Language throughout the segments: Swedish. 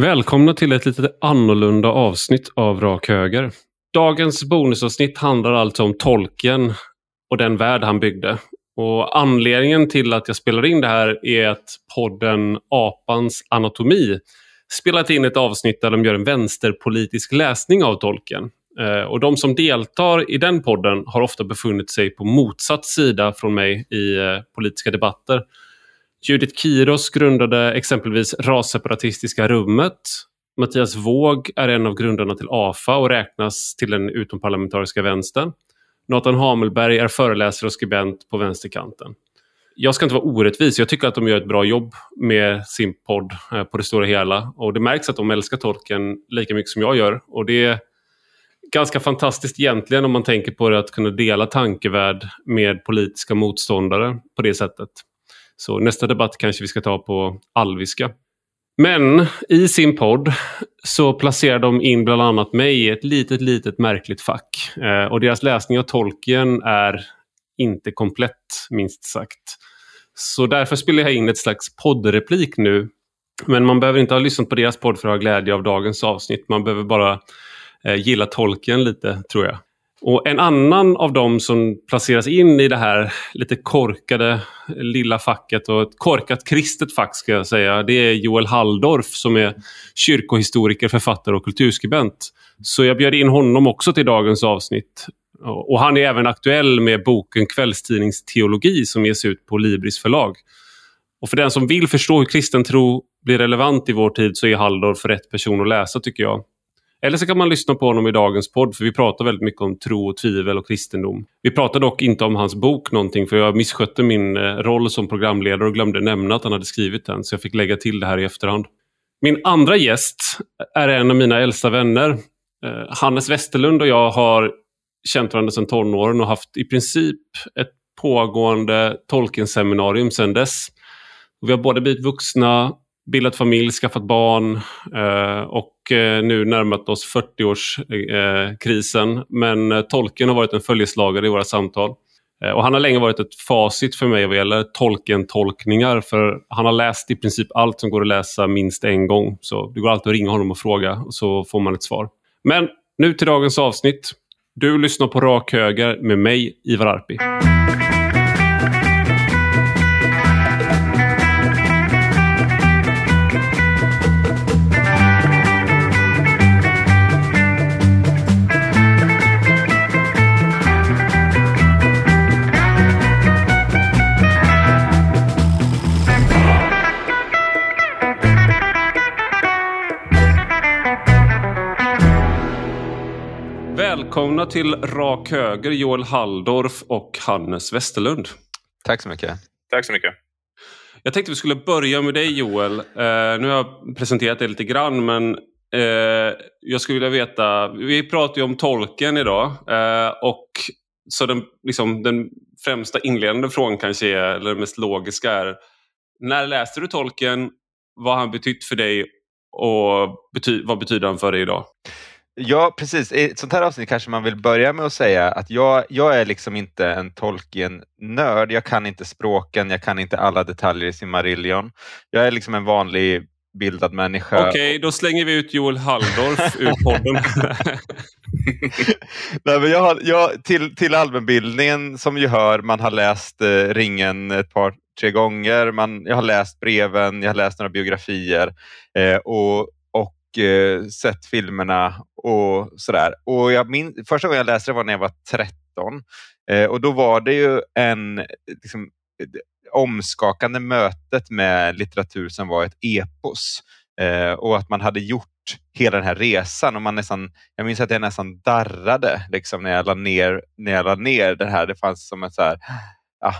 Välkomna till ett lite annorlunda avsnitt av Rak Höger. Dagens bonusavsnitt handlar alltså om tolken och den värld han byggde. Och Anledningen till att jag spelar in det här är att podden Apans anatomi spelat in ett avsnitt där de gör en vänsterpolitisk läsning av tolken. Eh, och de som deltar i den podden har ofta befunnit sig på motsatt sida från mig i eh, politiska debatter. Judith Kiros grundade exempelvis Rasseparatistiska rummet. Mattias Våg är en av grundarna till AFA och räknas till den utomparlamentariska vänstern. Nathan Hamelberg är föreläsare och skribent på vänsterkanten. Jag ska inte vara orättvis, jag tycker att de gör ett bra jobb med sin podd eh, på det stora hela. Och det märks att de älskar tolken lika mycket som jag gör. Och det är ganska fantastiskt egentligen om man tänker på det att kunna dela tankevärld med politiska motståndare på det sättet. Så nästa debatt kanske vi ska ta på alviska. Men i sin podd så placerar de in bland annat mig i ett litet, litet märkligt fack. Eh, och deras läsning av Tolkien är inte komplett, minst sagt. Så därför spelar jag in ett slags poddreplik nu. Men man behöver inte ha lyssnat på deras podd för att ha glädje av dagens avsnitt. Man behöver bara eh, gilla Tolkien lite, tror jag. Och en annan av dem som placeras in i det här lite korkade lilla facket och ett korkat kristet fack ska jag säga. Det är Joel Halldorf som är kyrkohistoriker, författare och kulturskribent. Så jag bjöd in honom också till dagens avsnitt. Och han är även aktuell med boken Kvällstidningsteologi som ges ut på Libris förlag. Och för den som vill förstå hur kristen tro blir relevant i vår tid så är Halldorf rätt person att läsa tycker jag. Eller så kan man lyssna på honom i dagens podd för vi pratar väldigt mycket om tro och tvivel och kristendom. Vi pratar dock inte om hans bok någonting för jag misskötte min eh, roll som programledare och glömde nämna att han hade skrivit den så jag fick lägga till det här i efterhand. Min andra gäst är en av mina äldsta vänner. Eh, Hannes Westerlund och jag har känt varandra sedan tonåren och haft i princip ett pågående Tolkien-seminarium sedan dess. Vi har båda blivit vuxna, bildat familj, skaffat barn eh, och eh, nu närmat oss 40-årskrisen. Eh, Men tolken har varit en följeslagare i våra samtal. Och han har länge varit ett facit för mig vad gäller tolken-tolkningar. För han har läst i princip allt som går att läsa minst en gång. Så det går alltid att ringa honom och fråga och så får man ett svar. Men nu till dagens avsnitt. Du lyssnar på Rak Höger med mig, Ivar Arpi. Välkomna till Rak Höger, Joel Halldorf och Hannes Westerlund. Tack så mycket. Tack så mycket. Jag tänkte vi skulle börja med dig Joel. Eh, nu har jag presenterat dig lite grann men eh, jag skulle vilja veta, vi pratar ju om tolken idag eh, och så den, liksom, den främsta inledande frågan kanske är, eller den mest logiska är, när läste du tolken? Vad har han betytt för dig och bety vad betyder han för dig idag? Ja, precis. I ett sånt här avsnitt kanske man vill börja med att säga att jag, jag är liksom inte en Tolkien-nörd. Jag kan inte språken, jag kan inte alla detaljer i Silmarillion. Jag är liksom en vanlig bildad människa. Okej, okay, då slänger vi ut Joel Halldorf ur podden. Nej, men jag har, jag, till, till allmänbildningen som ju hör, man har läst eh, Ringen ett par, tre gånger. Man, jag har läst breven, jag har läst några biografier eh, och eh, sett filmerna och sådär. Och jag min, första gången jag läste det var när jag var 13 eh, och då var det ju en liksom, eh, omskakande mötet med litteratur som var ett epos eh, och att man hade gjort hela den här resan och man nästan, jag minns att jag nästan darrade liksom, när, jag la ner, när jag la ner det här. Det fanns som ett så här, ja,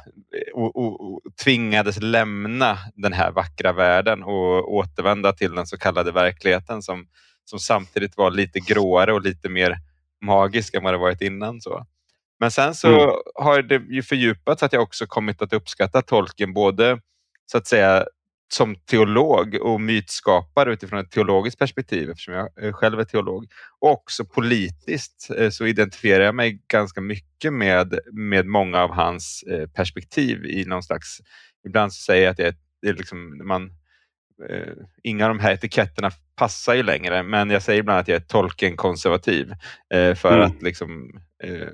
och, och, och, tvingades lämna den här vackra världen och återvända till den så kallade verkligheten som, som samtidigt var lite gråare och lite mer magisk än vad det varit innan. Så. Men sen så mm. har det ju fördjupats att jag också kommit att uppskatta tolken både så att säga som teolog och mytskapare utifrån ett teologiskt perspektiv eftersom jag själv är teolog. Och också politiskt eh, så identifierar jag mig ganska mycket med, med många av hans eh, perspektiv i någon slags... Ibland så säger jag att jag är, liksom, man, eh, inga av de här etiketterna passar ju längre, men jag säger ibland att jag är Tolkien-konservativ eh, för mm. att liksom, eh,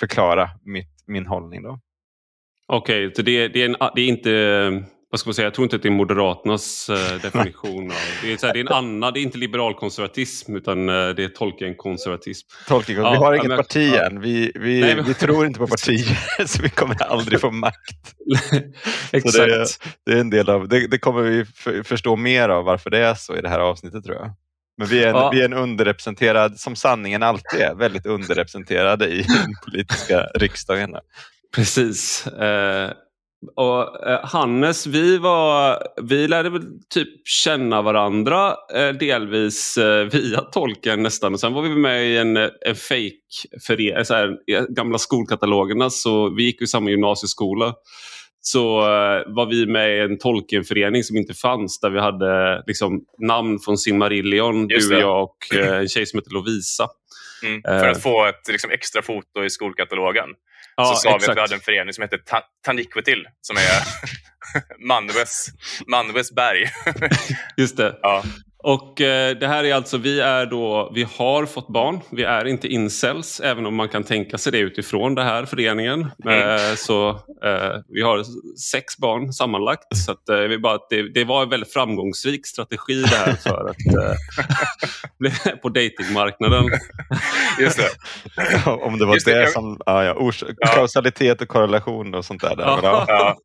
förklara mitt, min hållning. då. Okej, okay, så det, det, är det är inte vad ska man säga, jag tror inte att det är Moderaternas uh, definition. av, det, är, så här, det är en annan, det är inte liberalkonservatism utan uh, det är Tolkien-konservatism. Tolkien, vi har inget men, parti ja. än, vi, vi, Nej, men... vi tror inte på partier så vi kommer aldrig få makt. Exakt. Det, det, är en del av, det, det kommer vi förstå mer av varför det är så i det här avsnittet tror jag. Men vi är, en, ja. vi är en underrepresenterad, som sanningen alltid är, väldigt underrepresenterade i den politiska riksdagen. Precis. Eh, och eh, Hannes, vi, var, vi lärde väl typ känna varandra eh, delvis eh, via tolken nästan. Och sen var vi med i en, en fake för så här, gamla skolkatalogerna. Så vi gick i samma gymnasieskola. Så var vi med i en Tolkienförening som inte fanns. Där vi hade liksom, namn från Silmarillion, du och jag och en tjej som heter Lovisa. Mm, för att få ett liksom, extra foto i skolkatalogen ja, så sa exakt. vi att vi hade en förening som hette Ta Tanikvetil som är Manves, Manves berg. Just det. Ja. Och eh, det här är alltså, vi är då, vi har fått barn, vi är inte incels, även om man kan tänka sig det utifrån den här föreningen. Mm. Eh, så eh, vi har sex barn sammanlagt. Så att, eh, vi bara, det, det, var en väldigt framgångsrik strategi det här för att bli på datingmarknaden. Just det. om det var Just det, det som, ja, ja, ja. kausalitet och korrelation och sånt där. där ja.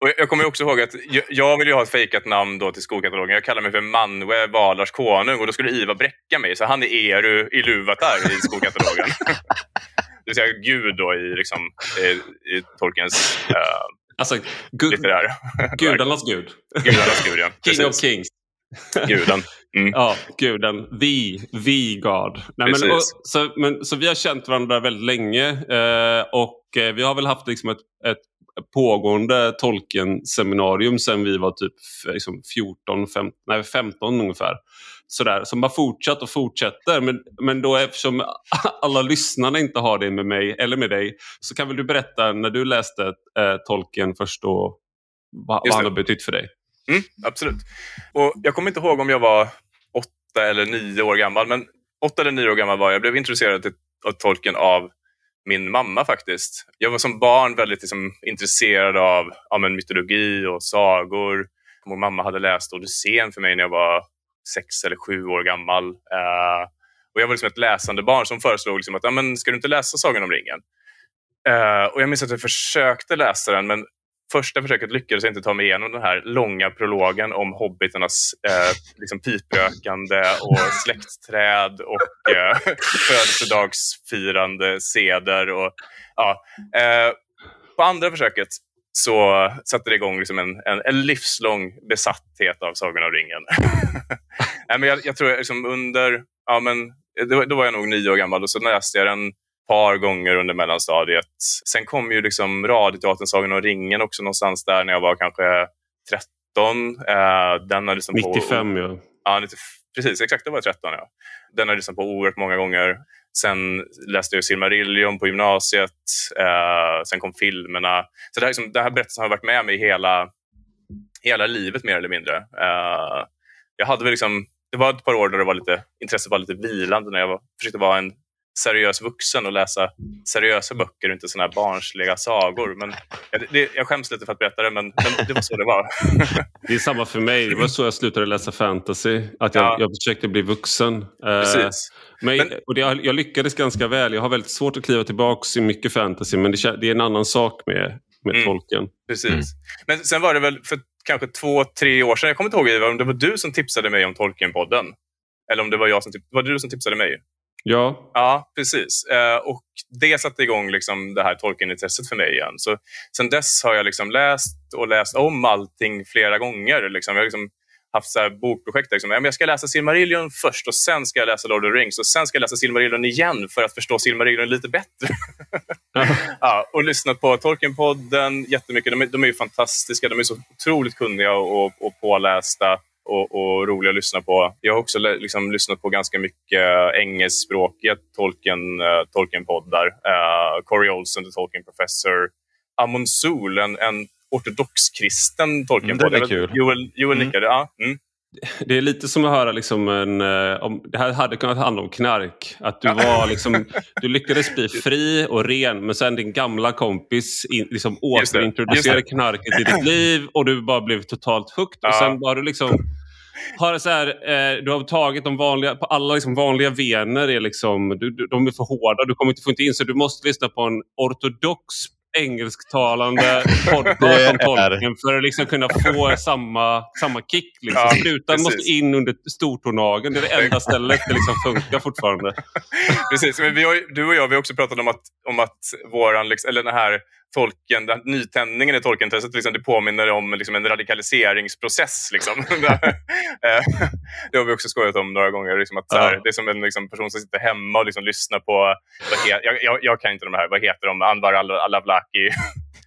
Och jag kommer också ihåg att jag vill ju ha ett fejkat namn då till skolkatalogen. Jag kallar mig för Manwe Valars konung och då skulle Iva bräcka mig. Så han är Eru i Luvatar i skolkatalogen. det vill säga Gud då i, liksom, i, i Tolkiens uh, alltså, gu litterär. Gudarnas gud. Gudarnas gud, ja. King of kings. Guden. Mm. Ja, guden. The, the God. Nej, men, och, så, men, så vi har känt varandra väldigt länge eh, och eh, vi har väl haft liksom ett, ett pågående Tolkien-seminarium sen vi var typ liksom 14, 15, nej, 15 ungefär. Sådär, som bara fortsatt och fortsätter. Men, men då eftersom alla lyssnarna inte har det med mig eller med dig så kan väl du berätta när du läste eh, Tolkien först och vad, vad han har betytt för dig? Mm, absolut. Och jag kommer inte ihåg om jag var åtta eller nio år gammal, men åtta eller nio år gammal var jag. Jag blev introducerad till, av Tolkien av min mamma faktiskt. Jag var som barn väldigt liksom, intresserad av ja, men, mytologi och sagor. Min mamma hade läst Odysseen för mig när jag var sex eller sju år gammal. Uh, och Jag var liksom ett läsande barn som föreslog liksom att ja, men, ska du inte läsa Sagan om ringen? Uh, och Jag minns att jag försökte läsa den men första försöket lyckades jag inte ta mig igenom den här långa prologen om hobbiternas eh, liksom piprökande och släktträd och eh, födelsedagsfirande seder. Och, ja, eh, på andra försöket så satte det igång liksom en, en, en livslång besatthet av Sagan om ringen. Nej, men jag, jag tror liksom under, ja, men, då, då var jag nog nio år gammal och så läste jag den par gånger under mellanstadiet. Sen kom ju liksom Radioteatern Sagan om ringen också någonstans där när jag var kanske 13. Eh, den har liksom 95 på, ja. ja 90, precis, exakt det var 13 ja. Den har jag lyssnat på oerhört många gånger. Sen läste jag Silmarillion på gymnasiet. Eh, sen kom filmerna. Så det här, liksom, det här berättelsen har varit med mig hela, hela livet mer eller mindre. Eh, jag hade väl liksom, det var ett par år där det var lite, intresset var lite vilande när jag var, försökte vara en seriös vuxen och läsa seriösa böcker och inte såna här barnsliga sagor. Men jag, det, jag skäms lite för att berätta det, men, men det var så det var. det är samma för mig. Det var så jag slutade läsa fantasy. Att jag, ja. jag försökte bli vuxen. Eh, Precis. Men, men, och det, jag lyckades ganska väl. Jag har väldigt svårt att kliva tillbaka i mycket fantasy, men det, det är en annan sak med, med mm, tolken. Precis. Mm. Men sen var det väl för kanske två, tre år sedan, jag kommer inte ihåg Ivar, om det var du som tipsade mig om Tolkien-podden. Eller om det var jag som, var det du som tipsade mig? Ja. Ja, precis. Eh, och det satte igång liksom det här Tolkien-intresset för mig igen. Så sen dess har jag liksom läst och läst om allting flera gånger. Liksom. Jag har liksom haft så bokprojekt. Liksom. Jag ska läsa Silmarillion först och sen ska jag läsa Lord of the Rings och sen ska jag läsa Silmarillion igen för att förstå Silmarillion lite bättre. ja, och lyssnat på Tolkien-podden jättemycket. De är, de är fantastiska. De är så otroligt kunniga och, och pålästa och, och roliga att lyssna på. Jag har också liksom lyssnat på ganska mycket engelskspråkiga Tolkien, uh, Tolkien-poddar. Uh, Corey Olsen, The Tolkien Professor. Amon Sol, en, en ortodox kristen Tolkien-podd. Mm, den är kul. Joel, Joel mm. nickade. Ja, mm. det är lite som att höra liksom en, eh, om, det här hade kunnat handla om knark. Att du, var liksom, du lyckades bli fri och ren men sen din gamla kompis in, liksom återintroducerade knarket i ditt liv och du bara blev totalt hooked. Ja. Och sen var du liksom har så här, eh, du har tagit de vanliga, på alla liksom vanliga vener är liksom, du, de är för hårda, du kommer inte få inte in så du måste lyssna på en ortodox engelsktalande podcast om tolken för att liksom kunna få samma, samma kick. Liksom. Ja, Slutan måste in under stortånageln. Det är det enda stället det liksom funkar fortfarande. precis, men vi har, du och jag vi har också pratat om att, om att våran, liksom, eller den här tolken, den nytändningen i tolkintresset, liksom, det påminner om liksom, en radikaliseringsprocess. Liksom. Eh, det har vi också skojat om några gånger. Liksom, att, ja. här, det är som en liksom, person som sitter hemma och liksom, lyssnar på, vad he, jag, jag, jag, kan inte de här, vad heter de, Anwar al-Awlaki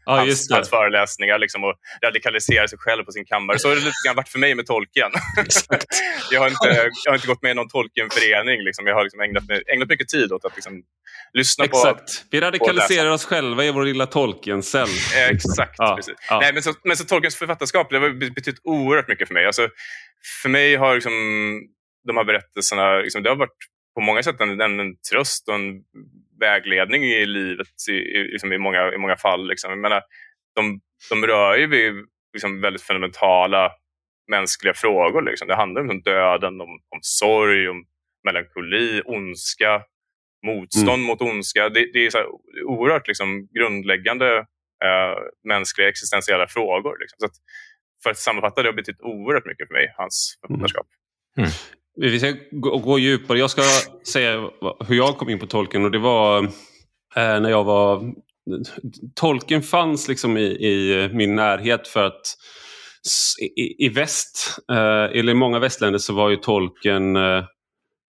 Ja, hans, hans föreläsningar liksom, och radikalisera sig själv på sin kammare. Så har det lite grann varit för mig med tolken. jag, har inte, jag har inte gått med i någon tolkenförening. Liksom. Jag har liksom ägnat, ägnat mycket tid åt att liksom, lyssna Exakt. på Exakt. Vi radikaliserar oss själva i vår lilla tolkencell. Exakt. Ja. Ja. Nej, men, så, men så tolkens författarskap det har betytt oerhört mycket för mig. Alltså, för mig har liksom, de här berättelserna liksom, det har varit på många sätt en, en, en tröst och en vägledning i livet i, i, liksom i, många, i många fall. Liksom. Jag menar, de, de rör ju vid liksom väldigt fundamentala mänskliga frågor. Liksom. Det handlar om döden, om, om sorg, om melankoli, ondska, motstånd mm. mot ondska. Det, det är så här oerhört liksom, grundläggande äh, mänskliga existentiella frågor. Liksom. Så att, för att sammanfatta, det har betytt oerhört mycket för mig, hans författarskap. Mm. Mm. Vi ska gå, gå djupare. Jag ska säga hur jag kom in på tolken och det var eh, när jag var... Tolken fanns liksom i, i min närhet för att i, i väst, eh, eller i många västländer så var ju tolken eh,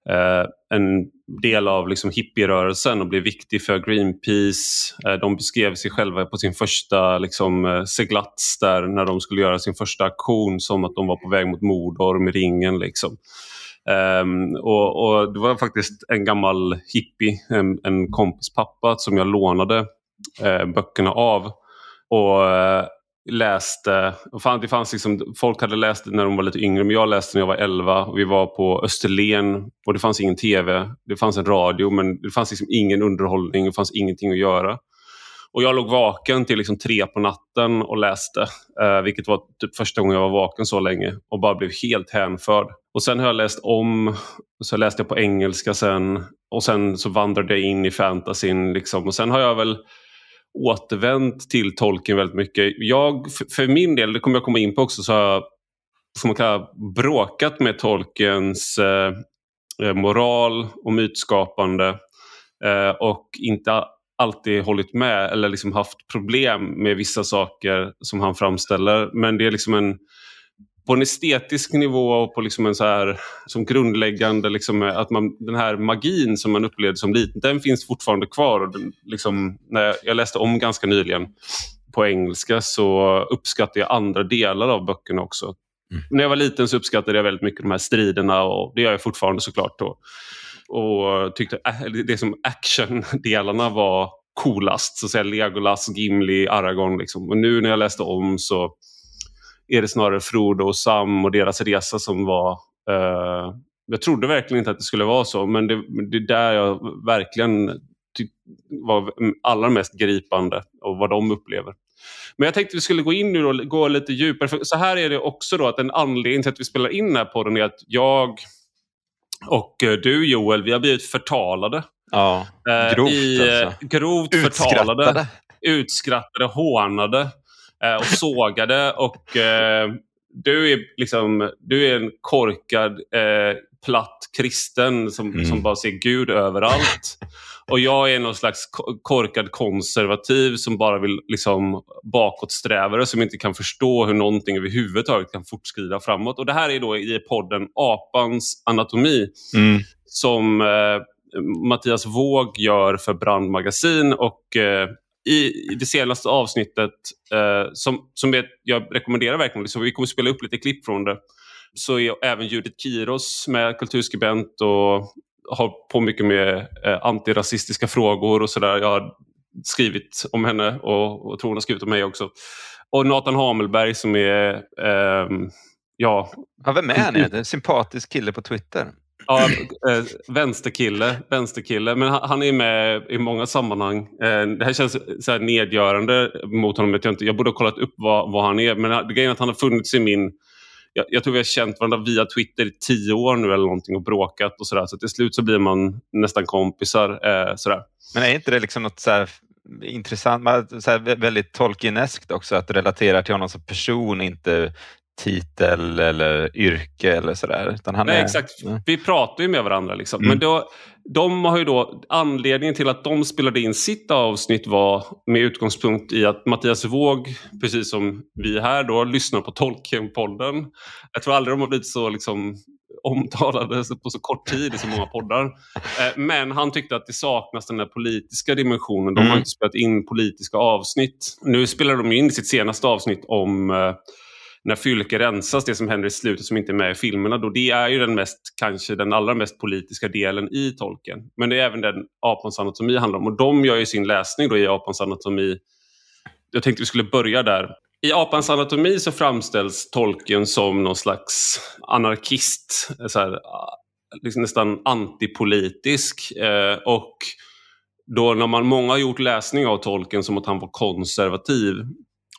eh en del av liksom hippierörelsen och blev viktig för Greenpeace. Eh, de beskrev sig själva på sin första liksom, eh, seglats där när de skulle göra sin första aktion som att de var på väg mot Mordor med ringen. Liksom. Um, och, och, Det var faktiskt en gammal hippie, en, en kompis pappa som jag lånade uh, böckerna av. Och uh, läste, och fan, det fanns liksom, folk hade läst när de var lite yngre men jag läste när jag var 11 och vi var på Österlen och det fanns ingen tv, det fanns en radio men det fanns liksom ingen underhållning, det fanns ingenting att göra. Och jag låg vaken till liksom tre på natten och läste. Eh, vilket var typ första gången jag var vaken så länge. Och bara blev helt hänförd. Och sen har jag läst om. Så läste jag på engelska sen. Och sen så vandrade jag in i fantasyn. Liksom. Och sen har jag väl återvänt till tolken väldigt mycket. Jag, för min del, det kommer jag komma in på också, så har jag får man kalla, bråkat med tolkens eh, eh, moral och mytskapande. Eh, och inte alltid hållit med eller liksom haft problem med vissa saker som han framställer. Men det är liksom en på en estetisk nivå och på liksom en så här, som grundläggande, liksom, att man, den här magin som man upplevde som liten, den finns fortfarande kvar. Och den, liksom, när jag läste om ganska nyligen på engelska så uppskattar jag andra delar av böckerna också. Mm. När jag var liten så uppskattade jag väldigt mycket de här striderna och det gör jag fortfarande såklart. Då och tyckte äh, det som actiondelarna var coolast. Så att säga Legolas, Gimli, Aragorn. Liksom. Och nu när jag läste om så är det snarare Frodo och Sam och deras resa som var... Uh, jag trodde verkligen inte att det skulle vara så men det, det är där jag verkligen var allra mest gripande och vad de upplever. Men jag tänkte vi skulle gå in nu och gå lite djupare. För så här är det också då att en anledning till att vi spelar in den här podden är att jag och eh, du Joel, vi har blivit förtalade. Ja, eh, grovt i, eh, alltså. Grovt förtalade. Utskrattade, hånade och sågade. och du är, liksom, du är en korkad, eh, platt kristen som, mm. som bara ser Gud överallt. Och jag är någon slags korkad konservativ som bara vill liksom bakåtsträvare som inte kan förstå hur någonting överhuvudtaget kan fortskrida framåt. Och det här är då i podden Apans anatomi mm. som eh, Mattias Våg gör för Brandmagasin och eh, i, det senaste avsnittet, eh, som, som jag, jag rekommenderar verkligen, liksom, vi kommer spela upp lite klipp från det, så är även Judith Kiros med kulturskribent och har på mycket med eh, antirasistiska frågor och sådär. Jag har skrivit om henne och, och tror hon har skrivit om mig också. Och Nathan Hamelberg som är eh, ja. ja vem är han? En sympatisk kille på Twitter. Ja, äh, vänsterkille, vänsterkille. Men han, han, är med i många sammanhang. Äh, det här känns så här nedgörande mot honom. Jag, inte, jag borde ha kollat upp vad, vad han är. Men grejen är att han har funnits i min... Jag, jag, tror vi har känt varandra via Twitter i tio år nu eller någonting och bråkat och sådär. Så till slut så blir man nästan kompisar. Eh, sådär. Men är inte det liksom något så intressant, så här väldigt Tolkieneskt också att relatera till honom som person, inte titel eller yrke eller sådär. Nej, är, exakt. Ja. Vi pratar ju med varandra. Liksom. Mm. Men då, de har ju då, anledningen till att de spelade in sitt avsnitt var med utgångspunkt i att Mattias Våg, precis som vi här då, lyssnar på Tolkien-podden. Jag tror aldrig de har blivit så liksom, omtalade på så kort tid i så många poddar. Eh, men han tyckte att det saknas den där politiska dimensionen. De har mm. inte spelat in politiska avsnitt. Nu spelar de in sitt senaste avsnitt om eh, när Fylke rensas, det som händer i slutet som inte är med i filmerna, då det är ju den mest, kanske den allra mest politiska delen i tolken. Men det är även den apans anatomi handlar om och de gör ju sin läsning då i apans anatomi. Jag tänkte vi skulle börja där. I apans anatomi så framställs tolken som någon slags anarkist, så här, liksom nästan antipolitisk eh, och då när man, många har gjort läsning av tolken som att han var konservativ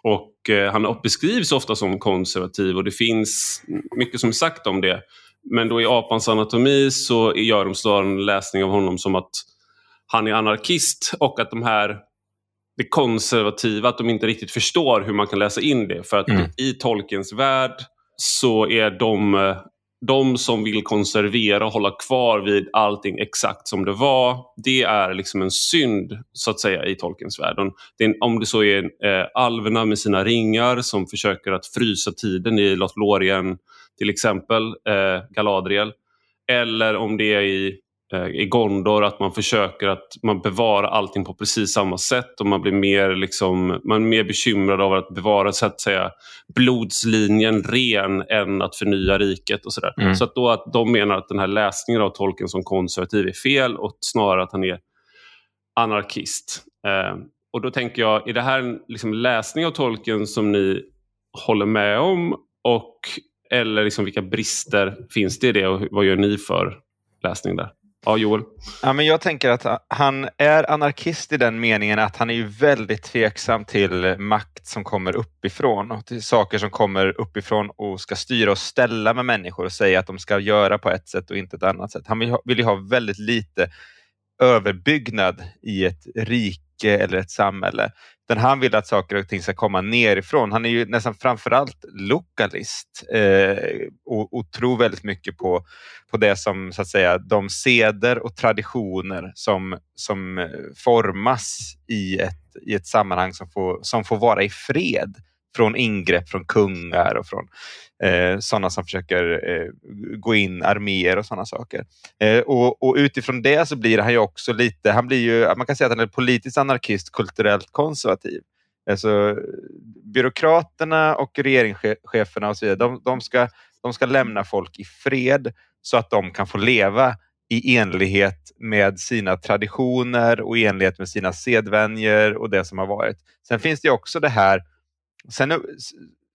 och eh, han beskrivs ofta som konservativ och det finns mycket som är sagt om det. Men då i Apans anatomi så gör de snarare en läsning av honom som att han är anarkist och att de här det konservativa, att de inte riktigt förstår hur man kan läsa in det. För att mm. i Tolkiens värld så är de eh, de som vill konservera och hålla kvar vid allting exakt som det var, det är liksom en synd så att säga i Tolkiens värld. om det så är eh, alverna med sina ringar som försöker att frysa tiden i Lothlorien till exempel, eh, Galadriel, eller om det är i i Gondor, att man försöker att man bevarar allting på precis samma sätt och man blir mer, liksom, man är mer bekymrad av att bevara så att säga, blodslinjen ren än att förnya riket. och sådär. Mm. Så att då att de menar att den här läsningen av tolken som konservativ är fel och snarare att han är anarkist. Eh, och då tänker jag, är det här en liksom, läsning av tolken som ni håller med om? Och, eller liksom, vilka brister finns det i det och vad gör ni för läsning där? Ja, Joel? Ja, men jag tänker att han är anarkist i den meningen att han är ju väldigt tveksam till makt som kommer uppifrån och till saker som kommer uppifrån och ska styra och ställa med människor och säga att de ska göra på ett sätt och inte ett annat sätt. Han vill, ha, vill ju ha väldigt lite överbyggnad i ett rike eller ett samhälle. Utan han vill att saker och ting ska komma nerifrån. Han är ju nästan framförallt lokalist eh, och, och, tror väldigt mycket på, på det som så att säga de seder och traditioner som, som eh, formas i ett, i ett sammanhang som får, som får vara i fred från ingrepp från kungar och från eh, sådana som försöker eh, gå in arméer och sådana saker. Eh, och, och, utifrån det så blir han ju också lite, han blir ju, man kan säga att han är politisk anarkist, kulturellt konservativ. Alltså, byråkraterna och regeringscheferna och så vidare, de, de, ska, de ska lämna folk i fred så att de kan få leva i enlighet med sina traditioner och i enlighet med sina sedvänjer och det som har varit. Sen finns det också det här Sen eh,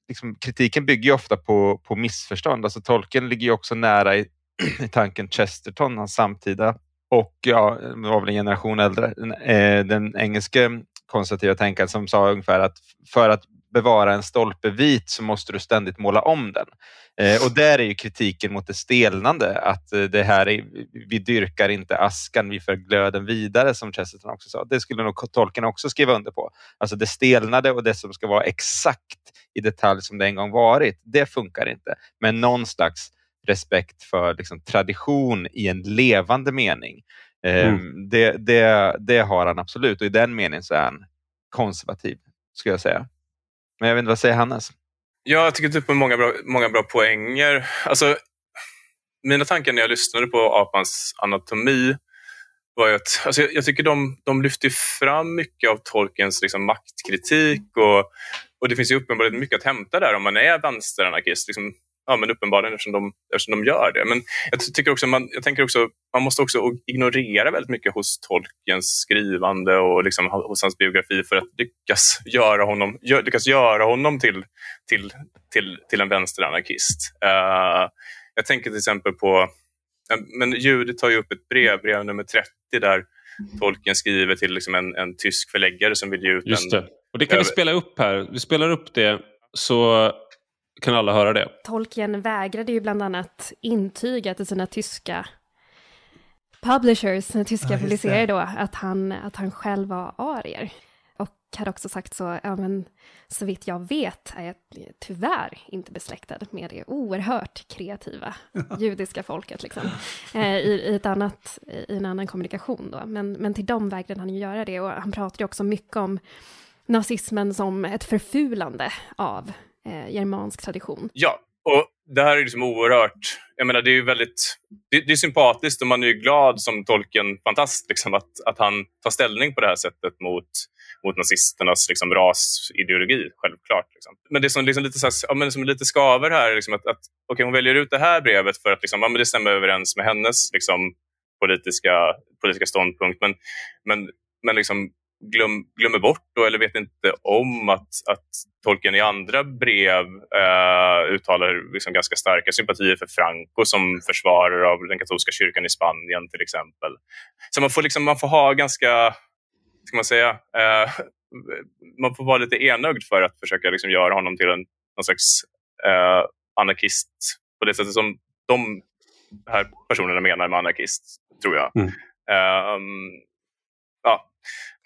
liksom, kritiken bygger ju ofta på, på missförstånd. Alltså, Tolkien ligger ju också nära i, i tanken Chesterton, hans samtida. Och ja, det var väl en generation äldre. Eh, den engelske konservativa tänkaren som sa ungefär att för att bevara en stolpe vit så måste du ständigt måla om den. Eh, och där är ju kritiken mot det stelnande, att eh, det här är, vi dyrkar inte askan, vi för glöden vidare som Chesterton också sa. Det skulle nog tolken också skriva under på. Alltså det stelnade och det som ska vara exakt i detalj som det en gång varit, det funkar inte. Men någon slags respekt för liksom, tradition i en levande mening. Eh, mm. det, det, det har han absolut och i den meningen så är han konservativ, skulle jag säga. Men jag vet inte, vad säger Hannes? Ja, jag tycker typ många bra, många bra poänger. Alltså, mina tankar när jag lyssnade på apans anatomi var att alltså jag, jag tycker de, de lyfter fram mycket av Tolkiens liksom, maktkritik och, och det finns ju uppenbarligen mycket att hämta där om man är vänsteranarkist. Liksom, ja, men uppenbarligen eftersom de, eftersom de gör det. Men jag tycker också man, jag tänker också, man måste också ignorera väldigt mycket hos Tolkiens skrivande och liksom hos hans biografi för att lyckas göra honom, gör, lyckas göra honom till, till, till, till en vänsteranarkist. Uh, jag tänker till exempel på, men Judit tar ju upp ett brev, brev nummer 30, där Tolkien skriver till liksom en, en tysk förläggare som vill ge ut Just det. Och det kan vi spela upp här. Vi spelar upp det så kan alla höra det. Tolkien vägrade ju bland annat intyga till sina tyska publishers, sina tyska ja, publicerare då, att han, att han själv var arier. Och hade också sagt så, ja men så vitt jag vet är jag tyvärr inte besläktad med det oerhört kreativa judiska folket liksom. Eh, i, i, ett annat, I en annan kommunikation då. Men, men till dem vägrade han ju göra det och han pratade också mycket om nazismen som ett förfulande av eh, germansk tradition. Ja, och det här är liksom oerhört... Jag menar, det är väldigt... Det, det, är sympatiskt och man är ju glad som tolken fantast liksom, att, att han tar ställning på det här sättet mot, mot nazisternas liksom, rasideologi, självklart. Liksom. Men det som, liksom lite, så här, ja, men som lite skaver här, är liksom, att, att okay, hon väljer ut det här brevet för att liksom, ja, men det stämmer överens med hennes liksom, politiska, politiska ståndpunkt. Men, men, men liksom, glöm, glömmer bort då, eller vet inte om att, att Tolkien i andra brev eh, uttalar liksom ganska starka sympatier för Franco som försvarare av den katolska kyrkan i Spanien till exempel. Så man får, liksom, man får ha ganska, ska man säga, eh, man får vara lite enögd för att försöka liksom göra honom till en någon slags eh, anarkist på det sättet som de här personerna menar med anarkist, tror jag. Mm. Um, ja,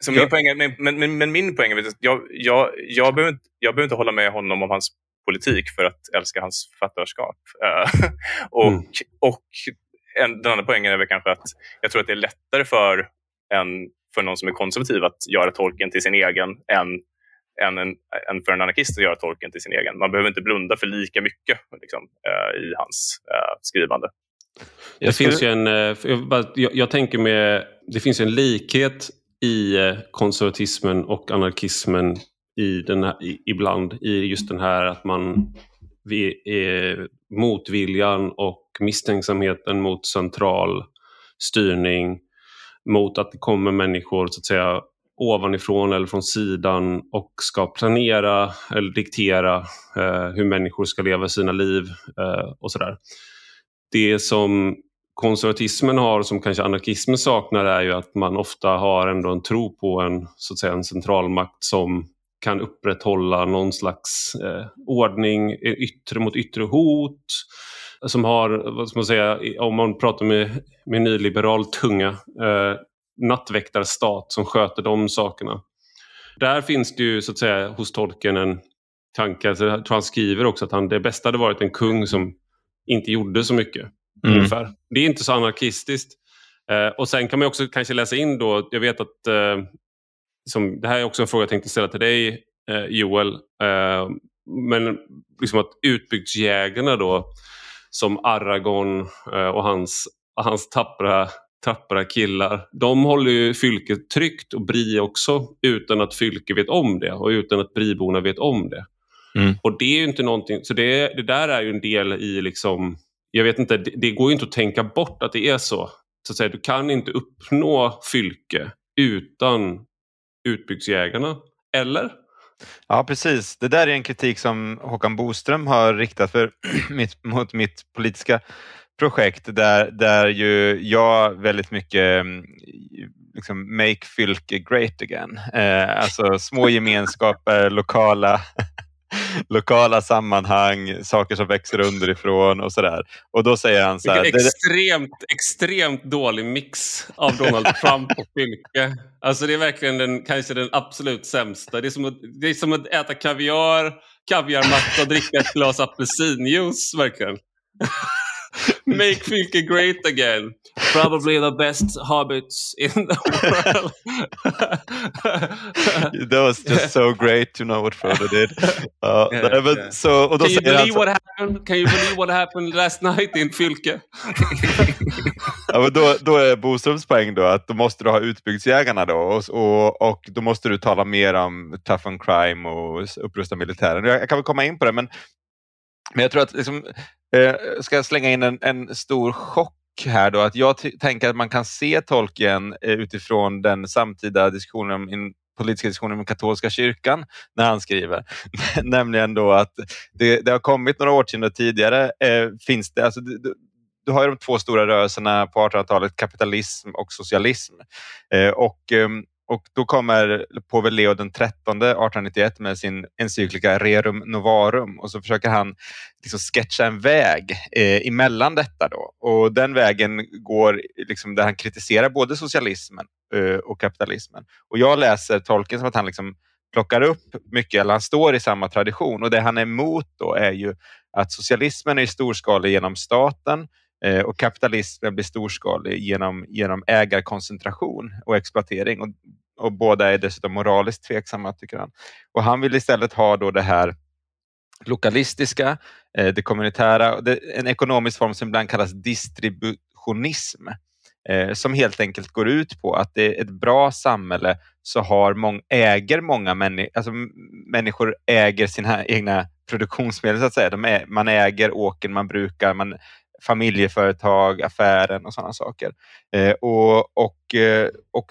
så min ja. poäng är, men, men, men, min poäng är att jag, jag, jag, behöver inte, jag behöver inte hålla med honom om hans politik för att älska hans författarskap. Uh, och, mm. och en, den andra poängen är väl kanske att jag tror att det är lättare för, en, för någon som är konservativ att göra tolken till sin egen än, än, en, än för en anarkist att göra tolken till sin egen. Man behöver inte blunda för lika mycket liksom, uh, i hans uh, skrivande. Det finns ju en, jag, jag, tänker med, det finns en likhet i eh, konservatismen och anarkismen i den här, ibland i just den här att man vi är motviljan och misstänksamheten mot central styrning mot att det kommer människor så att säga ovanifrån eller från sidan och ska planera eller diktera eh, hur människor ska leva sina liv eh, och sådär. Det som konservatismen har som kanske anarkismen saknar är ju att man ofta har ändå en tro på en, så att säga, en centralmakt som kan upprätthålla någon slags eh, ordning eh, yttre mot yttre hot. Som har, vad ska man säga, om man pratar med, med nyliberal tunga, eh, nattväktarstat som sköter de sakerna. Där finns det ju så att säga hos tolken en tanke, alltså, jag tror han skriver också att han, det bästa hade varit en kung som inte gjorde så mycket. Mm. Ungefär. Det är inte så anarkistiskt. Eh, och sen kan man också kanske läsa in då, jag vet att eh, som, det här är också en fråga jag tänkte ställa till dig eh, Joel. Eh, men liksom att utbygdsjägarna då som Aragorn eh, och hans, hans tappra, tappra killar. De håller ju fylket tryggt och Bri också utan att fylke vet om det och utan att Briborna vet om det. Mm. Och det är ju inte någonting, så det, det där är ju en del i liksom jag vet inte, det, det går ju inte att tänka bort att det är så. så att säga, du kan inte uppnå fylke utan utbygdsjägarna. Eller? Ja, precis. Det där är en kritik som Håkan Boström har riktat för mitt, mot mitt politiska projekt där, där ju jag väldigt mycket mm, liksom make fylke great again. Eh, alltså små gemenskaper, lokala lokala sammanhang, saker som växer underifrån och sådär. Och då säger han så här... Extremt, extremt dålig mix av Donald Trump och Fylke. Alltså det är verkligen den, kanske den absolut sämsta. Det är som att, det är som att äta kaviar, kaviarmatta och dricka ett glas apelsinjuice verkligen. Make Fylke great again. Probably the best hobbits in the world. that was just so great to know what Frodo did. Uh, yeah, but, yeah. So, och då Can you believe alltså, what happened? Can you believe what happened last night in Fylke? ja, men då, då är Boströms poäng då att då måste du ha utbygdsjägarna då och, och, och då måste du tala mer om tough on crime och upprusta militären. Jag, jag kan väl komma in på det men men jag tror att, liksom, eh, ska jag slänga in en, en stor chock här då, att jag tänker att man kan se Tolkien eh, utifrån den samtida diskussionen om in, politiska diskussionen om katolska kyrkan när han skriver. Nämligen då att det, det, har kommit några årtionden tidigare. Eh, finns det, alltså, du, du har ju de två stora rörelserna på 1800-talet, kapitalism och socialism. Eh, och ehm, och då kommer påve Leo den 13 1891 med sin encyklika Rerum Novarum och så försöker han liksom sketcha en väg eh, emellan detta. Då. Och den vägen går liksom där han kritiserar både socialismen eh, och kapitalismen. Och jag läser tolken som att han liksom plockar upp mycket, eller han står i samma tradition. Och det han är emot då är ju att socialismen är storskalig genom staten eh, och kapitalismen blir storskalig genom, genom ägarkoncentration och exploatering. Och, och båda är dessutom moraliskt tveksamma, tycker han. Och han vill istället ha då det här lokalistiska, eh, det kommunitära, en ekonomisk form som ibland kallas distributionism eh, som helt enkelt går ut på att det är ett bra samhälle så har mång, äger många människor, alltså människor äger sina egna produktionsmedel så att säga. De är, man äger åken man brukar, man familjeföretag, affären och sådana saker. Eh, och, och, eh, och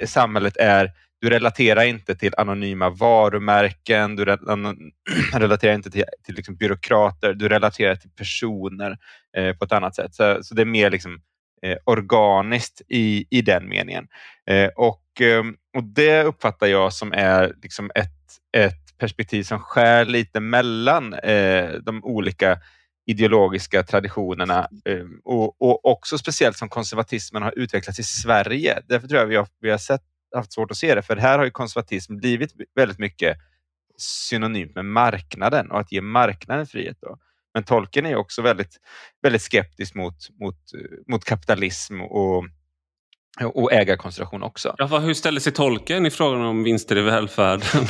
Eh, samhället är du relaterar inte till anonyma varumärken, du relaterar inte till, till liksom byråkrater, du relaterar till personer eh, på ett annat sätt. Så, så det är mer liksom, eh, organiskt i, i den meningen. Eh, och, eh, och Det uppfattar jag som är liksom ett, ett perspektiv som skär lite mellan eh, de olika ideologiska traditionerna ehm, och, och också speciellt som konservatismen har utvecklats i Sverige. Därför tror jag vi har, vi har sett, haft svårt att se det, för här har ju konservatism blivit väldigt mycket synonymt med marknaden och att ge marknaden frihet. Då. Men Tolkien är också väldigt, väldigt skeptisk mot, mot, mot kapitalism och och ägarkoncentration också. Ja, hur ställer sig tolken i frågan om vinster i välfärden?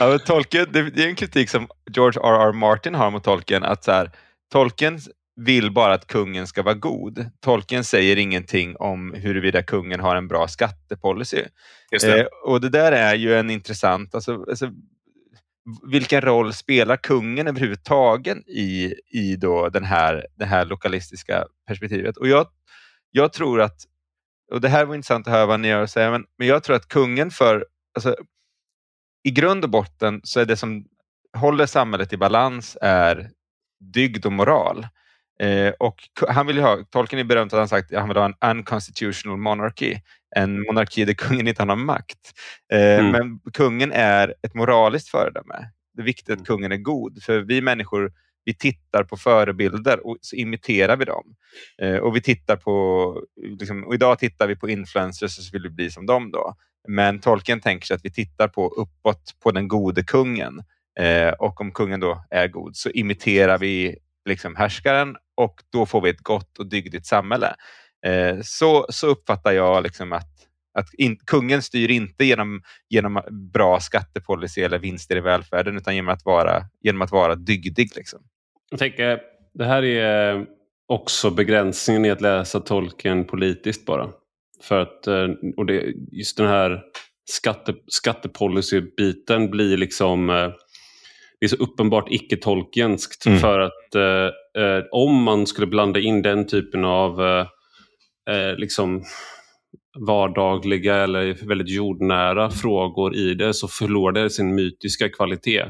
ja, tolken, det är en kritik som George R.R. Martin har mot tolken. Att så här, tolken vill bara att kungen ska vara god. Tolken säger ingenting om huruvida kungen har en bra skattepolicy. Det. Eh, och det där är ju en intressant... Alltså, alltså, vilken roll spelar kungen överhuvudtaget i, i då den här, det här lokalistiska perspektivet? Och jag jag tror att, och det här var intressant att höra vad ni har att säga, men, men jag tror att kungen för, alltså, i grund och botten så är det som håller samhället i balans är dygd och moral. Eh, och han vill ha, tolken är berömt att han sagt att han vill ha en unconstitutional monarchy, en monarki där kungen inte har någon makt. Eh, mm. Men kungen är ett moraliskt föredöme. Det är viktigt att mm. kungen är god, för vi människor vi tittar på förebilder och så imiterar vi dem. Eh, och vi tittar på, liksom, och idag tittar vi på influencers och så vill vi bli som dem. Då. Men tolken tänker sig att vi tittar på uppåt på den gode kungen. Eh, och om kungen då är god så imiterar vi liksom härskaren och då får vi ett gott och dygdigt samhälle. Eh, så, så uppfattar jag liksom att att in, kungen styr inte genom, genom bra skattepolicy eller vinster i välfärden utan genom att vara, genom att vara dygdig. Liksom. Jag tänker, det här är också begränsningen i att läsa tolken politiskt bara. För att eh, och det, just den här skatte, skattepolicy-biten blir liksom eh, det är så uppenbart icke-tolkenskt. Mm. För att eh, eh, om man skulle blanda in den typen av eh, liksom vardagliga eller väldigt jordnära frågor i det så förlorar det sin mytiska kvalitet.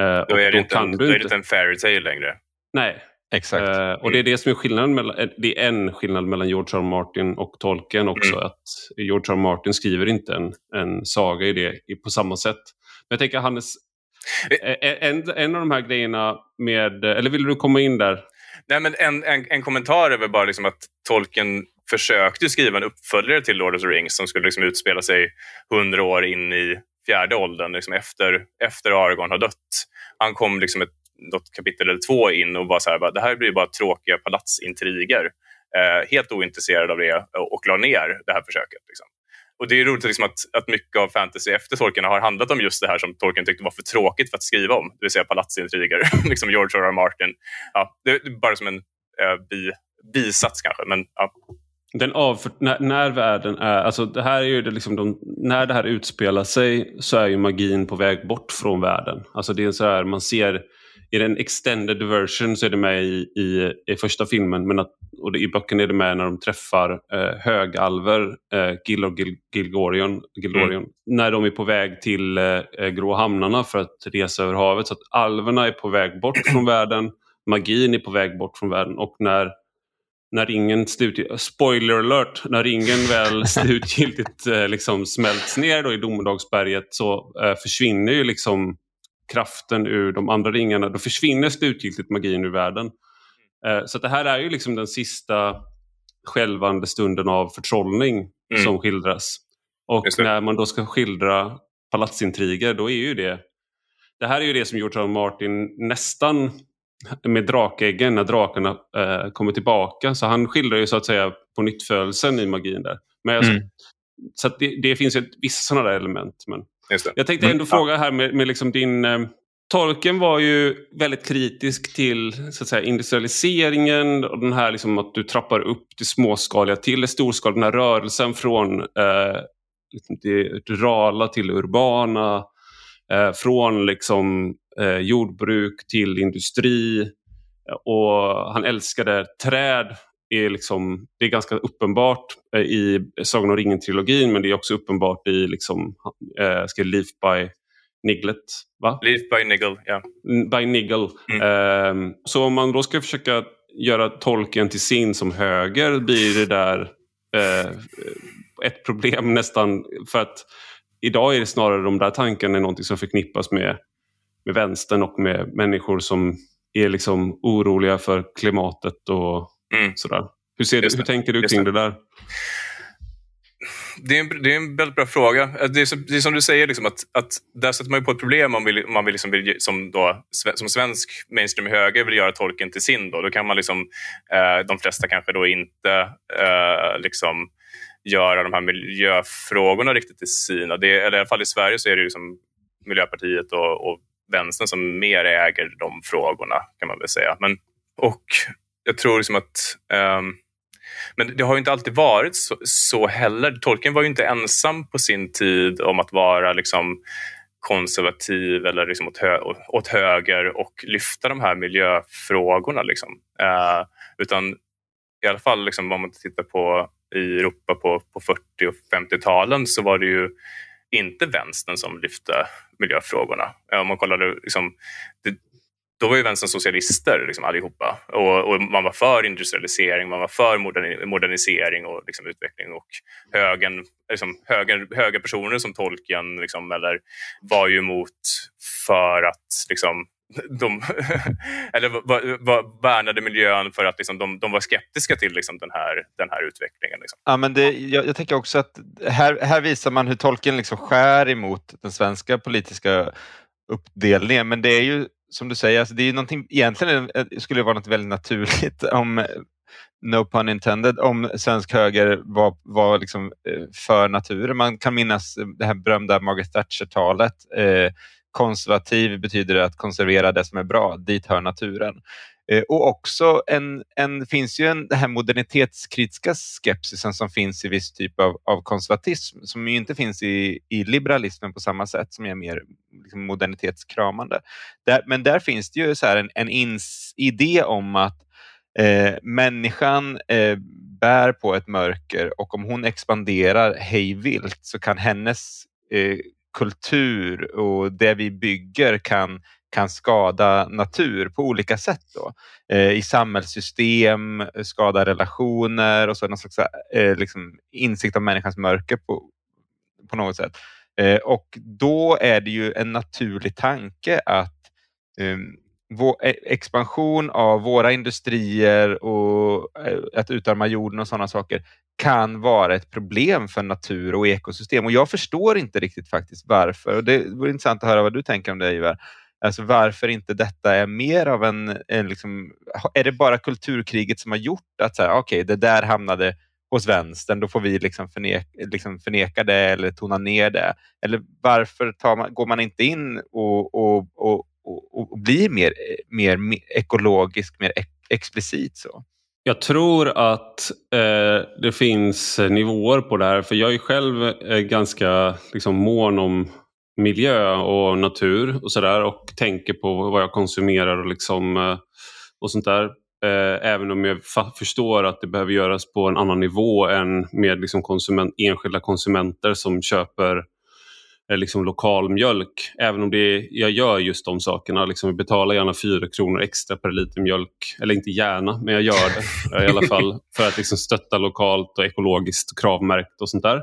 Eh, då är det, inte, då är det inte en fairy tale längre. Nej. Exakt. Uh, och det är det som är skillnaden mellan, eh, det är en skillnad mellan George R. R. Martin och Tolkien också. Mm. Att George R. R. Martin skriver inte en, en saga i det på samma sätt. Men jag tänker Hannes, en, en av de här grejerna med, eller vill du komma in där? Nej, men en, en, en kommentar är väl bara liksom att Tolkien försökte skriva en uppföljare till Lord of the Rings som skulle liksom utspela sig hundra år in i fjärde åldern, liksom efter, efter Aragorn har dött. Han kom liksom ett, något kapitel eller två in och bara så här, det här blir bara tråkiga palatsintriger. Eh, helt ointresserad av det och la ner det här försöket. Liksom. Och Det är roligt liksom att, att mycket av fantasy efter Tolkien har handlat om just det här som Tolkien tyckte var för tråkigt för att skriva om, det vill säga palatsintriger. liksom George R. R. Martin. Ja, det är bara som en eh, bi, bisats kanske. Men, ja. Den avför, när, när, världen är, alltså det här är ju det liksom de, när det här utspelar sig så är ju magin på väg bort från världen. Alltså det är så här, man ser i den extended version så är det med i, i, i första filmen men att, och det, i böckerna är det med när de träffar eh, högalver, eh, Gil och Gil, Gilgorion, Gildorion, mm. när de är på väg till eh, Grå hamnarna för att resa över havet. Så att alverna är på väg bort från världen, magin är på väg bort från världen och när när ringen slutgiltigt, spoiler alert, när ringen väl slutgiltigt eh, liksom smälts ner då i domedagsberget så eh, försvinner ju liksom kraften ur de andra ringarna. Då försvinner slutgiltigt magin ur världen. Eh, så det här är ju liksom den sista skälvande stunden av förtrollning mm. som skildras. Och när man då ska skildra palatsintriger då är ju det det här är ju det som George R. Martin nästan med drakäggen när drakarna eh, kommer tillbaka. Så han skildrar ju så att säga på nyttfödelsen i magin där. Men mm. Så det, det, finns ju vissa sådana där element. Men jag tänkte ändå mm. fråga här med, med liksom din... Eh, Tolken var ju väldigt kritisk till så att säga, industrialiseringen och den här liksom att du trappar upp det småskaliga till det storskaliga. Den här rörelsen från eh, liksom det rurala till det urbana. Eh, från liksom eh, jordbruk till industri. Och han älskade träd. Är liksom, det är ganska uppenbart eh, i Sagan om ringen-trilogin men det är också uppenbart i liksom, eh, ska Leaf by Niglet. Va? Leaf by Niggle, ja. Yeah. By Niggle. Mm. Eh, så om man då ska försöka göra tolken till sin som höger blir det där eh, ett problem nästan. För att idag är det snarare de där tankarna är någonting som förknippas med med vänstern och med människor som är liksom oroliga för klimatet och mm. sådär. Hur, ser du, hur tänker du kring det. det där? Det är, en, det är en väldigt bra fråga. Det är, som, det är som du säger, liksom att, att där sätter man på ett problem om, vill, om man vill, liksom vill som, då, som svensk mainstream höger vill göra tolken till sin. Då, då kan man liksom, eh, de flesta kanske då inte eh, liksom, göra de här miljöfrågorna riktigt till sina. Det, eller i alla fall i Sverige så är det liksom Miljöpartiet och, och vänstern som mer äger de frågorna kan man väl säga. Men, och jag tror liksom att um, men det har inte alltid varit så, så, heller. Tolkien var ju inte ensam på sin tid om att vara liksom konservativ eller liksom åt, hö åt höger och lyfta de här miljöfrågorna. Liksom. Uh, utan i alla fall liksom, om man tittar på i Europa på, på 40 och 50-talen så var det ju inte vänstern som lyfte miljöfrågorna. Eh, om man kollade, liksom, det, då var ju vänstern socialister liksom, allihopa och, och, man var för industrialisering, man var för modernisering och liksom, utveckling och högen, liksom, höger, högerpersoner som Tolkien liksom, eller, var ju emot för att liksom, de, eller värnade miljön för att liksom, de, de var skeptiska till liksom, den, här, den här utvecklingen. Liksom. Ja, men det, jag, jag, tänker också att här, här visar man hur tolken liksom skär emot den svenska politiska uppdelningen. Men det är ju som du säger, alltså det är någonting, egentligen skulle det vara något väldigt naturligt om no pun intended, om svensk höger var, var liksom eh, för naturen. Man kan minnas det här berömda Margaret Thatcher-talet eh, konservativ betyder att konservera det som är bra, dit hör naturen. Eh, och också en, en, finns ju en, den här modernitetskritiska skepsisen som finns i viss typ av, av konservatism som ju inte finns i, i liberalismen på samma sätt som är mer liksom, modernitetskramande. Där, men där finns det ju så en, en ins, idé om att eh, människan eh, bär på ett mörker och om hon expanderar hejvilt så kan hennes eh, kultur och det vi bygger kan, kan skada natur på olika sätt. Då. Eh, I samhällssystem, skada relationer och så någon slags eh, liksom insikt om människans mörker på, på något sätt. Eh, och då är det ju en naturlig tanke att ehm, vår e-, expansion av våra industrier och e-, att utarma jorden och sådana saker kan vara ett problem för natur och ekosystem. Och jag förstår inte riktigt faktiskt varför. Och det vore intressant att höra vad du tänker om det Ivar. Alltså varför inte detta är mer av en, en liksom, är det bara kulturkriget som har gjort att så okay, det där hamnade hos vänstern, då får vi liksom förneka, liksom förneka det eller tona ner det. Eller varför man, går man inte in och, och, och, och, och blir mer, mer, mer ekologisk, mer ek, explicit så? Jag tror att eh, det finns nivåer på det här, för jag är själv eh, ganska liksom, mån om miljö och natur och sådär och tänker på vad jag konsumerar och, liksom, eh, och sånt där. Eh, även om jag förstår att det behöver göras på en annan nivå än med liksom konsument, enskilda konsumenter som köper liksom lokal mjölk. Även om det, jag gör just de sakerna. Liksom, jag betalar gärna 4 kronor extra per liter mjölk. Eller inte gärna, men jag gör det i alla fall. För att liksom stötta lokalt och ekologiskt kravmärkt och sånt där.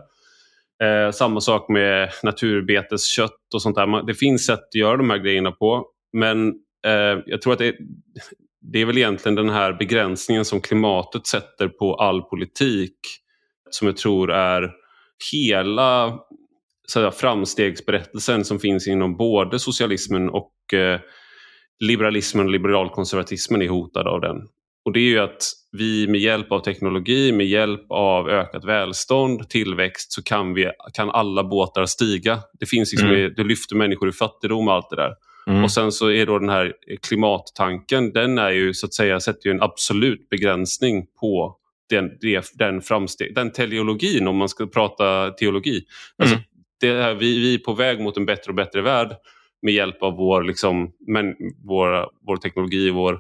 Eh, samma sak med naturbeteskött och sånt där. Det finns sätt att göra de här grejerna på. Men eh, jag tror att det, det är väl egentligen den här begränsningen som klimatet sätter på all politik som jag tror är hela så framstegsberättelsen som finns inom både socialismen och eh, liberalismen och liberalkonservatismen är hotad av den. Och det är ju att vi med hjälp av teknologi, med hjälp av ökat välstånd, tillväxt så kan, vi, kan alla båtar stiga. Det, finns liksom, mm. det lyfter människor ur fattigdom och allt det där. Mm. Och sen så är då den här klimattanken, den är ju så att säga sätter ju en absolut begränsning på den, den, framsteg, den teleologin om man ska prata teologi. Mm. Det här, vi, vi är på väg mot en bättre och bättre värld med hjälp av vår, liksom, men, våra, vår teknologi, vår,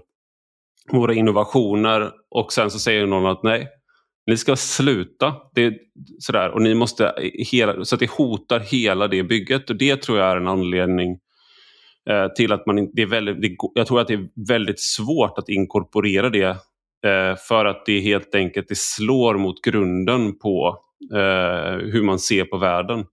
våra innovationer och sen så säger någon att nej, ni ska sluta. Det, sådär, och ni måste hela, så att det hotar hela det bygget och det tror jag är en anledning Eh, till att man det är väldigt, det, jag tror att det är väldigt svårt att inkorporera det eh, för att det helt enkelt det slår mot grunden på eh, hur man ser på världen.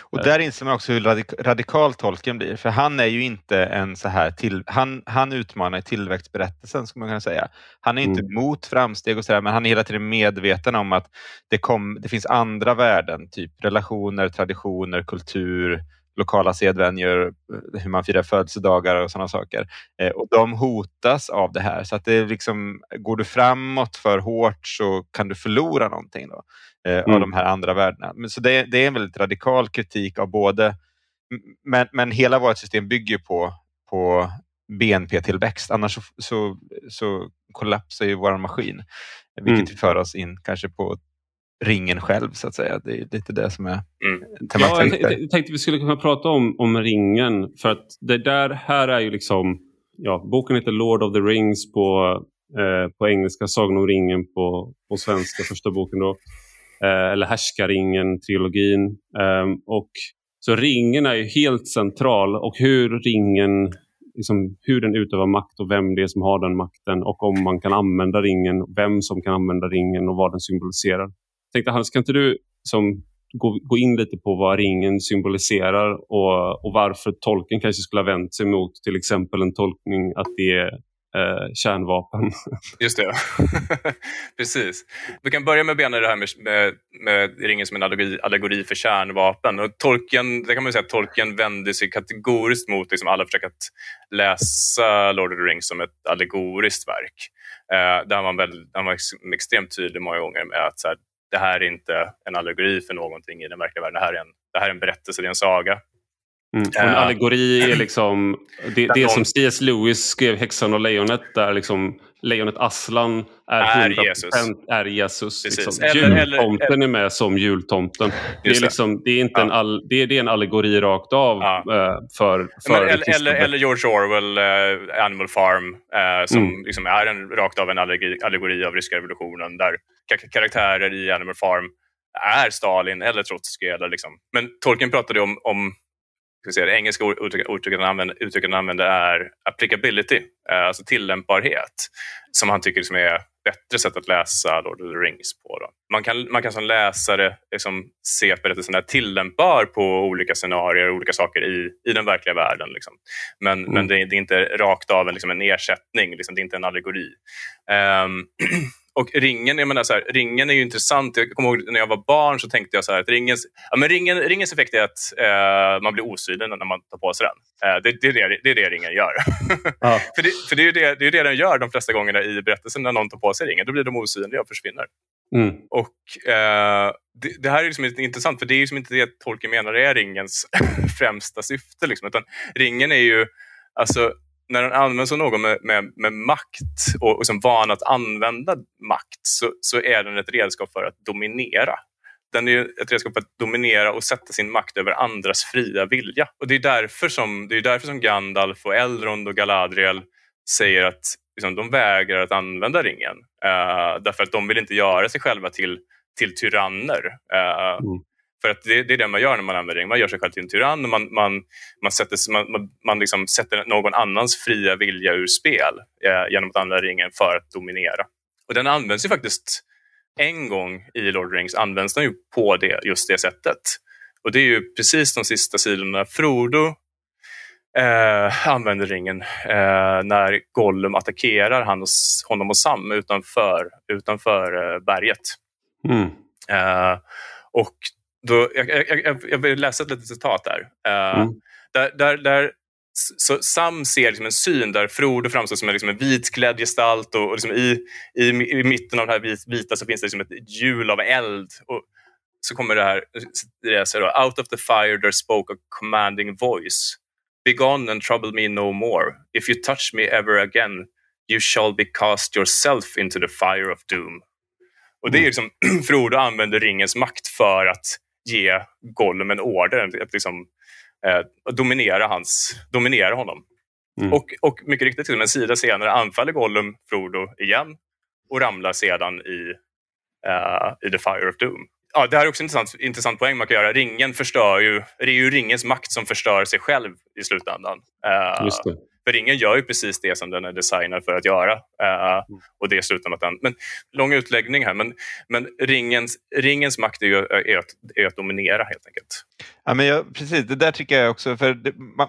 Och där inser man också hur radik radikal tolken blir, för han är ju inte en så här till, han, han utmanar tillväxtberättelsen, skulle man kunna säga. Han är inte mm. mot framsteg och sådär, men han är hela tiden medveten om att det, kom, det finns andra värden, typ relationer, traditioner, kultur, lokala sedvänjor, hur man firar födelsedagar och sådana saker. Eh, och de hotas av det här. Så att det liksom, går du framåt för hårt så kan du förlora någonting då, eh, mm. av de här andra värdena. Men, så det, det, är en väldigt radikal kritik av både... Men, men hela vårt system bygger på, på BNP-tillväxt. Annars så, så, så kollapsar ju vår maskin. Vilket mm. för oss in kanske på ringen själv så att säga. Det är lite det som är mm. Ja, jag, jag tänkte vi skulle kunna prata om, om ringen för att det där här är ju liksom ja, boken heter Lord of the Rings på, eh, på engelska, Sagan om ringen på, på svenska, första boken då. Eh, eller Härskaringen, trilogin. Eh, och, så ringen är ju helt central och hur ringen liksom, hur den utövar makt och vem det är som har den makten och om man kan använda ringen, vem som kan använda ringen och vad den symboliserar tänkte Hans, kan inte du som, gå, gå in lite på vad ringen symboliserar och, och varför tolken kanske skulle ha vänt sig mot till exempel en tolkning att det är eh, kärnvapen. Just det, precis. Vi kan börja med att bena det här med, med, med, ringen som en allegori, allegori för kärnvapen. Och tolken, det kan man säga att tolken vände sig kategoriskt mot liksom alla försök att läsa Lord of the Rings som ett allegoriskt verk. Eh, där man, väl, där man var extremt tydlig många gånger med att så här, det här är inte en allegori för någonting i den verkliga världen. Det här är en, det här är en berättelse, det är en saga. Mm. en uh, allegori är liksom det, det som C.S. Lewis skrev Häxan och lejonet där liksom lejonet Aslan är, är 100% Jesus. Är Jesus liksom. eller, jultomten eller, är med som jultomten. Det är, liksom, det, är inte ja. en all, det, är, det är en allegori rakt av ja. för, för eller, eller, eller, George Orwell, uh, Animal Farm, uh, som mm. liksom är en, rakt av en allegori, allegori av ryska revolutionen där karaktärer i Animal Farm är Stalin eller Trotskij. Eller liksom. Men Tolkien pratade om, om ska säga, det engelska uttrycket han använder, uttrycket han använder är applicability, eh, alltså tillämpbarhet, som han tycker liksom är bättre sätt att läsa Lord of the Rings på. Då. Man, kan, man kan som läsare liksom se att berättelsen är tillämpbar på olika scenarier och olika saker i, i den verkliga världen. Liksom. Men, mm. men det, är, det, är inte rakt av en, liksom en ersättning, liksom, det är inte en allegori. Um, Och ringen, jag menar så här, ringen är ju intressant. Jag kommer ihåg när jag var barn så tänkte jag så att ringens, ja, men ringen, ringens effekt är att eh, man blir osynlig när man tar på sig den. Eh, det, det, är det, det är det ringen gör. Ja. för det, för det, är ju det, det är det den gör de flesta gångerna i berättelsen när någon tar på sig ringen. Då blir de osynliga och försvinner. Mm. Och eh, det, det, här är liksom intressant för det är liksom inte det Tolkien menar är ringens främsta syfte. Liksom, utan ringen är ju alltså när den används av någon med, med, med makt och, och som van att använda makt så, så är den ett redskap för att dominera. den är ett redskap för att dominera och sätta sin makt över andras fria vilja. Och det är därför som, det är därför som Gandalf och Elrond och Galadriel säger att liksom, de vägrar att använda ringen. Uh, därför att de vill inte göra sig själva till, till tyranner. Uh, mm. För att det, det, är det man gör när man använder ringen. Man gör sig själv till en tyrann och man, man, man, sätter, man, man, liksom sätter någon annans fria vilja ur spel uh, genom att använda ringen för att dominera. Och den används ju faktiskt en gång i Lord of the Rings används den ju på det, just det sättet. Och det är ju precis de sista sidorna Frodo eh, använder ringen eh, när Gollum attackerar han honom och Sam utanför, utanför eh, berget. Mm. Eh, och då, jag, jag, jag, vill läsa ett litet citat där. Eh, mm. där, där, där så Sam ser liksom en syn där Frodo framstår som en, liksom en vitklädd gestalt och, och liksom i, i, i, mitten av det här vita så finns det liksom ett hjul av eld. Och så kommer det här, det så då, Out of the fire there spoke a commanding voice. Be gone and trouble me no more. If you touch me ever again you shall be cast yourself into the fire of doom. Och det är mm. liksom, Frodo använder ringens makt för att ge Gollum en order, att liksom eh, dominera, hans, dominera honom. Mm. Och, och mycket riktigt, en sida senare anfaller Gollum Frodo igen och ramlar sedan i, uh, i The Fire of Doom. Ja, det här är också en intressant, intressant poäng man kan göra. Ringen förstör ju, det är ju ringens makt som förstör sig själv i slutändan. Uh, Just det. För ringen gör ju precis det som den är designad för att göra. Uh, och det är slutändan den. Men lång utläggning här, men, men ringens, ringens makt är ju är att, är att dominera helt enkelt. Ja, men jag, precis, det där tycker jag också. För det, man,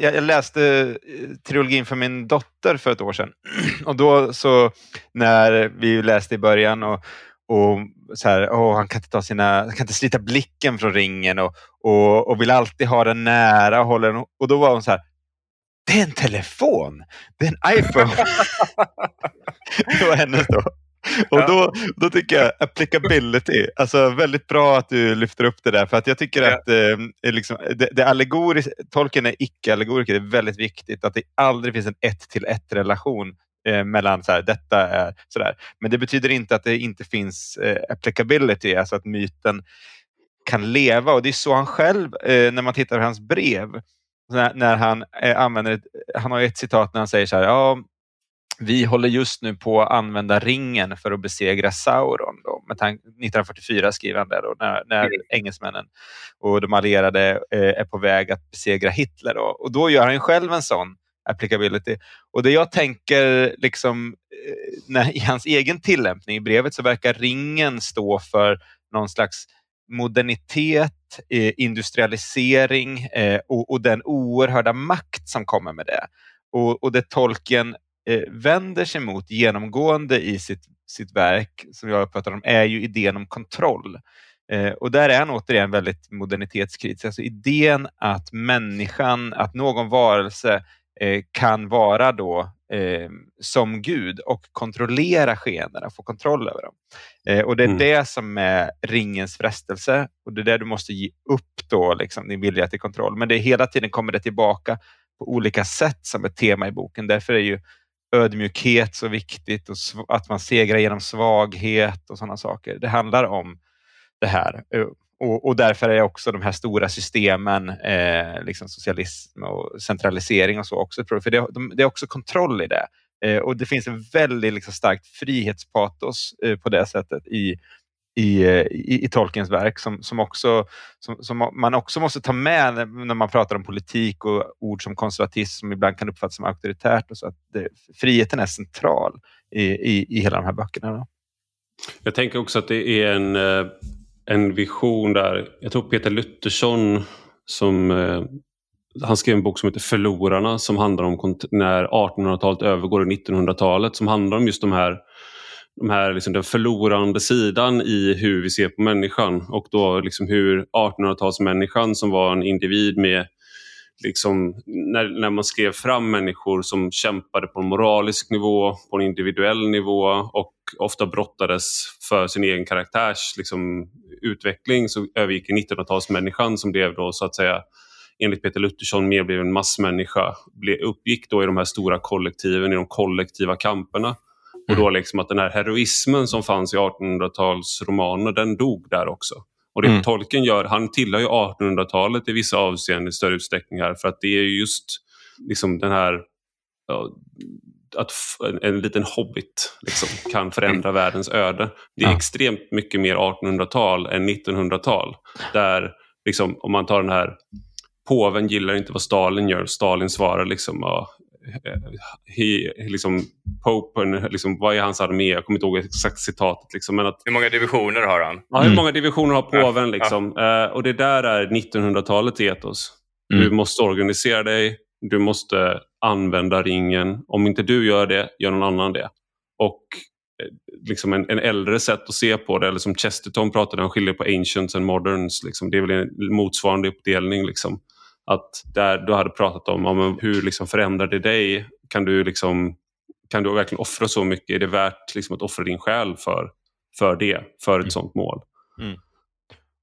jag, läste eh, trilogin för min dotter för ett år sedan. Och då så när vi läste i början och och så här, oh, han kan inte ta sina, kan inte slita blicken från ringen och, och, och vill alltid ha den nära. Och, håller och då var hon så här, det är en telefon! Det är en iPhone! det var hennes då. Och då, då tycker jag applicability, alltså väldigt bra att du lyfter upp det där för att jag tycker ja. att eh, liksom, det, det tolken är icke-allegoriker, det är väldigt viktigt att det aldrig finns en ett till ett relation eh, mellan så här, detta är sådär. Men det betyder inte att det inte finns eh, applicability, alltså att myten kan leva och det är så han själv, eh, när man tittar på hans brev, när, när han eh, använder, han har ett citat när han säger så här, ja, vi håller just nu på att använda ringen för att besegra Sauron. Då. Med 1944 skriver han det, då, när, när mm. engelsmännen och de allierade eh, är på väg att besegra Hitler. Då. Och då gör han själv en sån applicability. Och det jag tänker liksom, eh, när, i hans egen tillämpning i brevet så verkar ringen stå för någon slags modernitet, eh, industrialisering eh, och, och, den oerhörda makt som kommer med det. Och, och det Tolkien eh, vänder sig mot genomgående i sitt, sitt verk, som jag uppfattar dem, är ju idén om kontroll. Eh, och där är han återigen väldigt modernitetskritisk. Alltså idén att människan, att någon varelse kan vara då eh, som Gud och kontrollera skeendena, få kontroll över dem. Eh, och Det är mm. det som är ringens frestelse och det är det du måste ge upp då, liksom, din vilja till kontroll. Men det är hela tiden kommer det tillbaka på olika sätt som ett tema i boken. Därför är ju ödmjukhet så viktigt och att man segrar genom svaghet och sådana saker. Det handlar om det här. Och, och, därför är också de här stora systemen, eh, liksom socialism och centralisering och så också, för det, de, det är också kontroll i det. Eh, och det finns en väldigt liksom, starkt frihetspatos eh, på det sättet i, i, i, i Tolkiens verk som, som, också, som, som, man också måste ta med när man pratar om politik och ord som konservatism som ibland kan uppfattas som auktoritärt. Och så att det, friheten är central i, i, i hela de här böckerna. Jag tänker också att det är en eh, en vision där. Jag tror Peter Luttersson som eh, han skrev en bok som heter Förlorarna som handlar om när 1800-talet övergår i 1900-talet som handlar om just de här, de här liksom den förlorande sidan i hur vi ser på människan och då liksom hur 1800-talsmänniskan som var en individ med liksom, när, när man skrev fram människor som kämpade på en moralisk nivå, på en individuell nivå och ofta brottades för sin egen karaktärs liksom, utveckling så övergick 1900-talsmänniskan som blev då så att säga enligt Peter Luttersson mer blev en massmänniska, blev, uppgick då i de här stora kollektiven, i de kollektiva kamperna. Och då mm. liksom att den här heroismen som fanns i 1800-talsromaner, den dog där också. Och det Mm. Tolkien gör, han tillhör ju 1800-talet i vissa avseenden i större utsträckning här för att det är ju just liksom den här ja, att en, en liten hobbit liksom, kan förändra världens öde. Det är Ja. extremt mycket mer 1800-tal än 1900-tal. Där, liksom, om man tar den här, påven gillar inte vad Stalin gör. Stalin svarar liksom, ja, eh, he, liksom Popen, liksom, vad är hans armé? Jag kommer inte ihåg exakt citatet. Liksom, men att, Hur många divisioner har han? ja, hur Mm. många divisioner har påven? Ja, Liksom? Eh, och det där är 1900-talets etos. Mm. Du måste organisera dig, du måste använda ringen. Om inte du gör det, gör någon annan det. Och eh, liksom en, en äldre sätt att se på det, eller som Chesterton pratade, han skiljer på ancients and moderns. Liksom. Det är väl en motsvarande uppdelning. Liksom. Att där du hade pratat om, om hur liksom förändrar det dig? Kan du, liksom, kan du verkligen offra så mycket? Är det värt liksom, att offra din själ för, för det, för ett Mm. sånt mål?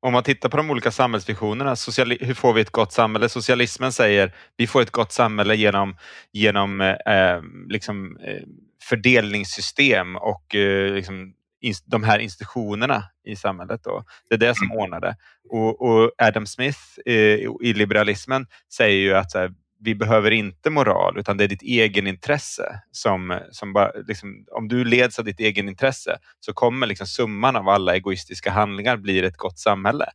Om man tittar på de olika samhällsvisionerna, sociali- hur får vi ett gott samhälle? Socialismen säger vi får ett gott samhälle genom, genom eh, liksom, eh, fördelningssystem och eh, liksom, ins- de här institutionerna i samhället. Då. Det är det som ordnar det. Och, och Adam Smith eh, i liberalismen säger ju att här, vi behöver inte moral utan det är ditt egenintresse som, som bara, liksom, om du leds av ditt egenintresse så kommer liksom summan av alla egoistiska handlingar blir ett gott samhälle.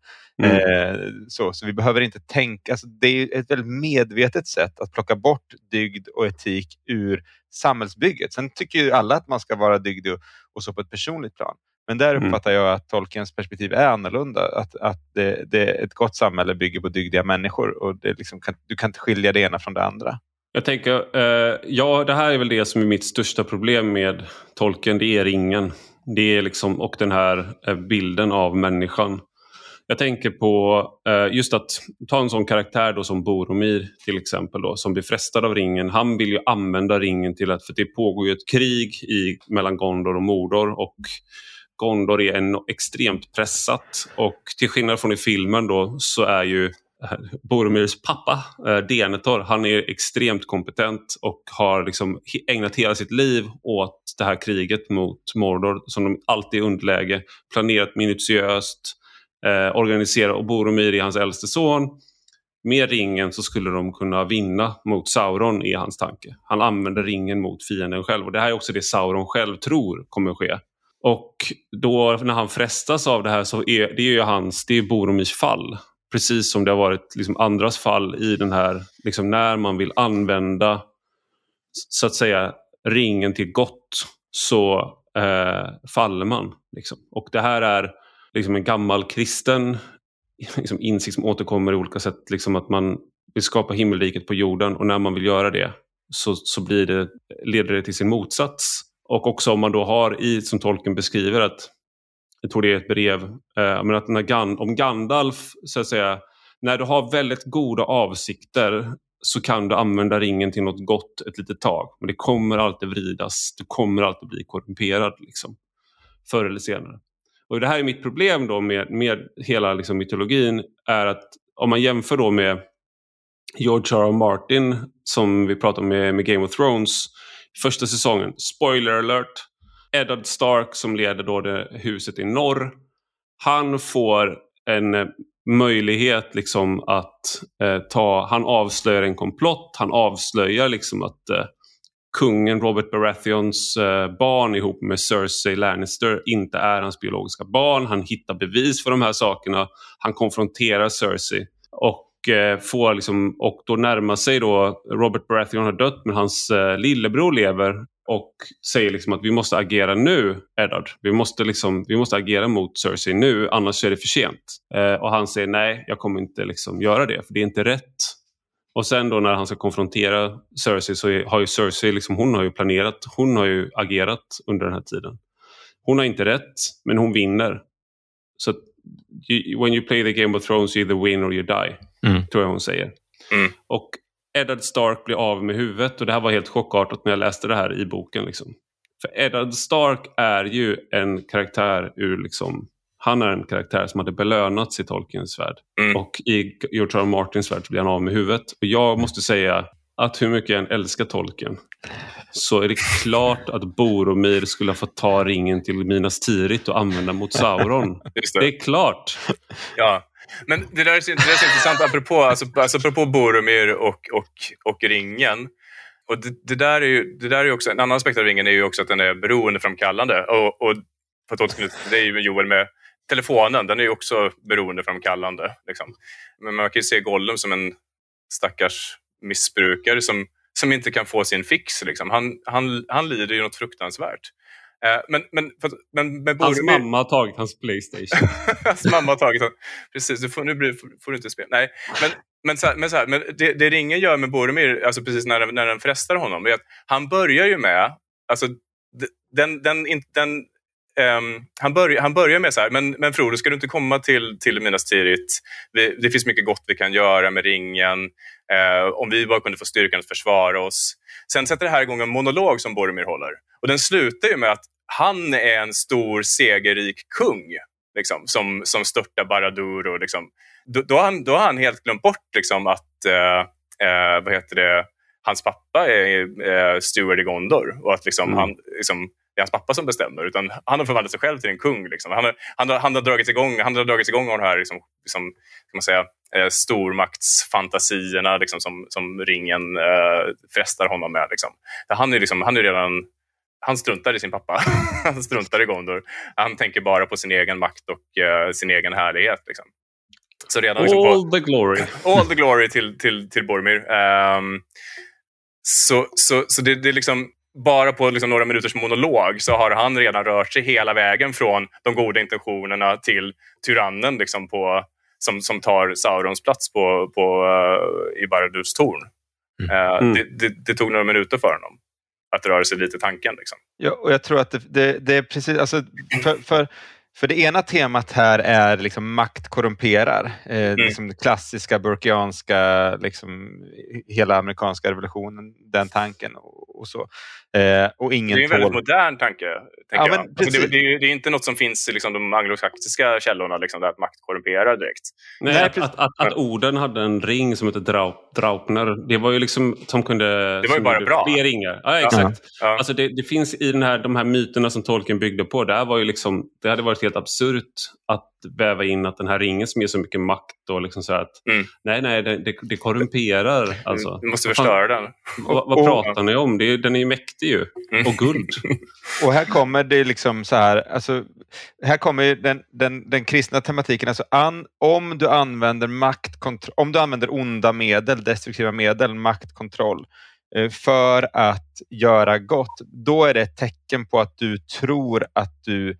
Mm. Eh, så, så vi behöver inte tänka, alltså det är ett väldigt medvetet sätt att plocka bort dygd och etik ur samhällsbygget. Sen tycker ju alla att man ska vara dygdig och, och så på ett personligt plan. Men där Mm. uppfattar jag att Tolkiens perspektiv är annorlunda. Att, att det, det, ett gott samhälle bygger på dygdiga människor och det liksom kan, du kan inte skilja det ena från det andra. Jag tänker, eh, ja det här är väl det som är mitt största problem med tolken. Det är ringen. Det är liksom, och den här eh, bilden av människan. Jag tänker på eh, just att ta en sån karaktär då som Boromir till exempel då, som blir frestad av ringen. Han vill ju använda ringen till att, för det pågår ju ett krig i, mellan Gondor och Mordor och Gondor är en, extremt pressat och till skillnad från i filmen då så är ju eh, Boromirs pappa, eh, Denethor, han är extremt kompetent och har liksom ägnat hela sitt liv åt det här kriget mot Mordor som de alltid är i underläge, planerat minutiöst, eh, organiserat och Boromir är hans äldste son. Med ringen så skulle de kunna vinna mot Sauron i hans tanke. Han använder ringen mot fienden själv och det här är också det Sauron själv tror kommer ske. Och då när han frestas av det här så är det är ju hans, det är Boromirs fall. Precis som det har varit liksom andras fall i den här, liksom när man vill använda så att säga ringen till gott så eh, faller man. Liksom. Och det här är liksom en gammal kristen liksom, insikt som återkommer i olika sätt. Liksom att man vill skapa himmelriket på jorden och när man vill göra det så, så blir det, leder det till sin motsats. Och också om man då har i, som tolken beskriver, att jag tror det är ett brev, eh, men att när Gan, om Gandalf, så att säga, när du har väldigt goda avsikter så kan du använda ringen till något gott ett litet tag. Men det kommer alltid vridas, du kommer alltid bli korrumperad liksom, förr eller senare. Och det här är mitt problem då med, med hela liksom, mytologin, är att om man jämför då med George R. R. Martin som vi pratade om med, med Game of Thrones, första säsongen, spoiler alert, Eddard Stark som leder då det huset i norr, han får en eh, möjlighet liksom att eh, ta, han avslöjar en komplott, han avslöjar liksom att eh, kungen Robert Baratheons eh, barn ihop med Cersei Lannister inte är hans biologiska barn. Han hittar bevis för de här sakerna. Han konfronterar Cersei. Och, Eh, får liksom, och då närmar sig då, Robert Baratheon har dött men hans eh, lillebror lever och säger liksom att vi måste agera nu, Eddard. Vi måste, liksom, vi måste agera mot Cersei nu, annars är det för sent. Eh, och han säger nej, jag kommer inte liksom göra det, för det är inte rätt. Och sen då när han ska konfrontera Cersei så har ju Cersei, liksom, hon har ju planerat, hon har ju agerat under den här tiden. Hon har inte rätt, men hon vinner. Så you, when you play the Game of Thrones you either win or you die, Mm. tror jag hon säger. Mm. Och Eddard Stark blir av med huvudet och det här var helt chockartat när jag läste det här i boken. Liksom. För Eddard Stark är ju en karaktär ur liksom, han är en karaktär som hade belönats i Tolkiens värld. Mm. Och i George R. R. Martins värld blir han av med huvudet. Och jag måste säga, att hur mycket jag än älskar tolken så är det klart att Boromir skulle ha fått ta ringen till Minas Tirith och använda mot Sauron. Det. Det är klart. Ja. Men det där är så, det där är så intressant, apropå, alltså, alltså, apropå Boromir och, och, och ringen. Och det, det, där är ju, det där är också, en annan aspekt av ringen är ju också att den är beroendeframkallande. Och, och för att återknyta till dig Joel med telefonen, den är ju också beroendeframkallande. Liksom. Men man kan ju se Gollum som en stackars missbrukare som, som inte kan få sin fix. Liksom. Han, han, han lider ju något fruktansvärt. Eh, men, men, men med Hans mamma har tagit hans Playstation. Hans mamma har tagit honom. Precis, du får, nu blir, får, får du inte spela. Nej, men, men, så här, men, så här, men det, det ringen gör med Boromir, alltså precis när, när den frestar honom, är att han börjar ju med, alltså den, den, den, den Um, han, börj han börjar med så här, men, men Frodo, ska du inte komma till, till Minas Tirith? Vi, det finns mycket gott vi kan göra med ringen. Uh, om vi bara kunde få styrkan att försvara oss. Sen sätter det här igång en monolog som Boromir håller. Och den slutar ju med att han är en stor segerrik kung liksom, som, som störtar Baradur. Och, liksom. då, då, har han, då har han helt glömt bort liksom, att uh, uh, vad heter det, hans pappa är uh, steward i Gondor och att liksom, mm. han, liksom, det är hans pappa som bestämmer. Utan han har förvandlat sig själv till en kung. Liksom. Han, har, han, har, han har dragits igång, han har dragits igång av de här liksom, liksom, kan man säga, eh, stormaktsfantasierna liksom, som, som ringen eh, frestar honom med. Liksom. Han, är liksom, han är redan han struntar i sin pappa. han struntar i Gondor. Han tänker bara på sin egen makt och uh, sin egen härlighet. Liksom. Så redan, liksom, all på, the glory. all the glory till, till, till Boromir. Um, så så, så det, det är liksom bara på liksom några minuters monolog så har han redan rört sig hela vägen från de goda intentionerna till tyrannen liksom på, som, som tar Saurons plats på, på, uh, i Baradus torn. Uh, mm. Det, det, det, tog några minuter för honom att röra sig lite i tanken. Liksom. Ja, och jag tror att det, det, det är precis, alltså, för, för, för det ena temat här är liksom makt korrumperar. Eh, mm. liksom det klassiska burkianska, liksom, hela amerikanska revolutionen, den tanken och, och så. Eh, och ingen det är en väldigt modern tanke. Ja, jag. Alltså det, det, det, är inte något som finns i liksom, de anglosaxiska källorna, liksom, där att makt korrumperar direkt. Nej, Nej att, att, att, att, orden hade en ring som hette Draup, Draupner, det var ju liksom som kunde... Det var ju bara bra. Fler ringar. Ja, exakt. Ja. Alltså det, det, finns i den här, de här myterna som tolken byggde på, där var ju liksom, det hade varit helt absurt att väva in att den här ringen som ger så mycket makt och liksom så att mm. nej, nej, det, det korrumperar. Mm. Alltså. Du måste förstöra den. Vad, vad pratar ni om? Det, den är ju mäktig ju. Mm. Och guld. och här kommer det liksom så här, alltså, här kommer den, den, den kristna tematiken. Alltså an, om du använder maktkontroll, om du använder onda medel, destruktiva medel, maktkontroll eh, för att göra gott, då är det ett tecken på att du tror att du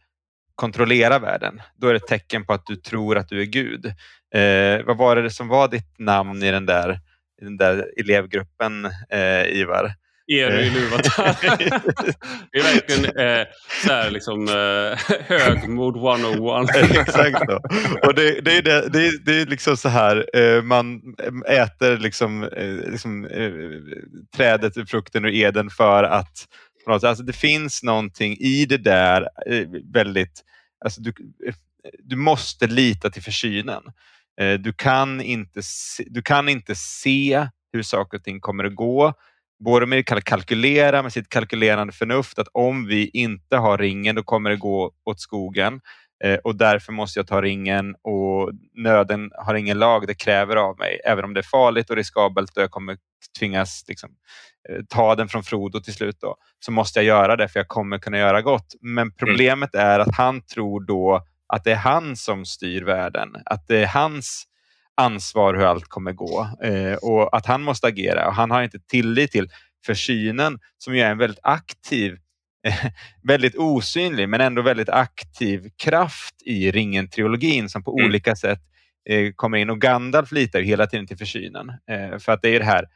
kontrollera världen. Då är det ett tecken på att du tror att du är Gud. Eh, vad var det som var ditt namn i den där, i den där elevgruppen, eh, Ivar? Eru i Luvatar. det är verkligen eh, så här, liksom, eh, högmod 101. Exakt. Då. Och det, det, är det, det, är, det är liksom så här, eh, man äter liksom, eh, liksom eh, trädet, frukten ur Eden för att Alltså det finns någonting i det där eh, väldigt... Alltså du, eh, du måste lita till försynen. Eh, du kan, inte se, du kan inte se hur saker och ting kommer att gå. Boromir kan kalkylera med sitt kalkylerande förnuft att om vi inte har ringen då kommer det gå åt skogen och därför måste jag ta ringen och nöden har ingen lag, det kräver av mig. Även om det är farligt och riskabelt och jag kommer tvingas liksom, Eh, ta den från Frodo till slut då, så måste jag göra det för jag kommer kunna göra gott. Men mm. problemet är att han tror då att det är han som styr världen, att det är hans ansvar hur allt kommer gå eh, och att han måste agera. Och han har inte tillit till försynen som ju är en väldigt aktiv, eh, väldigt osynlig men ändå väldigt aktiv kraft i ringen-trilogin som på mm. olika sätt eh, kommer in. Och Gandalf litar ju hela tiden till försynen eh, för att det är det här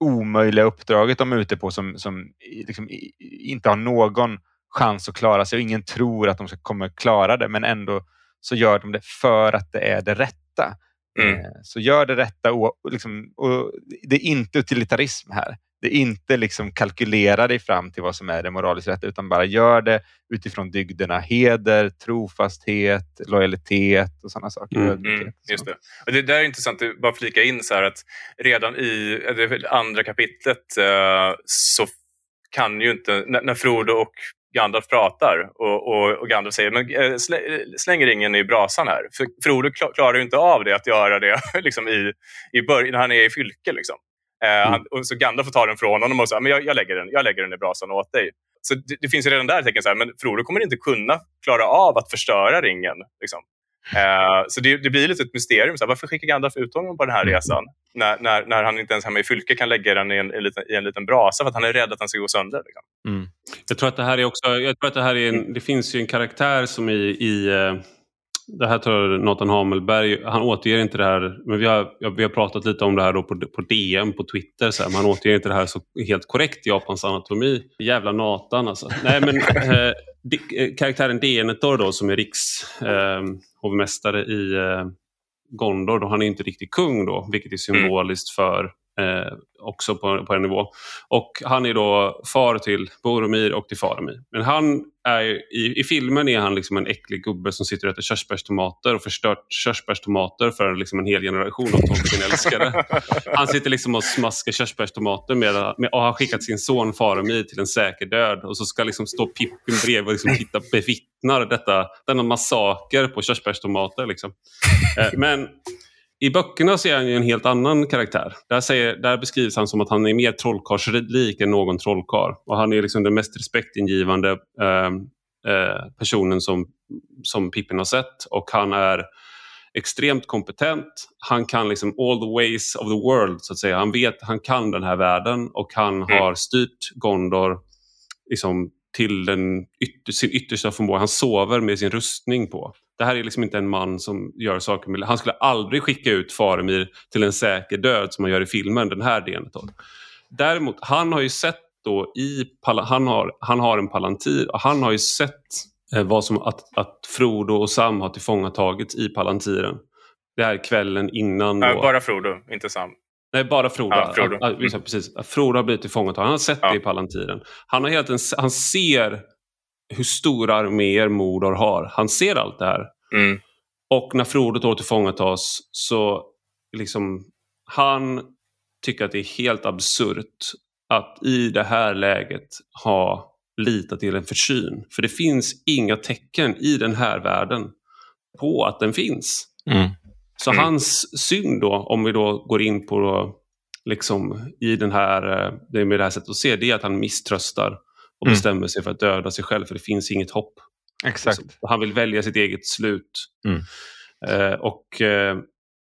omöjliga uppdraget de är ute på som, som liksom inte har någon chans att klara sig och ingen tror att de ska kommer klara det men ändå så gör de det för att det är det rätta. Mm. Eh, så gör det rätta och, liksom, och det är inte utilitarism här. Det inte liksom kalkylera dig fram till vad som är det moraliskt rätta utan bara gör det utifrån dygderna heder, trofasthet, lojalitet och sådana saker. Mm, mm, just det. Och det där är intressant, bara flika in så här att redan i det andra kapitlet eh, så kan ju inte, när, när Frodo och Gandalf pratar och, och, och Gandalf säger men eh, släng ringen i brasan här. För Frodo klarar ju inte av det, att göra det liksom i, i början, när han är i fylke. Liksom. Eh, mm. han, så Gandalf får ta den från honom och säga men jag, jag, lägger den, jag lägger den i brasan åt dig. Så det, det finns ju redan där tecken, så här, men Frodo kommer inte kunna klara av att förstöra ringen. Liksom. Uh, så det, det, blir lite ett mysterium. Så här, varför skickar Gandalf ut honom på den här mm. resan när, när, när han inte ens hemma i fylke kan lägga den i en, i en, liten, i en liten brasa för att han är rädd att den ska gå sönder? Liksom. Mm. Jag tror att det här är också, jag tror att det här är en, mm. det finns ju en karaktär som i, i uh, det här tror jag Nathan Hamelberg, han återger inte det här, men vi har, vi har pratat lite om det här då på, på DM på Twitter, så här, men han återger inte det här så helt korrekt, Japans anatomi. Jävla Nathan alltså. Nej men eh, karaktären Denethor då som är rikshovmästare eh, i eh, Gondor, då han är inte riktigt kung då, vilket är symboliskt för eh, också på, på en nivå. Och han är då far till Boromir och till Faramir. Men han är, i, i filmen är han liksom en äcklig gubbe som sitter och äter körsbärstomater och förstört körsbärstomater för liksom en hel generation av Tolkien-älskare. Han sitter liksom och smaskar körsbärstomater med, med, och har skickat sin son Faramir till en säker död och så ska liksom stå Pippin bredvid och liksom titta, bevittnar detta, denna massaker på körsbärstomater. Liksom. Eh, men i böckerna så är han ju en helt annan karaktär. Där, säger, där beskrivs han som att han är mer trollkarlslik än någon trollkarl. Och han är liksom den mest respektingivande eh, eh, personen som, som Pippin har sett. Och han är extremt kompetent. Han kan liksom all the ways of the world så att säga. Han vet, han kan den här världen och han mm. har styrt Gondor liksom, till den ytter, sin yttersta förmåga. Han sover med sin rustning på. Det här är liksom inte en man som gör saker med... Han skulle aldrig skicka ut Faramir till en säker död som man gör i filmen, den här delen. Däremot, han har ju sett då i... Han har, han har en palantir och han har ju sett eh, vad som, att, att Frodo och Sam har tillfångatagits i palantiren. Det här kvällen innan. Då. bara Frodo, inte Sam. Nej, bara Frodo. Ja, Frodo. Ja, precis. Frodo har blivit tillfångatagen. Han har sett ja. det i Palantiren. Han, har helt en, han ser hur stora arméer Mordor har. Han ser allt det här. Mm. Och när Frodo då tillfångatas så liksom han tycker att det är helt absurt att i det här läget ha litat till en försyn. För det finns inga tecken i den här världen på att den finns. Mm. Så mm. hans synd då, om vi då går in på då, liksom i den här, eh, med det här sättet att se, det är att han misströstar och mm. bestämmer sig för att döda sig själv för det finns inget hopp. Exakt. Så han vill välja sitt eget slut. Mm. Eh, och eh,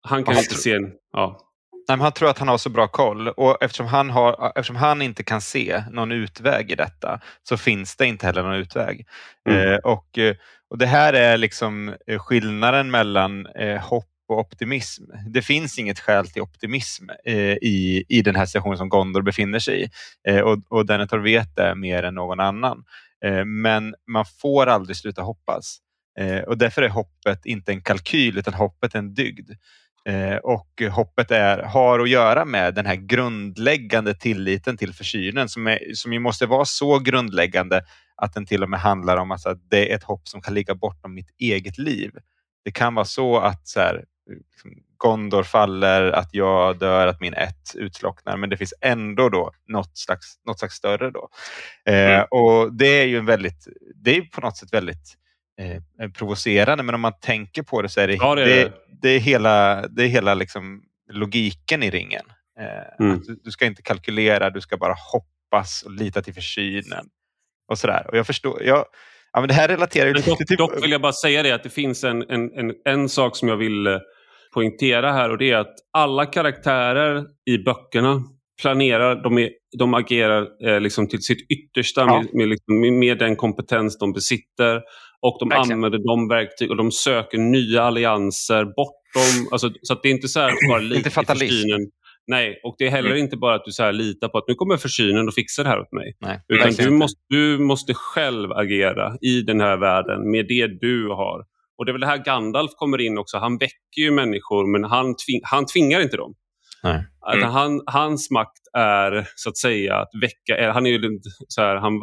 han kan inte se... En, ja. Nej, han tror att han har så bra koll och eftersom han, har, eftersom han inte kan se någon utväg i detta så finns det inte heller någon utväg. Mm. Eh, och, eh, och Det här är liksom eh, skillnaden mellan eh, hopp och optimism. Det finns inget skäl till optimism eh, i, i den här situationen som Gondor befinner sig i. Eh, och, och Denethor vet det mer än någon annan. Eh, men man får aldrig sluta hoppas. Eh, och därför är hoppet inte en kalkyl utan hoppet är en dygd. Eh, och hoppet är, har att göra med den här grundläggande tilliten till försynen som, är, som ju måste vara så grundläggande att den till och med handlar om alltså att det är ett hopp som kan ligga bortom mitt eget liv. Det kan vara så att så här, liksom, Gondor faller, att jag dör, att min ett utslocknar, men det finns ändå då något slags, något slags större. Då. Eh, mm. och Det är ju en väldigt, det är på något sätt väldigt eh, provocerande, men om man tänker på det så är det, ja, det, är det. det, är hela, det är hela liksom logiken i ringen. Eh, mm. du, du, ska inte kalkylera, du ska bara hoppas och lita till försynen. Och sådär. Och jag förstår, jag, ja, men det här relaterar ju dock, till... Dock vill jag bara säga det att det finns en, en, en, en sak som jag vill eh, poängtera här och det är att alla karaktärer i böckerna planerar, de, är, de agerar eh, liksom till sitt yttersta ja. med, med, liksom, med, den kompetens de besitter. Och de Verkligen. använder de verktyg och de söker nya allianser bortom... Alltså, så att det är inte så här bara lite försynen. Nej, och det är heller mm. inte bara att du så här litar på att nu kommer försynen och fixar det här åt mig. Nej, Utan du måste, du måste själv agera i den här världen med det du har. Och det är väl det här Gandalf kommer in också. Han väcker ju människor men han, tving, han tvingar inte dem. Nej. Att mm. han, hans makt är så att säga att väcka, han är ju så här, han,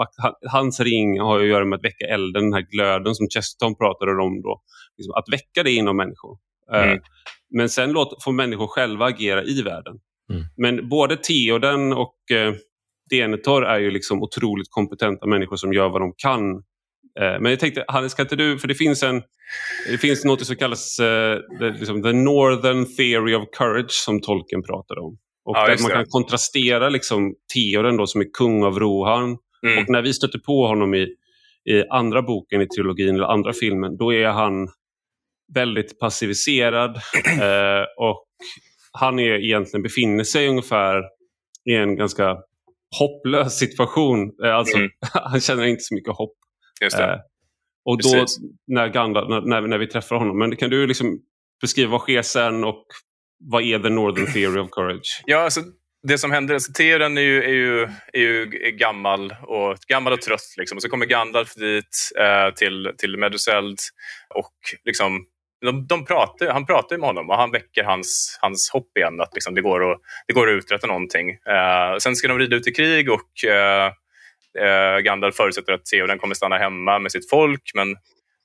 hans ring har att göra med att väcka elden, den här glöden som Chesterton pratade om då. Liksom, att väcka det inom människor. Eh, mm. Men sen låt, får människor själva agera i världen. Mm. Men både Theoden och eh, Denethor är ju liksom otroligt kompetenta människor som gör vad de kan. Eh, men jag tänkte, Hannes, kan inte du, för det finns en det finns något som kallas eh, liksom, the Northern Theory of Courage som tolken pratar om. Och ja, där man kan kontrastera liksom, Theoden då, som är kung av Rohan. Mm. Och när vi stöter på honom i, i andra boken i trilogin eller andra filmen, då är han väldigt passiviserad eh, och han är egentligen befinner sig ungefär i en ganska hopplös situation. Eh, alltså, mm. han känner inte så mycket hopp. Eh, och då när, Gandalf, när, när, vi träffar honom. Men kan du liksom beskriva vad sker sen och vad är the Northern Theory of Courage? Ja, alltså, det som händer, alltså, Theoden är ju, är ju, är ju gammal, och, gammal och trött. Liksom. Och så kommer Gandalf dit eh, till, till Meduseld och liksom, de, de pratar, han pratar med honom och han väcker hans, hans hopp igen att liksom, det, går att, det går att uträtta någonting. Eh, sen ska de rida ut i krig och eh, eh, Gandalf förutsätter att Theoden kommer stanna hemma med sitt folk men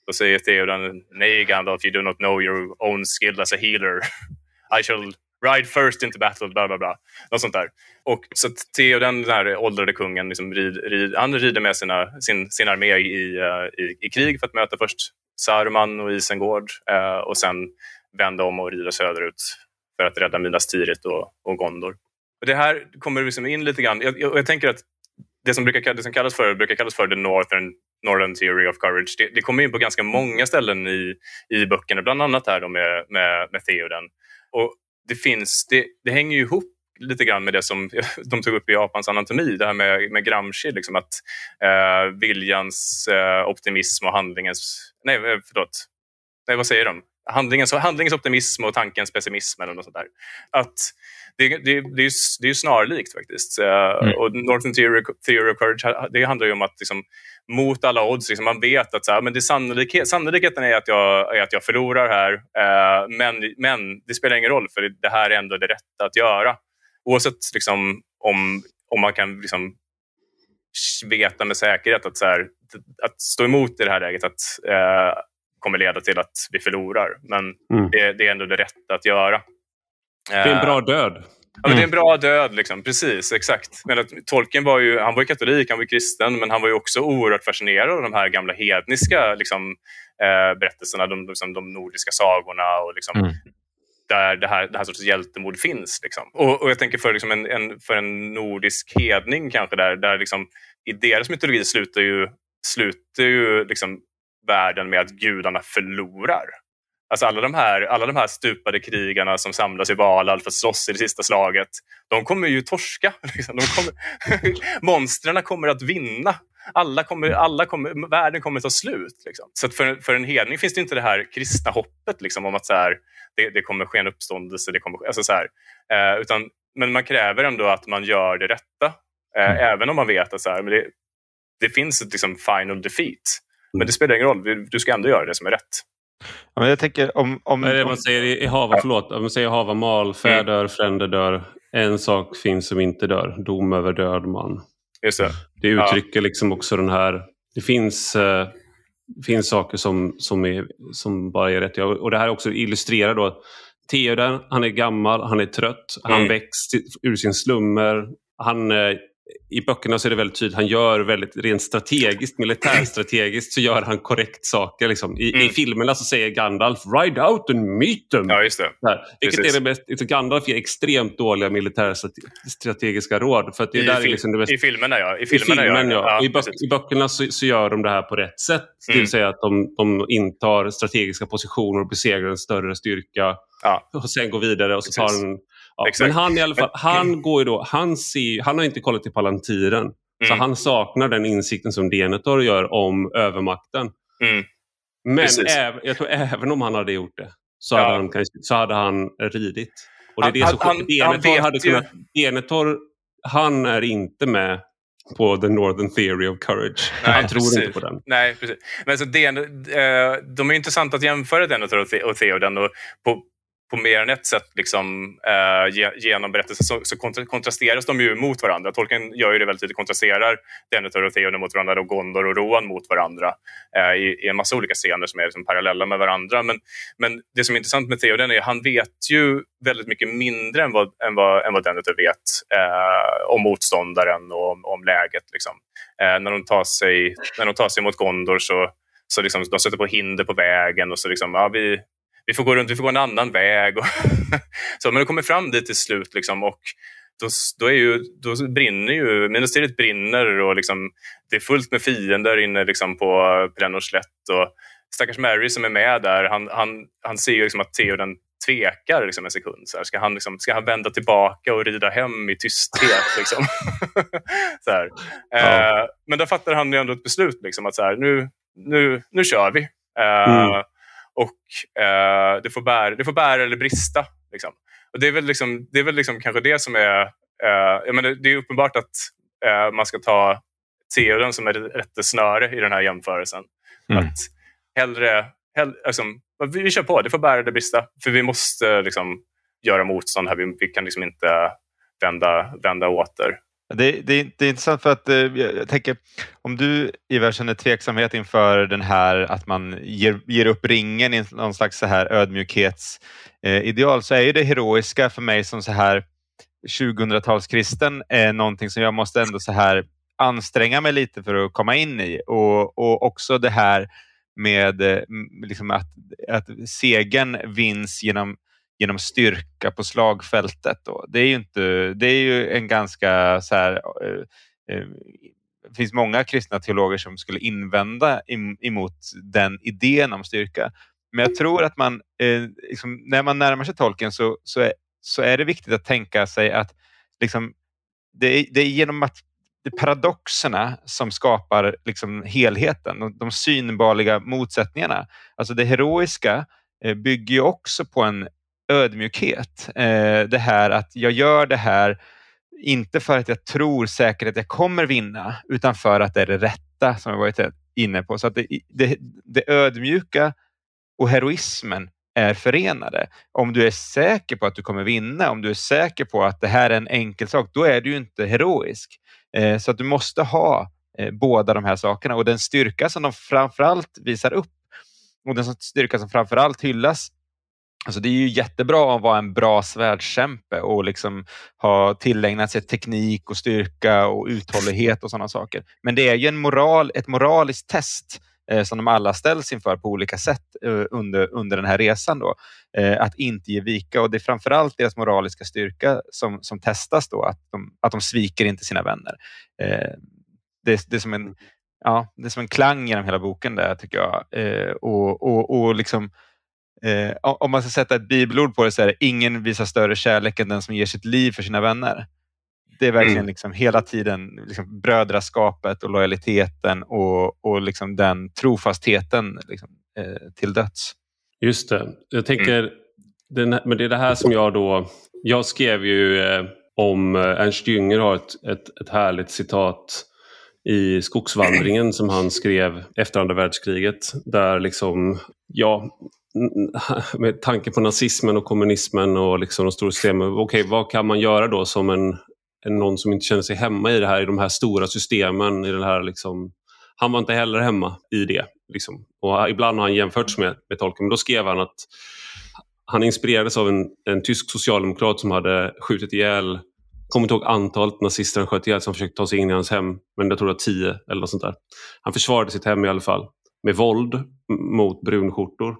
då säger Theoden nej Gandalf, you do not know your own skill as a healer. I shall ride first into battle, bla bla bla. Något sånt där. Och så Theoden, den här åldrade kungen, liksom rid, rid, han rider med sina, sin, sin armé i, uh, i, i, krig för att möta först Saruman och Isengård uh, och sen vända om och rida söderut för att rädda Minas Tirith och, och Gondor. Och det här kommer liksom in lite grann. Jag, jag, jag tänker att det som, brukar, det som kallas för, brukar kallas för the northern, northern theory of courage, det, det kommer in på ganska många ställen i, i böckerna, bland annat här då med, med, med Theoden. Och det, finns, det, det hänger ju ihop lite grann med det som de tog upp i Japans anatomi, det här med, med Gramsci, liksom att eh, viljans eh, optimism och handlingens... Nej, eh, förlåt. Nej, vad säger de? Handlingens, handlingens optimism och tankens pessimism eller något sånt där. Att det, det, det, är, det är snarlikt faktiskt. Eh, mm. Och Northern Theory, Theory of Courage det handlar ju om att liksom, mot alla odds, liksom, man vet att så här, men det sannolikhet, sannolikheten är att jag, är att jag förlorar här, eh, men, men det spelar ingen roll för det här är ändå det rätta att göra. Oavsett liksom, om, om man kan liksom, veta med säkerhet att, så här, att stå emot i det här läget att, eh, kommer leda till att vi förlorar. Men mm. det, det, är ändå det rätta att göra. Det är en bra död. Ja, men det är en bra död, liksom. precis. exakt. Men att, Tolkien var ju, han var ju katolik, han var kristen, men han var ju också oerhört fascinerad av de här gamla hedniska liksom, eh, berättelserna, de, liksom, de nordiska sagorna och liksom, mm. där det här, det här sortens hjältemod finns. Liksom. Och, och, jag tänker för, liksom, en, en, för en nordisk hedning kanske, där, där liksom, i deras mytologi slutar ju, slutar ju liksom, världen med att gudarna förlorar. Alltså alla de, här, alla de här stupade krigarna som samlas i Valhall för att slåss i det sista slaget, de kommer ju torska. Liksom. De kommer, monstren kommer att vinna. Alla kommer, alla kommer, världen kommer att ta slut. Liksom. Så för, för en hedning finns det inte det här kristna hoppet liksom, om att så här, det, det kommer ske en uppståndelse. Det kommer, alltså så här, eh, utan, men man kräver ändå att man gör det rätta. Eh, mm. Även om man vet att så här, men det, det finns ett liksom, final defeat. Men det spelar ingen roll, du ska ändå göra det som är rätt. Ja, men jag tänker om... om Vad är det man säger i, Hava? Ja. Förlåt, man säger Hava mal, fä mm. dör, fränder dör. En sak finns som inte dör, dom över död man. Just det. det uttrycker ja. liksom också den här... Det finns, eh, finns saker som, som, är, som bara är rätt. Och det här också illustrerar då Theoden, han är gammal, han är trött, mm. han väcks ur sin slummer. Han eh, i böckerna så är det väldigt tydligt, han gör väldigt rent strategiskt, militärstrategiskt så gör han korrekt saker. Liksom. I, mm. I filmerna så säger Gandalf “Ride out and meet them”. Ja, just det. Här, vilket är det bäst, liksom, Gandalf ger extremt dåliga militärstrategiska råd. För det I, där fil liksom det bäst... I filmerna ja. I filmerna, I, filmen, ja. ja. I, böck, I böckerna så, så, gör de det här på rätt sätt. Mm. Det vill mm. säga att de, de intar strategiska positioner och besegrar en större styrka. Ja. Och sen går vidare och så Precis. tar en Ja, men han i alla fall, han går då, han, ser, han har inte kollat till Palantiren. Mm. Så han saknar den insikten som Denethor gör om övermakten. Mm. Men äv, jag tror även om han hade gjort det så hade, han, så hade han ridit. Och det är det som, han, Denethor han hade kunnat, Denethor, han är inte med på the Northern Theory of Courage. Nej, han tror precis. inte på den. Nej, precis. Men alltså, den, eh, de är intressanta att jämföra Denethor och Theoden. Och på, på mer än ett sätt liksom, eh, genom berättelsen så, så kontra, kontrasteras de ju mot varandra. Tolkien gör ju det väldigt tydligt, kontrasterar Denethor och Theoden mot varandra och Gondor och Rohan mot varandra eh, i, i, en massa olika scener som är liksom parallella med varandra. Men, men det som är intressant med Theoden är att han vet ju väldigt mycket mindre än vad, än vad, än vad Denethor vet eh, om motståndaren och om, om läget. Liksom. Eh, när, de tar sig, när de tar sig mot Gondor så så liksom, de sätter på hinder på vägen och så liksom, ja, vi, vi får gå runt, vi får gå en annan väg. Och så, men de kommer fram dit till slut liksom, och då, då, är ju, då brinner ju, ministeriet brinner och liksom, det är fullt med fiender inne liksom, på Pelennor slätt. Och stackars Mary som är med där, han, han, han ser ju liksom att Theoden tvekar liksom en sekund. Så här, ska, han liksom, ska han vända tillbaka och rida hem i tysthet? Liksom? så här. Ja. Eh, men där fattar han ju ändå ett beslut. Liksom, att så här, nu, nu, nu kör vi. Eh, mm. Och eh, det, får bära, det får bära eller brista. Liksom. Och det är väl, liksom, det är väl liksom kanske det som är... Eh, jag menar, det är uppenbart att eh, man ska ta Theoden som är rättesnöre i den här jämförelsen. Mm. Att hellre, hellre alltså, vi, vi kör på, det får bära eller brista. För vi måste liksom, göra motstånd här. Vi, vi kan liksom inte vända, vända åter. Det, det, det, är intressant för att eh, jag tänker om du Ivar känner tveksamhet inför den här att man ger, ger upp ringen i någon slags så här ödmjukhetsideal eh, så är ju det heroiska för mig som så här 2000-talskristen är eh, någonting som jag måste ändå så här anstränga mig lite för att komma in i. Och, och också det här med liksom att, att segern vinns genom genom styrka på slagfältet. Då. Det är ju inte, det är ju en ganska så här, eh, eh, det finns många kristna teologer som skulle invända emot den idén om styrka. Men jag tror att man, eh, liksom, när man närmar sig tolken så, så, är, så är det viktigt att tänka sig att liksom, det, är, det är genom att det är paradoxerna som skapar liksom helheten, de, de synbarliga motsättningarna. Alltså det heroiska bygger ju också på en ödmjukhet. Eh, det här att jag gör det här inte för att jag tror säkert att jag kommer vinna, utan för att det är det rätta som jag varit inne på. Så att det, det, det ödmjuka och heroismen är förenade. Om du är säker på att du kommer vinna, om du är säker på att det här är en enkel sak, då är du inte heroisk. Eh, så att du måste ha eh, båda de här sakerna och den styrka som de framförallt visar upp och den styrka som framförallt hyllas Alltså det är ju jättebra att vara en bra svärdskämpe och liksom ha tillägnat sig teknik och styrka och uthållighet och sådana saker. Men det är ju en moral, ett moraliskt test eh, som de alla ställs inför på olika sätt eh, under, under den här resan. Då. Eh, att inte ge vika och det är framförallt deras moraliska styrka som, som testas då, att de, att de sviker inte sina vänner. Eh, det, det, är som en, ja, det är som en klang genom hela boken där tycker jag. Eh, och, och, och liksom Eh, om man ska sätta ett bibelord på det så är det ingen visar större kärlek än den som ger sitt liv för sina vänner. Det är verkligen mm. liksom hela tiden liksom brödraskapet och lojaliteten och, och liksom den trofastheten liksom, eh, till döds. Just det. Jag tänker, mm. den, men det är det här som jag då... Jag skrev ju eh, om eh, Ernst Jünger har ett, ett, ett härligt citat i Skogsvandringen som han skrev efter andra världskriget. Där liksom, ja, Mm, mm. med tanke på nazismen och kommunismen och liksom de stora systemen. Okej, okay, vad kan man göra då som en, en, någon som inte känner sig hemma i det här, i de här stora systemen? I den här liksom, han var inte heller hemma i det. Liksom. Och ibland har han jämförts med, med tolken, men då skrev han att han inspirerades av en, en tysk socialdemokrat som hade skjutit ihjäl kommer inte ihåg antalet nazister han sköt ihjäl som försökte ta sig in i hans hem. Men jag tror det var tio eller något sånt där. Han försvarade sitt hem i alla fall. Med våld mot brunskjortor.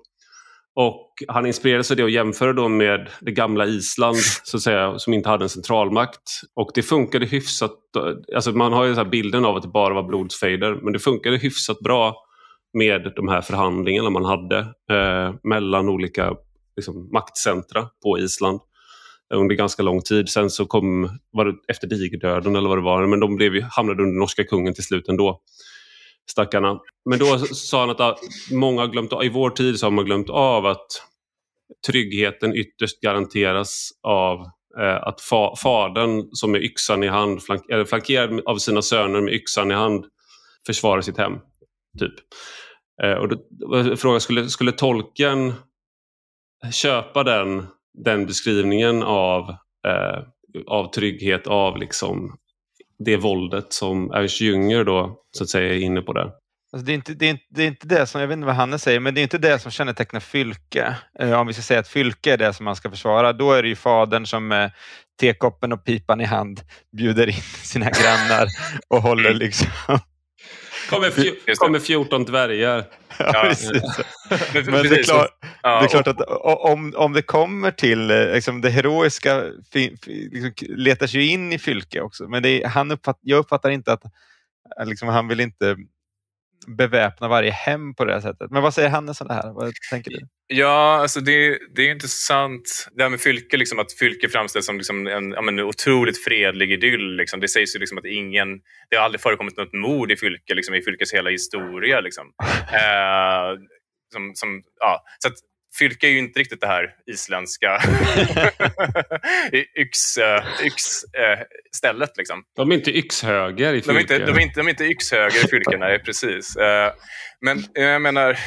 Och han inspirerades av det och jämförde då med det gamla Island så att säga, som inte hade en centralmakt. Och det funkade hyfsat. Alltså man har ju så bilden av att det bara var blodsfejder men det funkade hyfsat bra med de här förhandlingarna man hade eh, mellan olika liksom, maktcentra på Island under ganska lång tid. Sen så kom, var det efter digerdöden eller vad det var, men de blev, hamnade under norska kungen till slut ändå stackarna. Men då sa han att ah, många har glömt, i vår tid så har man glömt av att tryggheten ytterst garanteras av eh, att fa, fadern som är yxan i hand, flank, eller flankerad av sina söner med yxan i hand, försvarar sitt hem. Typ. Eh, och då, frågan skulle, skulle tolken köpa den den beskrivningen av, eh, av trygghet, av liksom det våldet som Ernst Jünger då så att säga är inne på där. Alltså det, är inte, det, är inte, det är inte det som, jag vet inte vad Hanne säger, men det är inte det som kännetecknar Fylke. Eh, om vi ska säga att Fylke är det som man ska försvara, då är det ju fadern som med tekoppen och pipan i hand bjuder in sina grannar och håller liksom... Kommer, fj- kommer 14 dvärgar. Ja, precis. Men det är, klart, det är klart att om, om det kommer till eh, liksom, det heroiska, liksom, letar sig in i Fylke också. Men det är, han uppfatt, jag uppfattar inte att liksom, han vill inte beväpna varje hem på det här sättet. Men vad säger Hannes om det här? Vad tänker du? Ja, alltså det, det är intressant. Det här med Fylke, liksom, att Fylke framställs som liksom en, ja, men, otroligt fredlig idyll. Liksom. Det sägs ju liksom att ingen, det har aldrig förekommit något mord i Fylke, liksom, i Fylkes hela historia. Liksom. Eh, som, som, ja. Så att Fylke är ju inte riktigt det här isländska yx, uh, yx uh, stället. Liksom. De är inte yxhöger i Fylke. De är inte, de är inte, de är inte yxhöger i Fylke, nej precis. Uh, men jag menar,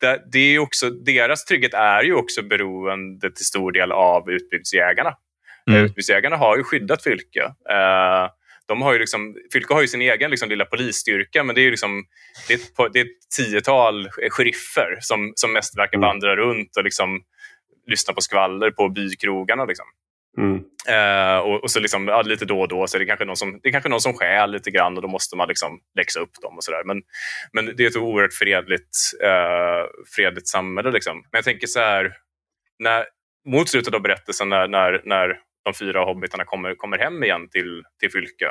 det, det, är också, deras trygghet är ju också beroende till stor del av utbygdsjägarna. Mm. Utbygdsjägarna har ju skyddat Fylke de har ju liksom, Fylke har ju sin egen liksom, lilla polisstyrka men det är, liksom, det är, ett, det är ett tiotal sheriffer som, som mest verkar mm. vandra runt och liksom, lyssna på skvaller på bykrogarna. Liksom. Mm. Eh, och, och, så liksom, ja, lite då och då så är det kanske någon som, det är kanske någon som stjäl lite grann och då måste man liksom läxa upp dem. och så där. Men, men det är ett oerhört fredligt, eh, fredligt samhälle. Liksom. Men jag tänker så här, när, mot slutet av berättelsen när, när, när de fyra hobbitarna kommer, kommer hem igen till, till Fylke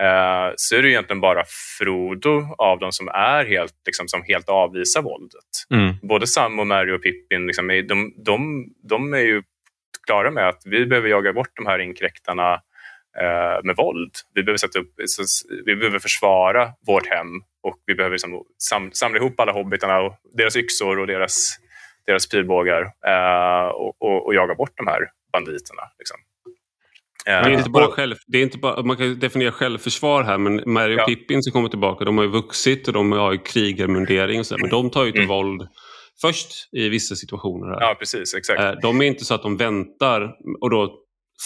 eh, så är det egentligen bara Frodo av dem som är helt, liksom, som helt avvisar våldet. Mm. Både Sam och Mary och Pippin liksom, de, de, de är ju klara med att vi behöver jaga bort de här inkräktarna eh, med våld. Vi behöver, sätta upp, vi behöver försvara vårt hem och vi behöver liksom sam, samla ihop alla hobbitarna och deras yxor och deras, deras pilbågar eh, och, och, och, jaga bort de här banditerna. Liksom. Det är inte bara själv, det är inte bara, man kan definiera självförsvar här men Mary och ja. Pippin som kommer tillbaka de har ju vuxit och de har ju krigarmundering och så, men de tar ju till mm. våld först i vissa situationer. Här. Ja, precis. Exakt. Eh, de är inte så att de väntar och då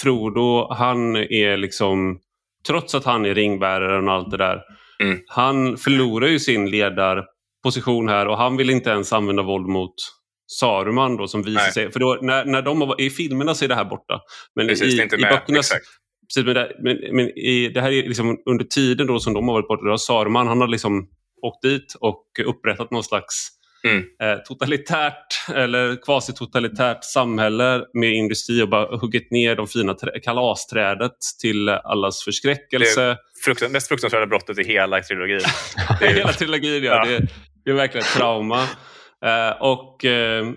Frodo han är liksom trots att han är ringbäraren och allt det där mm. han förlorar ju sin ledarposition här och han vill inte ens använda våld mot Saruman då som visar Nej. sig. För då, när, när de var, I filmerna så är det här borta. Men Precis, i, i böckerna... Precis, men, det, men, men i, det här är liksom under tiden då som de har varit borta. Då har Saruman han har liksom åkt dit och upprättat någon slags mm. eh, totalitärt eller kvasi-totalitärt samhälle med industri och bara huggit ner de fina kalasträdet till allas förskräckelse. Det fruktan mest fruktansvärda brottet i hela trilogin. det är hela trilogin, ja. ja. Det, det är verkligen ett trauma. Uh, och uh,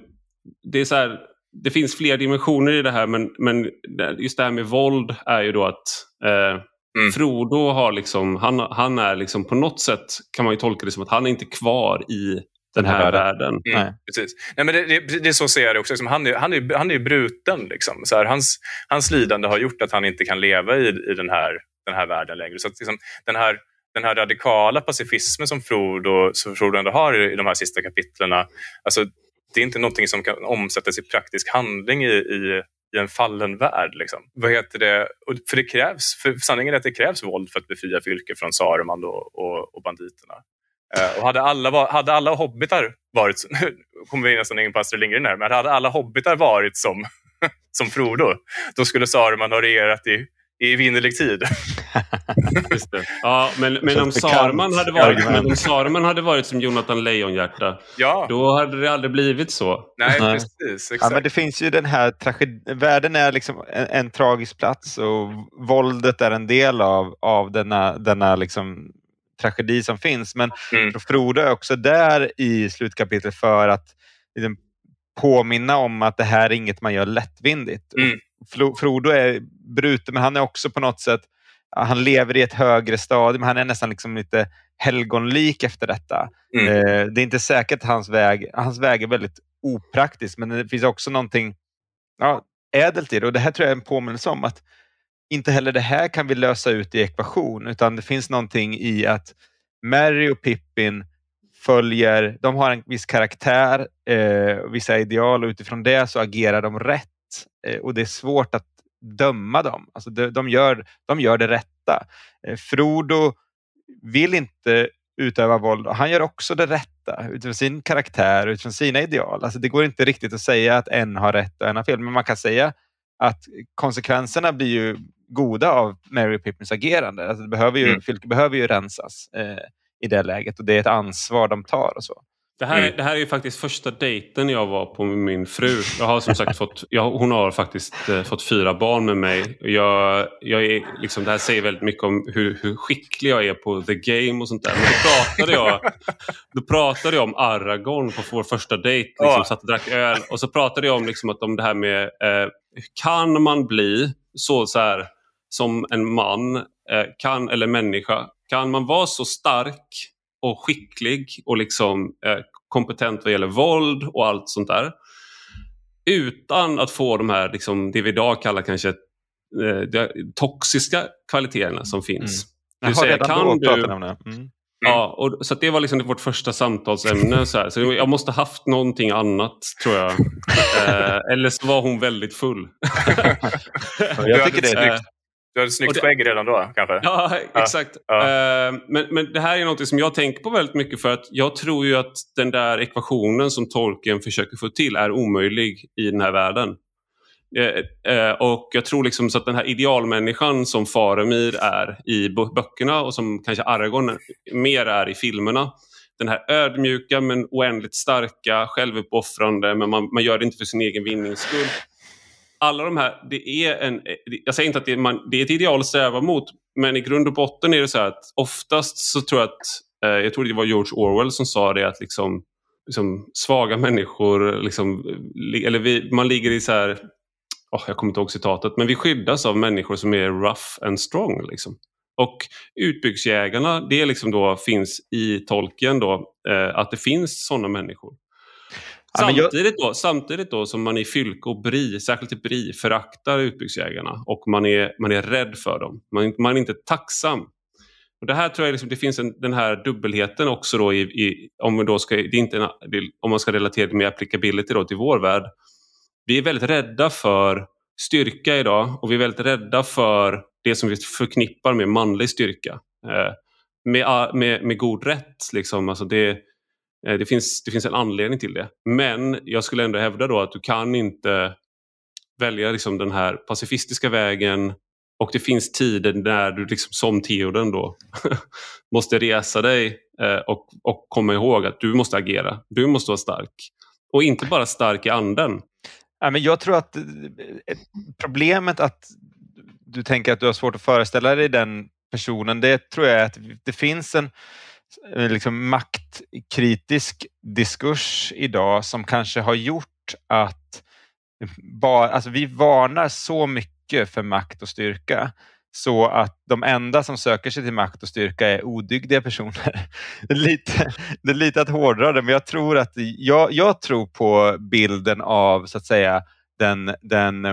det är så här, det finns fler dimensioner i det här men, men just det här med våld är ju då att uh, mm. Frodo har liksom, han, han är liksom på något sätt kan man ju tolka det som att han är inte kvar i den här, här världen. Mm, Nej. Precis. Nej, men det, det, det, är så ser jag det också. Liksom, han, är, han, är, han är bruten. Liksom. Så här, hans, hans lidande har gjort att han inte kan leva i, i den, här, den här världen längre. Så att, liksom, den här den här radikala pacifismen som Frodo, som Frodo ändå har i, i de här sista kapitlerna, alltså, det är inte någonting som kan omsättas i praktisk handling i, i, i en fallen värld. Liksom. Vad heter det? Och För det krävs, för sanningen är att det krävs våld för att befria Fylke från Saruman och, och, och banditerna. Uh, och hade alla, hade alla hobbitar varit, nu kommer vi nästan in på Astrid Lindgren här, men hade alla hobbitar varit som, som Frodo, då skulle Saruman ha regerat i i vinnerlig tid. Ja, men, men, om Saruman hade varit, men om Saruman hade varit som Jonathan Lejonhjärta, ja. då hade det aldrig blivit så. Nej, precis. Exakt. Ja, men det finns ju den här tragedin. Världen är liksom en, en, tragisk plats och våldet är en del av, av denna, denna liksom tragedi som finns. Men mm. Frodo är också där i slutkapitlet för att liksom, påminna om att det här är inget man gör lättvindigt. Mm. Frodo är bruten, men han är också på något sätt, han lever i ett högre stadium. Han är nästan liksom lite helgonlik efter detta. Mm. Eh, det är inte säkert hans väg, hans väg är väldigt opraktisk, men det finns också någonting ja, ädelt i det. Och det här tror jag är en påminnelse om att inte heller det här kan vi lösa ut i ekvation, utan det finns någonting i att Mary och Pippin följer, de har en viss karaktär, eh, vissa ideal och utifrån det så agerar de rätt. Eh, och det är svårt att döma dem. Alltså de, de, gör, de gör det rätta. Eh, Frodo vill inte utöva våld och han gör också det rätta utifrån sin karaktär, utifrån sina ideal. Alltså det går inte riktigt att säga att en har rätt och en har fel, men man kan säga att konsekvenserna blir ju goda av Mary Pippins agerande. Alltså det behöver ju, mm. behöver ju rensas eh, i det läget och det är ett ansvar de tar. och så. Det här, mm. det här är ju faktiskt första dejten jag var på med min fru. Jag har som sagt fått, jag, hon har faktiskt eh, fått fyra barn med mig. Jag, jag är, liksom, det här säger väldigt mycket om hur, hur skicklig jag är på the game och sånt där. Men då pratade jag, då pratade jag om Aragorn på vår första dejt. Liksom, oh. Satt och drack öl. Och så pratade jag om, liksom, att om det här med eh, kan man bli så, så här, som en man eh, kan, eller människa, kan man vara så stark och skicklig och liksom eh, kompetent vad gäller våld och allt sånt där. Utan att få de här, liksom, det vi idag kallar kanske eh, toxiska kvaliteterna som finns. Mm. Jaha, redan kan då du, om det. Mm. Ja, och, så det var liksom vårt första samtalsämne. Så, här. så jag måste haft någonting annat, tror jag. eh, eller så var hon väldigt full. jag tycker det är snyggt. Du hade snyggt det, skägg redan då kanske? Ja, exakt. Ja. Uh, men, men det här är något som jag tänker på väldigt mycket för att jag tror ju att den där ekvationen som tolken försöker få till är omöjlig i den här världen. Uh, uh, och jag tror liksom så att den här idealmänniskan som Faramir är i böckerna och som kanske Aragorn mer är i filmerna. Den här ödmjuka men oändligt starka, självuppoffrande men man, man gör det inte för sin egen vinnings skull alla de här, det är en, jag säger inte att det är, man, det är ett ideal att sträva mot, men i grund och botten är det så här att oftast så tror jag att, eh, jag tror det var George Orwell som sa det att liksom, liksom svaga människor, liksom, eller vi, man ligger i så här, oh, jag kommer inte ihåg citatet, men vi skyddas av människor som är rough and strong. Liksom. Och utbyggsjägarna, det liksom då finns i tolken då, eh, att det finns sådana människor. Samtidigt, då, samtidigt då som man i Fylke och Bri, särskilt i Bri, föraktar utbyggsjägarna och man är, man är rädd för dem. Man, man är inte tacksam. Och det här tror jag liksom, det finns en, den här dubbelheten också då i, i om, man då ska, det är inte en, om man ska relatera det med applicability då till vår värld. Vi är väldigt rädda för styrka idag och vi är väldigt rädda för det som vi förknippar med manlig styrka. Eh, med, med, med god rätt. Liksom. Alltså det, Eh, det finns, det finns en anledning till det. Men jag skulle ändå hävda då att du kan inte välja liksom den här pacifistiska vägen och det finns tider när du liksom, som Theoden då måste resa dig eh, och, och komma ihåg att du måste agera. Du måste vara stark. Och inte bara stark i anden. Ja, men jag tror att eh, problemet att du tänker att du har svårt att föreställa dig den personen, det tror jag är att det finns en Eh, liksom maktkritisk diskurs idag som kanske har gjort att bara, alltså vi varnar så mycket för makt och styrka så att de enda som söker sig till makt och styrka är odygdiga personer. Det är lite, det är lite att hårdra det, men jag tror, att, jag, jag tror på bilden av så att säga den, den,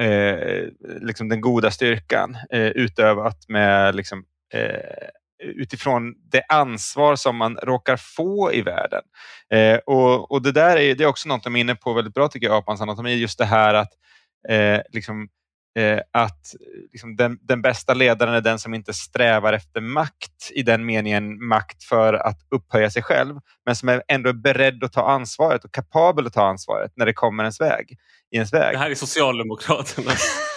eh, liksom den goda styrkan eh, utövat med liksom, eh, utifrån det ansvar som man råkar få i världen. Eh, och, och, Det där är, det är också något de är inne på väldigt bra tycker jag, Apans anatomi, just det här att eh, liksom, eh, att liksom den, den, bästa ledaren är den som inte strävar efter makt i den meningen makt för att upphöja sig själv, men som är ändå är beredd att ta ansvaret och kapabel att ta ansvaret när det kommer ens väg. I ens väg. Det här är Socialdemokraterna.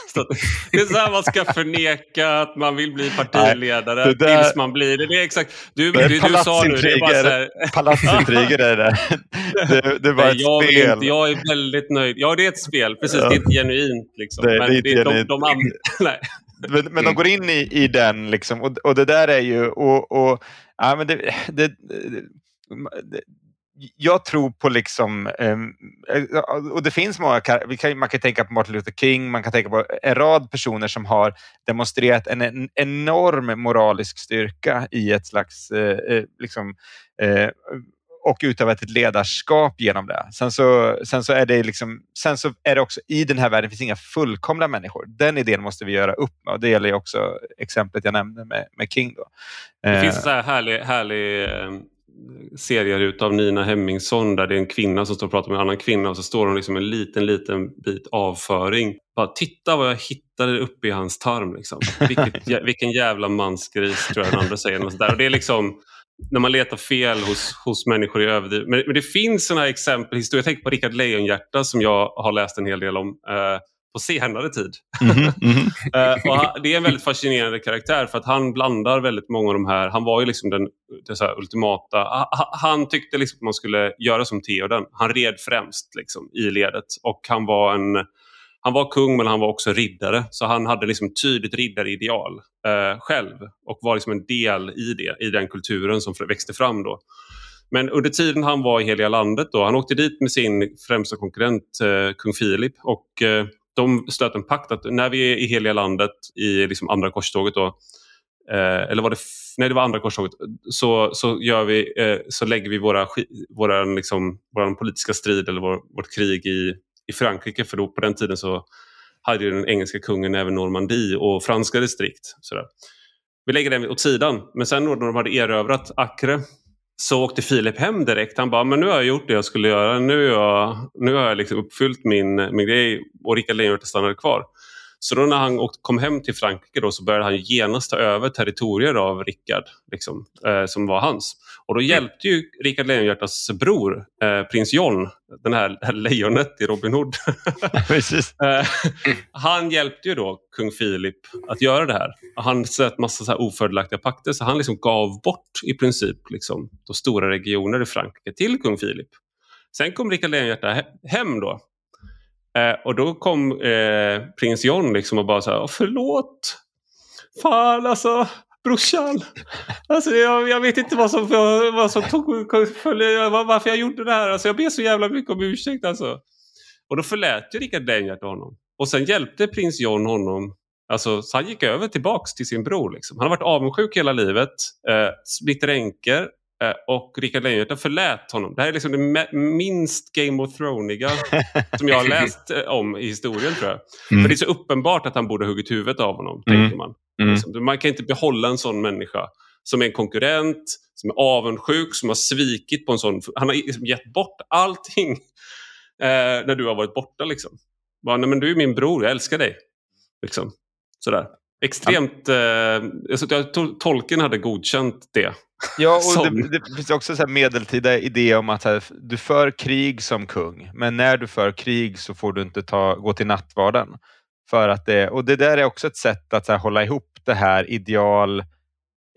det är så här man ska förneka att man vill bli partiledare Nej, där, tills man blir det. Det är exakt. Du, det är du, du sa nu, det är bara så här... Palatsintriger är det. Det, det var Nej, ett jag spel. Inte, jag är väldigt nöjd. Ja, det är ett spel. Precis, ja. det är inte genuint. Liksom. Det, men det är det, genuint. De, de, Nej. Men, men de går in i, i den liksom, och, och det där är ju... Och, och, ja, men det, det, jag tror på liksom, ehm, eh, och det finns många, man kan tänka på Martin Luther King, man kan tänka på en rad personer som har demonstrerat en, enorm moralisk styrka i ett slags, eh, eh, liksom, och utövat ett ledarskap genom det. Sen så, sen så är det liksom, sen så är det också i den här världen finns inga fullkomliga människor. Den idén måste vi göra upp med och det gäller också exemplet jag nämnde med, med King. Då. Det finns en så här härlig, härlig serier utav Nina Hemmingsson där det är en kvinna som står och pratar med en annan kvinna och så står hon liksom en liten, liten bit avföring. Bara titta vad jag hittade uppe i hans tarm. Liksom. Vilket, vilken jävla mansgris tror jag den andra säger. Och, där. och det är liksom när man letar fel hos, hos människor i överdrivet. Men, men det finns sådana exempel. Jag tänker på Rickard Lejonhjärta som jag har läst en hel del om. Eh, på senare tid. Mm -hmm, mm -hmm. och det är en väldigt fascinerande karaktär för att han blandar väldigt många av de här. Han var ju liksom den, den så ultimata. Han tyckte liksom att man skulle göra som Theoden. Han red främst liksom, i ledet och han var en han var kung men han var också riddare så han hade liksom tydligt riddarideal eh, själv och var liksom en del i det, i den kulturen som växte fram då. Men under tiden han var i Heliga landet då, han åkte dit med sin främsta konkurrent eh, kung Filip och eh, de slöt en pakt att när vi är i heliga landet i liksom andra korståget då, eh, eller var det, nej det var andra korståget, så, så, gör vi, eh, så lägger vi våra, våra liksom, våran politiska strid eller vår, vårt krig i, i Frankrike för då på den tiden så hade ju den engelska kungen även Normandie och franska distrikt. Sådär. Vi lägger den åt sidan men sen när de hade erövrat Acre så åkte Filip hem direkt. Han bara, men nu har jag gjort det jag skulle göra. Nu, jag, nu har jag liksom uppfyllt min, min grej och Rickard Lejonhjärta stannade kvar. Så då när han kom hem till Frankrike då, så började han genast ta över territorier av Rickard, liksom, eh, som var hans. Och då mm. hjälpte ju Rickard Lejonhjärtas bror, eh, prins John, den här, lejonet i Robin Hood. eh, han hjälpte ju då kung Filip att göra det här. Han slöt massa så här ofördelaktiga pakter så han liksom gav bort i princip liksom, de stora regioner i Frankrike till kung Filip. Sen kom Rickard Lejonhjärta hem då Eh, och då kom eh, prins John liksom och bara så här, förlåt. Fan alltså, brorsan. Alltså, jag, jag vet inte vad som, vad som tog, varför jag gjorde det här. Alltså, jag ber så jävla mycket om ursäkt alltså. Och då förlät ju Rickard Denjart honom. Och sen hjälpte prins John honom Alltså, så han gick över tillbaks till sin bror. Liksom. Han har varit avundsjuk hela livet, eh, blivit änkor och Rickard Lejonhjärta förlät honom. Det här är liksom det minst Game of Thronesiga som jag har läst eh, om i historien tror jag. Mm. För det är så uppenbart att han borde ha huggit huvudet av honom, mm. tänker man. Mm. Liksom, man kan inte behålla en sån människa som är en konkurrent, som är avundsjuk, som har svikit på en sån... Han har liksom gett bort allting eh, när du har varit borta. Liksom. Bara, Nej, men du är min bror, jag älskar dig. Liksom. Sådär. Extremt... Eh, jag tolken hade godkänt det. Ja, och som... det, det, finns också så medeltida idé om att här, du för krig som kung, men när du för krig så får du inte ta, gå till nattvarden. För att det, och det där är också ett sätt att här, hålla ihop det här ideal,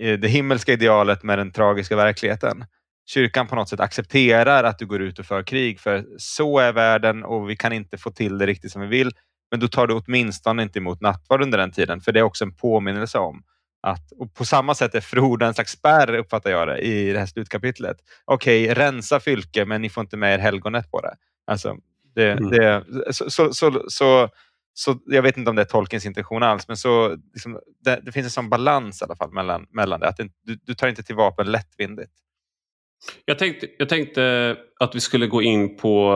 eh, det himmelska idealet med den tragiska verkligheten. Kyrkan på något sätt accepterar att du går ut och för krig, för så är världen och vi kan inte få till det riktigt som vi vill. Men då tar du åtminstone inte emot nattvard under den tiden, för det är också en påminnelse om att, och på samma sätt är Froda en slags spärr, uppfattar jag det, i det här slutkapitlet. Okej, okay, rensa Fylke, men ni får inte med er helgonet på det. Alltså, det, mm. det så, så, så, så, så, jag vet inte om det är tolkens intention alls, men så, liksom, det, det, finns en sån balans i alla fall mellan, mellan det. Att du, du tar inte till vapen lättvindigt. Jag tänkte, jag tänkte att vi skulle gå in på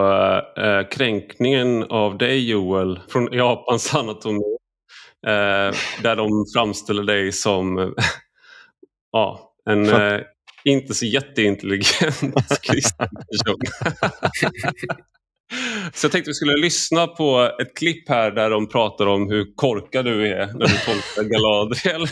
äh, kränkningen av dig Joel från Japans anatomi. Äh, där de framställer dig som ja, en äh, inte så jätteintelligent kristen person. Så jag tänkte vi skulle lyssna på ett klipp här där de pratar om hur korkad du är när du tolkar Galadriel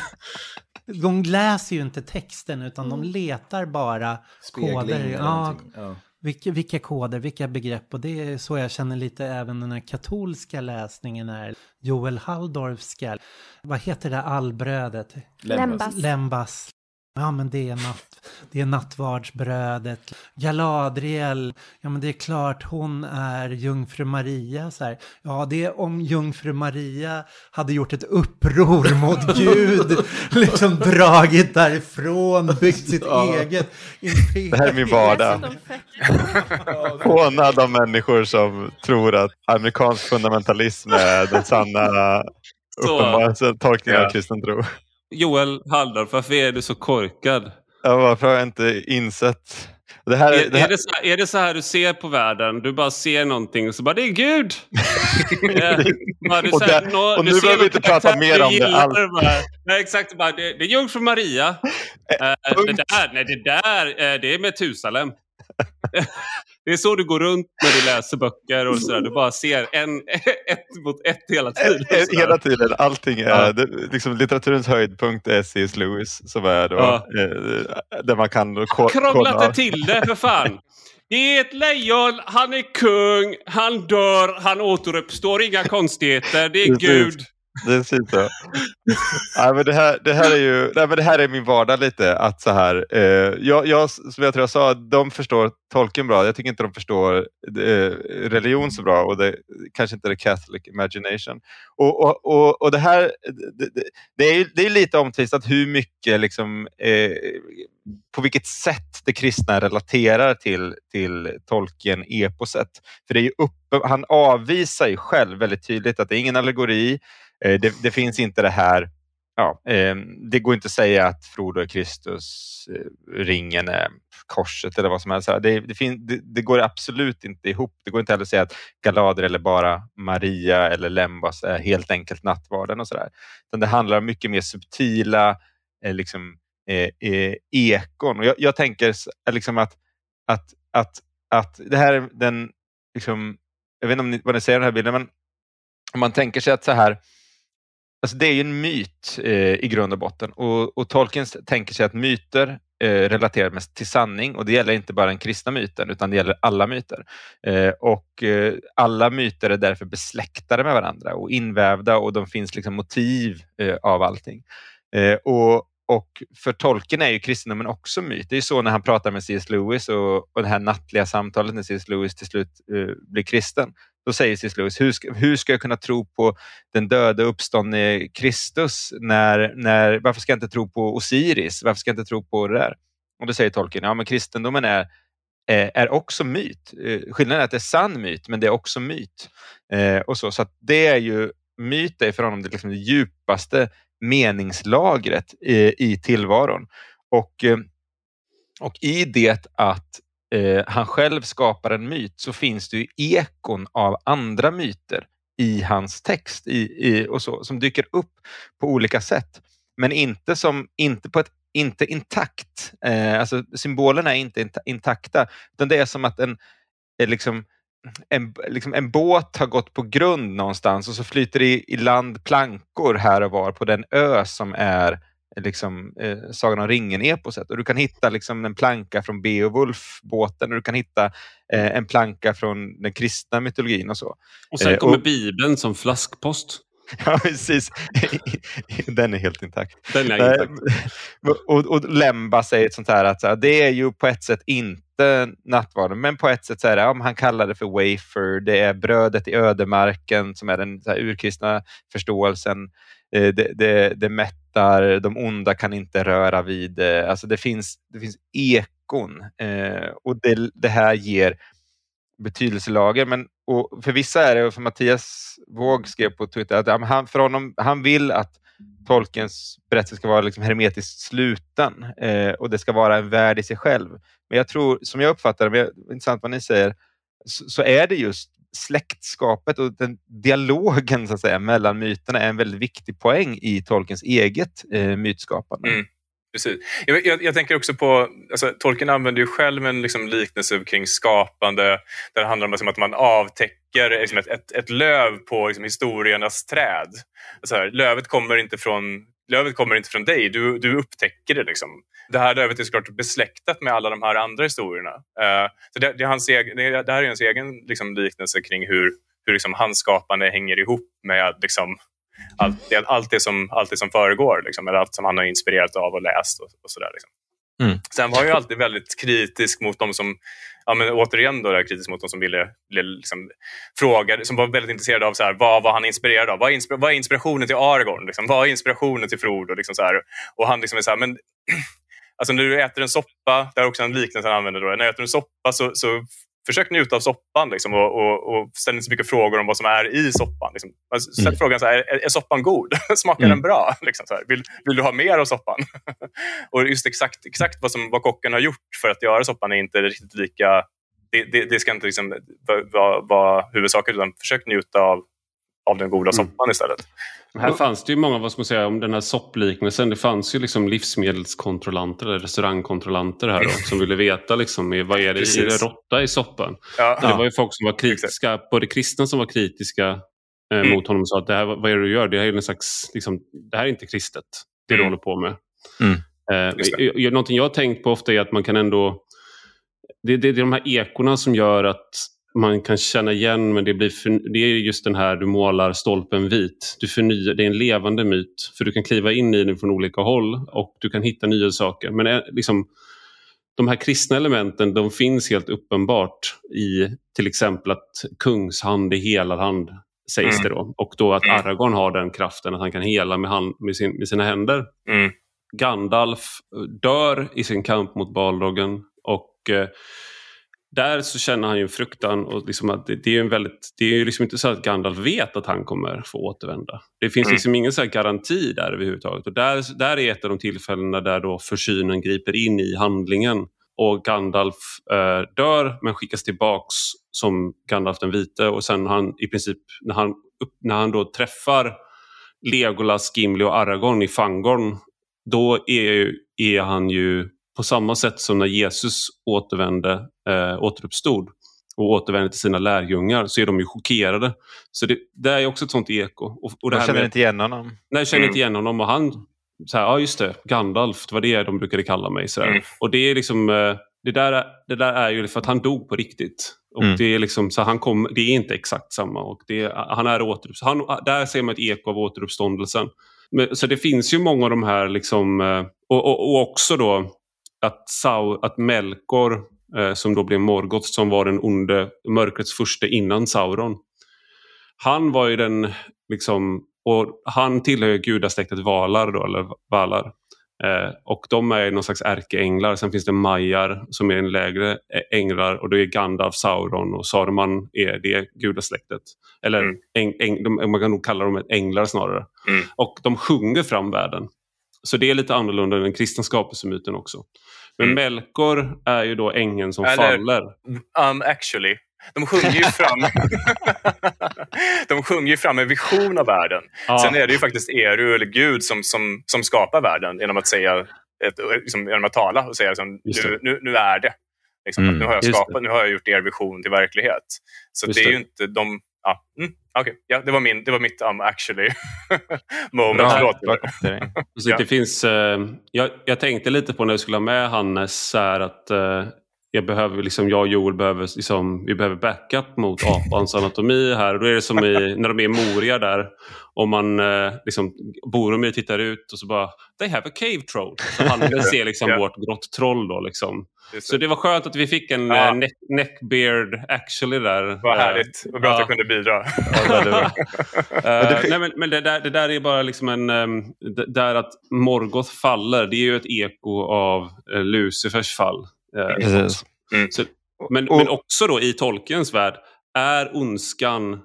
de läser ju inte texten utan mm. de letar bara Spegling koder. Ja, ja. Vilka, vilka koder, vilka begrepp och det är så jag känner lite även den här katolska läsningen är. Joel Halldorfska, vad heter det allbrödet? Lembas. Lembas. Ja, men det är, natt, det är nattvardsbrödet. Galadriel, ja men det är klart hon är jungfru Maria. Så här. Ja, det är om jungfru Maria hade gjort ett uppror mot Gud, liksom dragit därifrån, byggt sitt ja. eget imperium. Det här är min vardag. Håna de människor som tror att amerikansk fundamentalism är den sanna uppenbara tolkningen ja. av kristen tro. Joel Halldorf, varför är du så korkad? Ja, varför har jag inte insett Det här, Är, det här, är, det så här, är det så här du ser på världen? Du bara ser någonting och så bara det är Gud! Och där- nu behöver vi inte prata mer om det Bara, nej, exakt, bara, det, det är Jungfru Maria. Eh, det där, nej, det där eh, det är Metusalem. det är så du går runt när du läser böcker och sådär. Du bara ser en, ett mot ett hela tiden. Eh. Hela tiden, allting är, Ja. det, liksom, litteraturens höjdpunkt är C.S. Lewis som är då, Ja. eh, där man kan kolla. det till det för fan. Det är ett lejon, han är kung, han dör, han återuppstår, inga konstigheter, det är Precis. Gud. Det är fint så. nej, men det, här, det, här är ju, nej, men det här är min vardag lite. Att så här, eh, jag, jag, som jag tror jag sa, de förstår tolken bra. Jag tycker inte de förstår eh, religion så bra och det kanske inte the Catholic imagination. Och, och, och, och det här, det, det, det är det är lite omtvistat hur mycket, liksom, eh, på vilket sätt det kristna relaterar till, till Tolkien-eposet. För det är ju upp, han avvisar ju själv väldigt tydligt att det är ingen allegori, Eh, det, det finns inte det här, ja, ehm, det går inte att säga att Frodo är Kristus, eh, ringen är korset eller vad som helst. Det, det, fin, det, det går absolut inte ihop. Det går inte heller att säga att Galadriel eller bara Maria eller Lembas är helt enkelt nattvarden och sådär. Det handlar om mycket mer subtila eh, liksom, eh, eh, ekon. Och jag, jag tänker liksom att, att, att, att det här är den, liksom, jag vet inte om ni, vad ni säger om den här bilden, men om man tänker sig att så här, Alltså det är ju en myt eh, i grund och botten och, och Tolkien tänker sig att myter eh, relaterar mest till sanning och det gäller inte bara den kristna myten utan det gäller alla myter. Eh, och eh, alla myter är därför besläktade med varandra och invävda och de finns liksom motiv eh, av allting. Eh, och, och för Tolkien är ju kristendomen också myt. Det är ju så när han pratar med C.S. Lewis och, och det här nattliga samtalet när C.S. Lewis till slut eh, blir kristen. Då säger C.S. Lewis, hur ska, hur ska jag kunna tro på den döde uppståndne Kristus? När, när, varför ska jag inte tro på Osiris? Varför ska jag inte tro på det där? Och då säger Tolkien, ja men kristendomen är, är, också myt. Eh, skillnaden är att det är sann myt, men det är också myt. Eh, och så, så att det är ju, myt är för honom det, liksom det djupaste meningslagret i, i tillvaron. Och, eh, och i det att eh, han själv skapar en myt så finns det ju ekon av andra myter i hans text i, i, och så, som dyker upp på olika sätt. Men inte, som, inte på ett inte intakt. Eh, alltså symbolerna är inte int- intakta. Utan det är som att en, eh, liksom, en, liksom en båt har gått på grund någonstans och så flyter det i, i land plankor här och var på den ö som är liksom, eh, Sagan om ringen-eposet. Och du kan hitta liksom, en planka från Beowulf, båten, och du kan hitta eh, en planka från den kristna mytologin och så. Och sen Eh, kommer och- Bibeln som flaskpost. Ja, precis. Den är helt intakt. Den är intakt. och, och Lemba säger ett sånt här att det är ju på ett sätt inte nattvarden, men på ett sätt så är det, ja, han kallar det för wafer, det är brödet i ödemarken som är den så här, urkristna förståelsen. Eh, Det, det, det mättar, de onda kan inte röra vid det. Alltså det finns, det finns ekon eh, och det, det här ger betydelselager. Men, och för vissa är det, och för Mattias Våg skrev på Twitter, att han, för honom, han vill att Tolkiens berättelse ska vara liksom hermetiskt sluten eh, och det ska vara en värld i sig själv. Men jag tror, som jag uppfattar det, men det är intressant vad ni säger, så, så är det just släktskapet och den dialogen så att säga, mellan myterna är en väldigt viktig poäng i Tolkiens eget eh, mytskapande. Mm. Precis. Jag, jag, jag tänker också på, alltså, Tolkien använder ju själv en liksom, liknelse kring skapande där det handlar om liksom, att man avtäcker liksom, ett, ett, ett löv på liksom, historiernas träd. Alltså, här, lövet, kommer inte från, lövet kommer inte från dig, du, du upptäcker det. Liksom. Det här lövet är såklart besläktat med alla de här andra historierna. Uh, så det, det, är hans egen, det, det här är hans egen liksom, liknelse kring hur, hur liksom, hans skapande hänger ihop med liksom, allt, det, allt, det som, allt det som föregår, liksom, eller allt som han har inspirerat av och läst. och, och sådär. Liksom. Mm. Sen var ju alltid väldigt kritisk mot de som, ja, men återigen då, där, kritisk mot de som ville, ville liksom, fråga, som var väldigt intresserade av så här, vad var han inspirerad av? Vad är, inspir vad är inspirationen till Aragorn? Liksom? Vad är inspirationen till Frodo? Liksom så här. Och han liksom är så här, men alltså när du äter en soppa, det är också en liknelse han använder då, när du äter en soppa så, så försök njuta av soppan liksom, och, och, och ställ inte så mycket frågor om vad som är i soppan. Liksom. Sätt mm. frågan så här, är, är soppan god? Smakar mm. den bra? Liksom, så här. Vill, vill du ha mer av soppan? och just exakt, exakt vad, som, vad kocken har gjort för att göra soppan är inte riktigt lika det, det, det, ska inte liksom vara, vara huvudsaken, utan försök njuta av, av den goda mm. soppan istället. Här fanns det ju många, vad ska man säga, om den här soppliknelsen. Det fanns ju liksom livsmedelskontrollanter eller restaurangkontrollanter här då, som ville veta liksom, vad är det, Precis. är det råtta i soppan? Ja. Det var ju folk som var kritiska, Exakt. både kristna som var kritiska eh, mm. mot honom och sa att det här, vad är det du gör? Det här är, en slags, liksom, det här är inte kristet, det mm. du håller på med. Mm. Eh, någonting jag har tänkt på ofta är att man kan ändå det, det, det är de här ekorna som gör att man kan känna igen men det, blir för, det är just den här du målar stolpen vit. Du förnyar, det är en levande myt för du kan kliva in i den från olika håll och du kan hitta nya saker. Men eh, liksom, de här kristna elementen de finns helt uppenbart i till exempel att kungshand är helarhand sägs mm. det då. Och då att mm. Aragorn har den kraften att han kan hela med, hand, med, sin, med sina händer. Mm. Gandalf dör i sin kamp mot Balrogen och eh, där så känner han ju fruktan och liksom att det, det är en väldigt, det är ju liksom inte så att Gandalf vet att han kommer få återvända. Det finns mm. liksom ingen så garanti där överhuvudtaget. Och där, där är ett av de tillfällena där då försynen griper in i handlingen och Gandalf eh, dör men skickas tillbaks som Gandalf den vite och sen han i princip när han, när han då träffar Legolas, Gimli och Aragorn i Fangorn då är, är han ju på samma sätt som när Jesus återvände, eh, återuppstod och återvände till sina lärjungar så är de ju chockerade. Så det, det är också ett sånt eko. Och, och det jag känner med, inte igen honom. Nej, jag känner mm. inte igen honom och han, så här, ja just det, Gandalf, det var det de brukade kalla mig. Så mm. Och det är liksom, eh, det där, det där är ju för att han dog på riktigt. Och mm. det är liksom, så han kom, det är inte exakt samma. Och det, han är återuppstånd, där ser man ett eko av återuppståndelsen. Men, så det finns ju många av de här, liksom, eh, och, och, och också då att, Sau, att Melkor, som då blev Morgoth, som var den onde, mörkrets första innan Sauron. Han var ju den, liksom, och han tillhör gudasläktet Valar då, eller Valar. Eh, och de är någon slags ärkeänglar. Sen finns det Majar som är en lägre änglar och då är Gandalf, Sauron och Saruman är det gudasläktet. Eller mm. äng, äng, man kan nog kalla dem änglar snarare. Mm. Och de sjunger fram världen. Så det är lite annorlunda än den kristna skapelsemyten också. Men mm. Melkor är ju då ängeln som Eller, faller. Um, actually. De sjunger ju fram De sjunger ju fram en vision av världen. Ja. Sen är det ju faktiskt Eru, eller Gud, som, som, som skapar världen genom att, säga ett, liksom, genom att tala och säga liksom, nu, nu, nu, är det. Liksom, mm. nu, har jag skapat, nu har jag gjort er vision till verklighet. Så det är ju inte de... Ja, mm, okay. ja, det, var min, det var mitt um, actually moment. Bra, ja. det finns, uh, jag, jag, tänkte lite på när jag skulle ha med Hannes här att uh, jag, behöver, liksom, jag och Joel behöver, liksom, vi behöver backup mot apans anatomi här. då är det som i, när de är i Moria där. Om man eh, liksom, Boromir tittar ut och så bara They have a cave troll. Så han ser liksom yeah. vårt grått troll då. Liksom. Så det var skönt att vi fick en ja. uh, neck, neckbeard actually där. Vad härligt. Vad bra ja. att jag kunde bidra. uh, nej, men, men det, där, det där är bara liksom en... Um, där att Morgoth faller, det är ju ett eko av uh, Lucifers fall. Mm. Så, men, och, men också då i Tolkiens värld är ondskan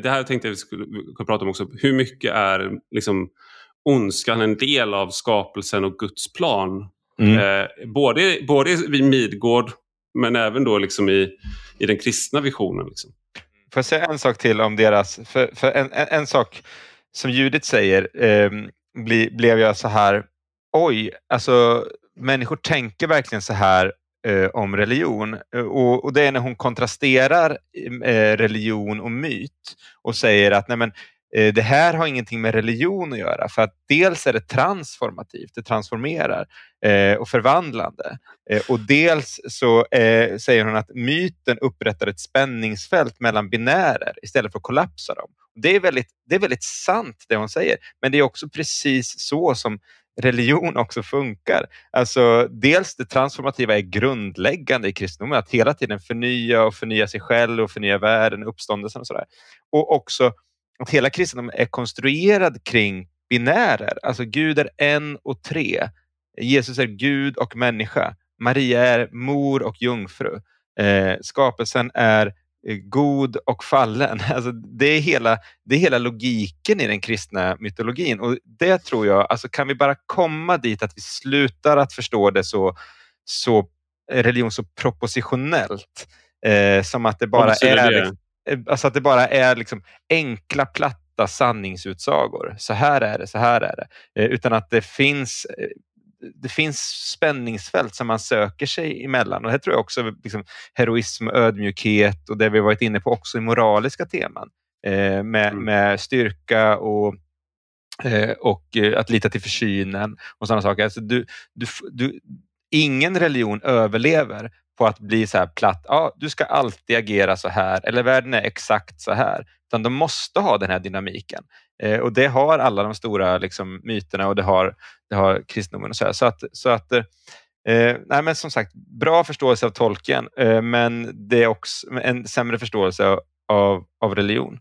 det här tänkte jag vi skulle prata om också. Hur mycket är liksom ondskan en del av skapelsen och Guds plan? Mm. Eh, både, både vid Midgård men även då liksom i, i den kristna visionen. Liksom. Får jag säga en sak till om deras... För, för en, en, en, sak som Judit säger eh, bli, blev jag så här... Oj, alltså människor tänker verkligen så här eh, om religion. Eh, och, och, det är när hon kontrasterar mm, eh, religion och myt och säger att nej men, Eh, det här har ingenting med religion att göra för att dels är det transformativt, det transformerar eh, och förvandlande eh, och dels så eh, säger hon att myten upprättar ett spänningsfält mellan binärer istället för att kollapsa dem. Det är väldigt, det är väldigt sant det hon säger, men det är också precis så som religion också funkar. Alltså, dels det transformativa är grundläggande i kristendomen, att hela tiden förnya och förnya sig själv och förnya världen, uppståndelsen och sådär. Och också att hela kristendomen är konstruerad kring binärer. Alltså Gud är en och tre. Jesus är Gud och människa. Maria är mor och jungfru. Eh, skapelsen är eh, god och fallen. Alltså det, är hela, det är hela logiken i den kristna mytologin och det tror jag, alltså kan vi bara komma dit att vi slutar att förstå det så, så religion så propositionellt eh, som att det bara är, det? Liksom, eh, alltså att det bara är liksom enkla platta sanningsutsagor. Så här är det, så här är det. Eh, utan att det finns eh, det finns spänningsfält som man söker sig emellan och här tror jag också liksom, heroism, ödmjukhet och det vi varit inne på också i moraliska teman eh, med, mm. med styrka och eh, och eh, att lita till försynen och sådana saker. Alltså du, du, du, ingen religion överlever på att bli så här platt, ja, du ska alltid agera så här eller världen är exakt så här. Utan de måste ha den här dynamiken. Eh, och det har alla de stora liksom, myterna och det har, det har kristendomen. Och så, här. så att, så att eh, nej, men som sagt, bra förståelse av tolken, eh, men det är också en sämre förståelse av, av religion.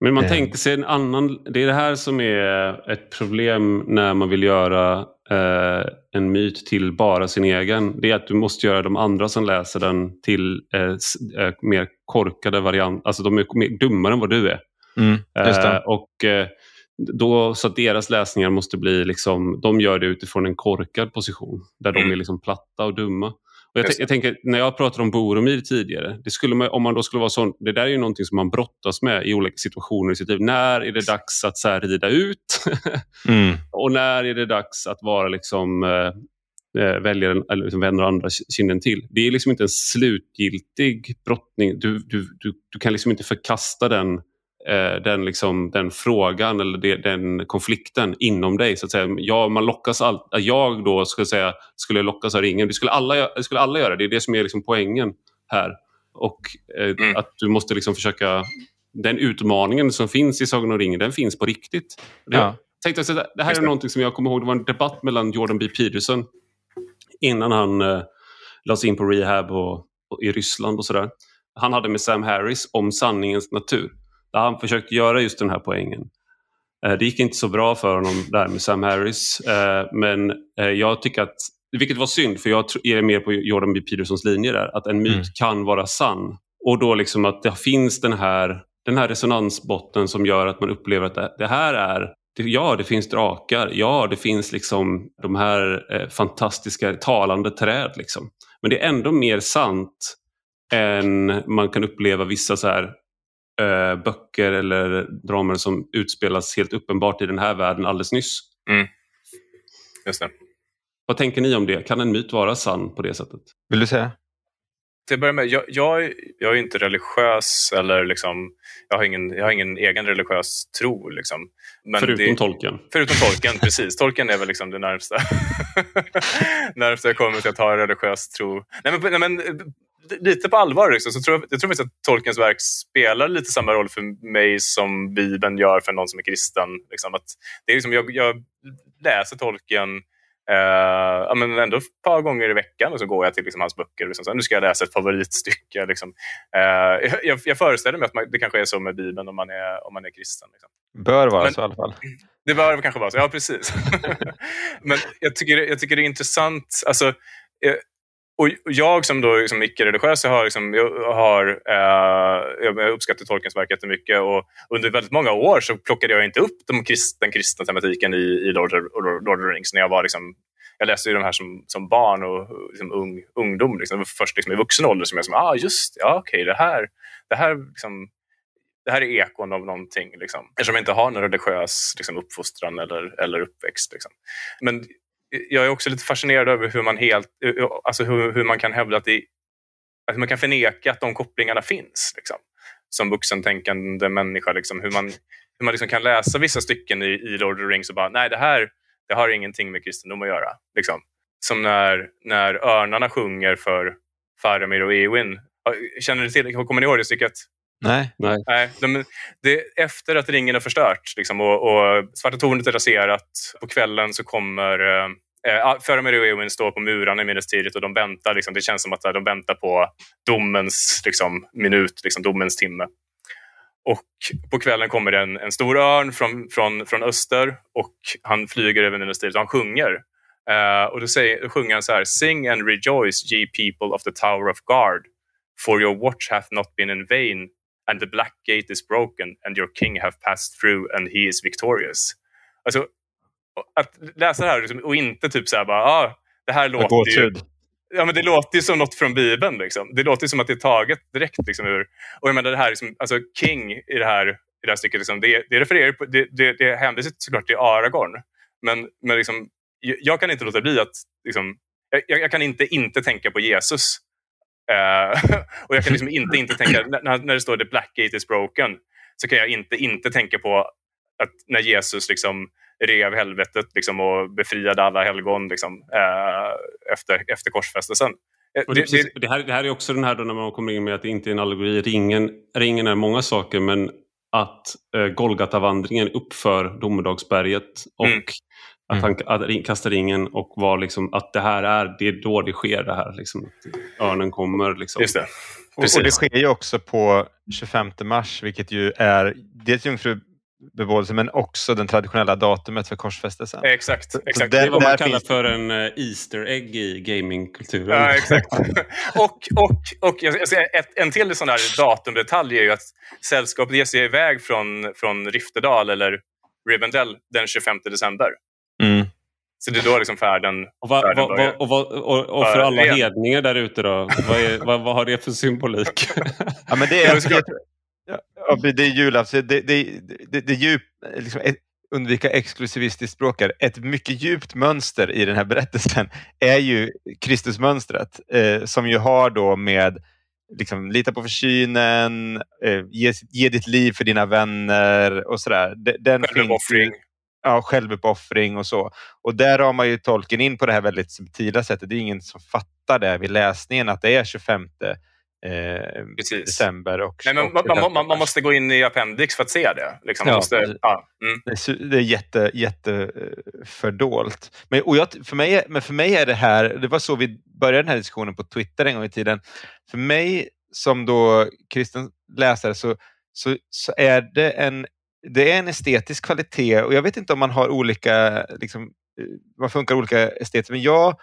Men man tänkte sig en annan, det är det här som är ett problem när man vill göra eh, en myt till bara sin egen. Det är att du måste göra de andra som läser den till eh, eh mer korkade variant, alltså de är mer dummare än vad du är. Mm, eh, och eh, då, så att deras läsningar måste bli, liksom, de gör det utifrån en korkad position där mm. de är liksom platta och dumma. Och jag, jag, tänker, när jag pratade om Boromir tidigare, det skulle man, om man då skulle vara sån, det där är ju någonting som man brottas med i olika situationer i sitt liv. När är det dags att så här, rida ut? mm. och när är det dags att vara liksom eh, eh väljaren, eller liksom vänder andra kinden till. Det är liksom inte en slutgiltig brottning. Du, du, du, du kan liksom inte förkasta den den, liksom, den frågan eller den konflikten inom dig. Så att säga. Ja, man lockas all, jag då skulle, säga, skulle lockas av ringen. Det skulle alla, det skulle alla göra. Det är det som är liksom poängen här. Och eh, mm. att du måste liksom försöka... Den utmaningen som finns i Sagan om ringen, den finns på riktigt. Det, ja. tänkte jag, det här är någonting som jag kommer ihåg, det var en debatt mellan Jordan B. Peterson innan han eh, lades in på rehab och, och i Ryssland och sådär. Han hade med Sam Harris om sanningens natur där han försökte göra just den här poängen. Eh, det gick inte så bra för honom där med Sam Harris. Eh, men eh, jag tycker att, vilket var synd för jag är mer på Jordan B. Petersons linje där, att en myt mm. kan vara sann. Och då liksom att det finns den här, den här resonansbotten som gör att man upplever att det, här är Ja, det finns drakar. Ja, det finns liksom de här fantastiska talande träd. Liksom. Men det är ändå mer sant än man kan uppleva vissa så här eh, böcker eller dramer som utspelas helt uppenbart i den här världen alldeles nyss. Mm. Just det. Vad tänker ni om det? Kan en myt vara sann på det sättet? Vill du säga? Till att börja med, jag, jag, jag är inte religiös eller liksom, jag, har ingen, jag har ingen egen religiös tro. Liksom. Men förutom det, tolken? Förutom tolken, precis. Tolken är väl liksom det närmsta, närmsta jag kommer till att ha religiös tro. Nej, men, nej, men lite på allvar liksom, så tror jag, jag tror att Tolkiens verk spelar lite samma roll för mig som Bibeln gör för någon som är kristen. Liksom, att det är liksom, jag, jag läser Tolkien eh, men ändå ett par gånger i veckan och så går jag till liksom, hans böcker. Liksom, så, nu ska jag läsa ett favoritstycke. Liksom. Eh, jag, jag, föreställer mig att man, det kanske är så med Bibeln om man är, om man är kristen. Liksom. Bör vara men, så i alla fall. Det bör kanske vara så, ja precis. men jag tycker, jag tycker det är intressant. Alltså, eh, och jag som då liksom icke-religiös, har, liksom, jag, har eh, jag uppskattar Tolkiens verk jättemycket och under väldigt många år så plockade jag inte upp de krist, den kristna tematiken i, i Lord, of, Lord of the Rings. När jag, var liksom, jag läste ju de här som, som barn och liksom ung, ungdom. Liksom. Först liksom i vuxen ålder som jag som, ah just ja okej, okay, det här, det här liksom, det här är ekon av någonting. Liksom. Eftersom jag inte har någon religiös liksom, uppfostran eller, eller uppväxt. Liksom. Men jag är också lite fascinerad över hur man helt, eh, eh, alltså hur, hur man kan hävda att det, att man kan förneka att de kopplingarna finns. Liksom. Som vuxentänkande människa. Liksom, hur man, hur man liksom kan läsa vissa stycken i, i Lord of the Rings och bara, nej det här det har ingenting med kristendom att göra. Liksom. Som när, när örnarna sjunger för Faramir och Eowyn. Känner ni till, kommer ni ihåg det stycket? Nej. Nej. Nej de, det, efter att ringen är förstört liksom, och, och Svarta tornet är raserat, på kvällen så kommer eh, eh Faramir och Eowyn står på murarna i Minas och de väntar. Liksom, det känns som att de väntar på domens liksom, minut, liksom, domens timme. Och på kvällen kommer det en, en stor örn från, från, från öster och han flyger över Minas och han sjunger. Uh, och då, säger, då sjunger han så här Sing and rejoice ye people of the tower of guard For your watch hath not been in vain and the black gate is broken and your king hath passed through and he is victorious. Alltså, att läsa det här liksom, och inte typ så här bara, ah, det här låter ju... Ja, men det låter ju som något från Bibeln. Liksom. Det låter som att det är taget direkt liksom, ur... Och jag menar det här, liksom, alltså King i det här, i det här stycket, liksom, det, det refererar på, det, det, det hänvisar såklart till Aragorn. Men, men liksom, jag kan inte låta bli att... Liksom, jag, jag, kan inte inte tänka på Jesus. Uh, och jag kan liksom inte inte tänka, när, när det står the black gate is broken, så kan jag inte inte tänka på att när Jesus liksom rev helvetet liksom, och befriade alla helgon liksom, uh, efter, efter korsfästelsen. Eh, det, det, det, här, det här är också den här då när man kommer in med att det inte är en allegori. Ringen, ringen är många saker men att eh, Golgatavandringen uppför Domedagsberget och mm. Att han att kastar ringen och var liksom, att det här är, det är då det sker det här. Liksom, örnen kommer. Liksom. Just det. Och, och, det sker ju också på 25 mars, vilket ju är dels jungfrubebådelse men också det traditionella datumet för korsfästelsen. Exakt. exakt. det är vad man kallar finns... för en uh, Easter egg i gamingkulturen. Ja, exakt. och och, och jag ska, ett, en till sån här datumdetalj är ju att sällskapet ger sig iväg från, från Riftedal eller Rivendell den 25 december. Så det är då liksom färden, och, va, färden va, och, va, och, och, för alla hedningar där ute då, vad, är, vad, vad, har det för symbolik? ja, men det, är, det, ja, det är julafton. Det, det, det, det, djup, liksom ett, undvika exklusivistiskt språk här. Ett mycket djupt mönster i den här berättelsen är ju Kristusmönstret eh, som ju har då med liksom, lita på försynen, eh, ge, ge ditt liv för dina vänner och sådär. Den Självuppoffring ja, självuppoffring och så. Och där har man ju tolken in på det här väldigt subtila sättet. Det är ingen som fattar det vid läsningen att det är 25 eh, december. Och, Nej, men och man, man, man, måste gå in i appendix för att se det. Liksom. Ja, måste, ja, mm. det, är, det är jätte, jätte eh, fördolt. Men, och jag, för, mig, men för mig är det här, det var så vi började den här diskussionen på Twitter en gång i tiden. För mig som då kristen läsare så, så, så är det en det är en estetisk kvalitet och jag vet inte om man har olika, liksom, eh, man funkar olika estetiskt, men jag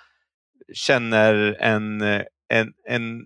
känner en, en, en,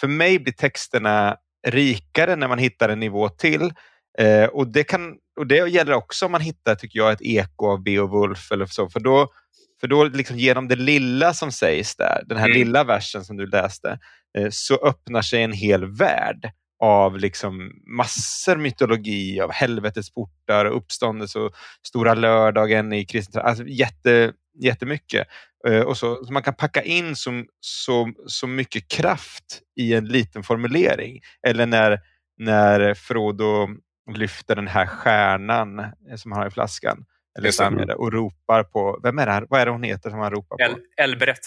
för mig blir texterna rikare när man hittar en nivå till. Eh, och, det kan, och det gäller också om man hittar, tycker jag, ett eko av Beowulf eller så, för då, för då liksom genom det lilla som sägs där, den här mm. lilla versen som du läste, eh, så öppnar sig en hel värld av liksom massor mytologi, av helvetets portar, uppståndelse och stora lördagen i kristen alltså jätte, Jättemycket. Uh, och så, så, man kan packa in så, så, så mycket kraft i en liten formulering. Eller när, när Frodo lyfter den här stjärnan eh, som han har i flaskan. Eller det, och ropar på, vem är det här? Vad är det hon heter som han ropar på? El, Elbrett.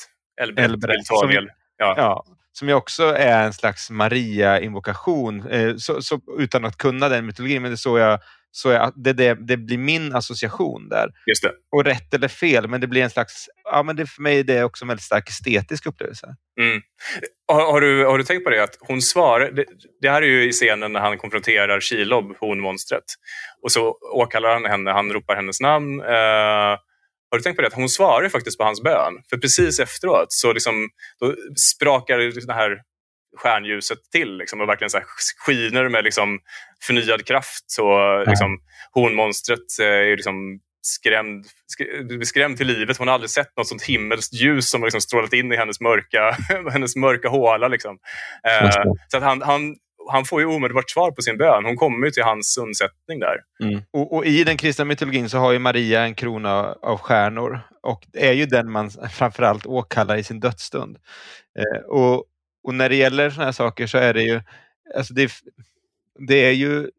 Elbrett, Elbrett som, ja. ja som ju också är en slags Maria-invokation, eh, så, så, utan att kunna den mytologin. Men det, så jag, så jag, det, det, det blir min association där. Just det. Och rätt eller fel, men det blir en slags... Ja, men det, för mig är det också en väldigt stark estetisk upplevelse. Mm. Har, har, du, har du tänkt på det? Att hon svarar... Det, det här är ju i scenen när han konfronterar Shilob, honmonstret. Och så åkallar han henne, han ropar hennes namn. Eh, har du tänkt på det? Att hon svarar faktiskt på hans bön. För precis efteråt så liksom, då sprakar det här stjärnljuset till liksom, och verkligen så här skiner med liksom, förnyad kraft. Så, liksom, honmonstret eh, är liksom skrämd, skrämd till livet. Hon har aldrig sett något sånt himmelskt ljus som har liksom strålat in i hennes mörka, hennes mörka håla. Liksom. Eh, så att han, han han får ju omedelbart svar på sin bön. Hon kommer ju till hans undsättning där. Mm. Och, och, I den kristna mytologin så har ju Maria en krona av stjärnor och det är ju den man framförallt åkallar i sin dödsstund. Eh, och, och, när det gäller sådana här saker så är det ju, alltså det, det är ju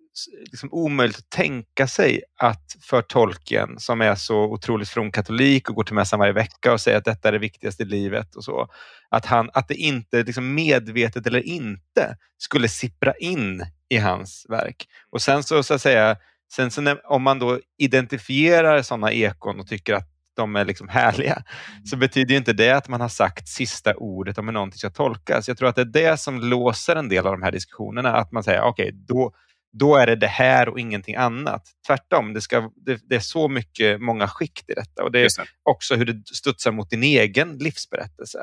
liksom omöjligt att tänka sig att för tolken som är så otroligt from katolik och går till mässan varje vecka och säger att detta är det viktigaste i livet och så, att, han, att det inte liksom medvetet eller inte skulle sippra in i hans verk. Och sen så, så att säga, sen så när, om man då identifierar sådana ekon och tycker att de är liksom härliga, så betyder inte det att man har sagt sista ordet om hur någonting ska tolkas. Jag tror att det är det som låser en del av de här diskussionerna, att man säger okej, okay, då, då är det det här och ingenting annat. Tvärtom, det, ska, det, det är så mycket, många skikt i detta och det är det. också hur det studsar mot din egen livsberättelse.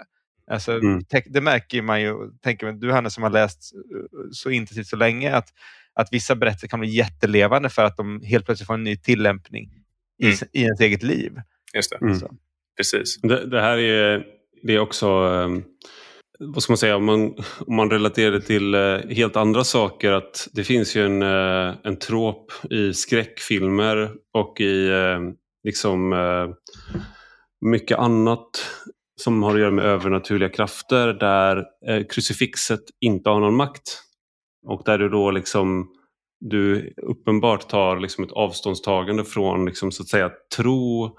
Alltså, Mm. Det märker man ju, tänker man, du Hanna som har läst eh, så intensivt så länge, att, att vissa berättelser kan bli jättelevande för att de helt plötsligt får en ny tillämpning i, Mm. s- i ens eget liv. Just det. Mm. Så. Precis. Det, det här är, det är också, eh, vad ska man säga, om man, om man relaterar det till eh, helt andra saker. att Det finns ju en, eh, en trop i skräckfilmer och i eh, liksom eh, mycket annat som har att göra med övernaturliga krafter där eh, krucifixet inte har någon makt. Och där du då liksom du uppenbart tar liksom ett avståndstagande från liksom, så att säga tro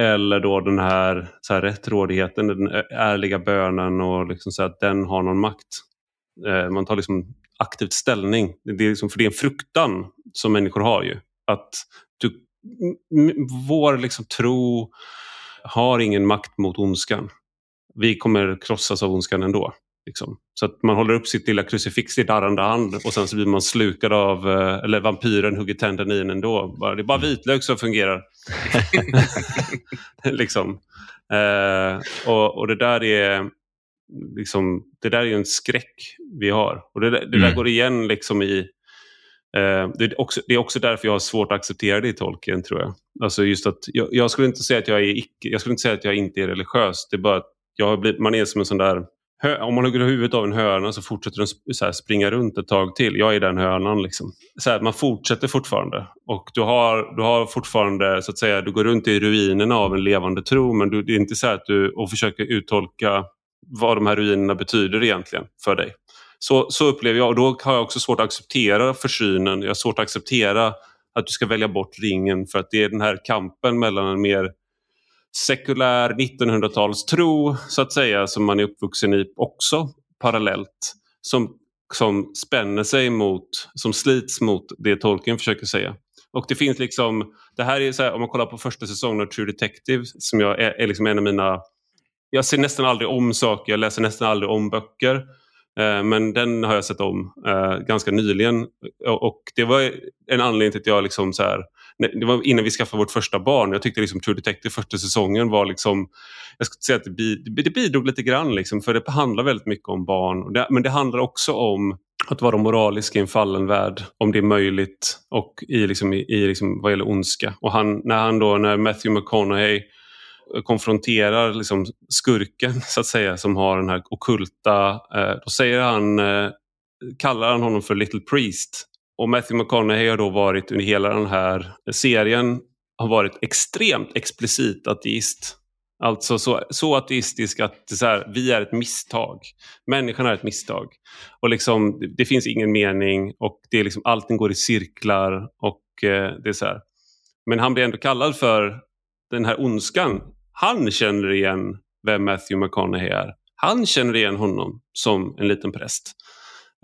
eller då den här, så här rättrådigheten, den ärliga bönen och liksom så att den har någon makt. Eh, man tar liksom aktivt ställning. Det är liksom, för det är en fruktan som människor har ju. Att du, vår liksom tro har ingen makt mot ondskan. Vi kommer krossas av ondskan ändå. Liksom. Så att man håller upp sitt lilla krucifix i darrande hand och sen så blir man slukad av, eh, eller vampyren hugger tänderna i en ändå. Det är bara vitlök som fungerar. liksom. Eh, och, och det där är liksom, det där är en skräck vi har. Och det, där- det där Mm. går igen liksom i eh, det, är också, det är också därför jag har svårt att acceptera det i tolken tror jag. Alltså just att jag, jag skulle inte säga att jag är icke, jag skulle inte säga att jag inte är religiös. Det är bara att jag har blivit, man är som en sån där om man hugger huvudet av en höna så fortsätter den så här, springa runt ett tag till. Jag är den hönan. Liksom. Så här, man fortsätter fortfarande. Och du har, du har fortfarande, så att säga, du går runt i ruinerna av en levande tro men du, det är inte så att du och försöker uttolka vad de här ruinerna betyder egentligen för dig. Så, så upplever jag och då har jag också svårt att acceptera försynen. Jag har svårt att acceptera att du ska välja bort ringen för att det är den här kampen mellan en mer sekulär 1900-talstro så att säga som man är uppvuxen i också parallellt som, som spänner sig mot, som slits mot det Tolkien försöker säga. Och det finns liksom, det här är så här, om man kollar på första säsongen av True Detective som jag är, är liksom en av mina, jag ser nästan aldrig om saker, jag läser nästan aldrig om böcker. Eh, Men den har jag sett om eh, ganska nyligen. Och det var en anledning till att jag liksom så här, det var innan vi skaffade vårt första barn. Jag tyckte liksom True Detective första säsongen var liksom, jag skulle säga att det, bi- det bidrog lite grann liksom, för det handlar väldigt mycket om barn. Det, men det handlar också om att vara moralisk i en fallen värld, om det är möjligt och i, liksom, i, i liksom, vad gäller ondska. Och han, när han då, när Matthew McConaughey eh, konfronterar liksom skurken så att säga som har den här okulta, eh, då säger han, eh, kallar han honom för Little Priest. Och Matthew McConaughey har då varit under hela den här serien har varit extremt explicit ateist. Alltså så, så ateistisk att det är så här, vi är ett misstag. Människan är ett misstag. Och liksom, det, det finns ingen mening och det är liksom, allting går i cirklar. och eh, det är så här. Men han blir ändå kallad för den här ondskan. Han känner igen vem Matthew McConaughey är. Han känner igen honom som en liten präst.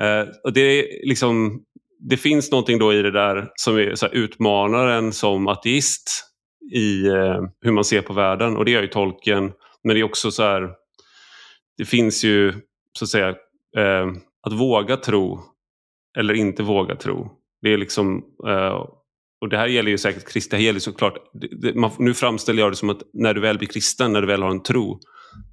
Eh, och det, är liksom, det finns någonting då i det där som är så här, utmanar en som ateist i eh, hur man ser på världen. Och det är ju tolken. Men det är också så här, det finns ju så att säga eh, att våga tro eller inte våga tro. Det är liksom eh, och det här gäller ju säkert kristna, det gäller såklart, det, det, man, nu framställer jag det som att när du väl blir kristen, när du väl har en tro,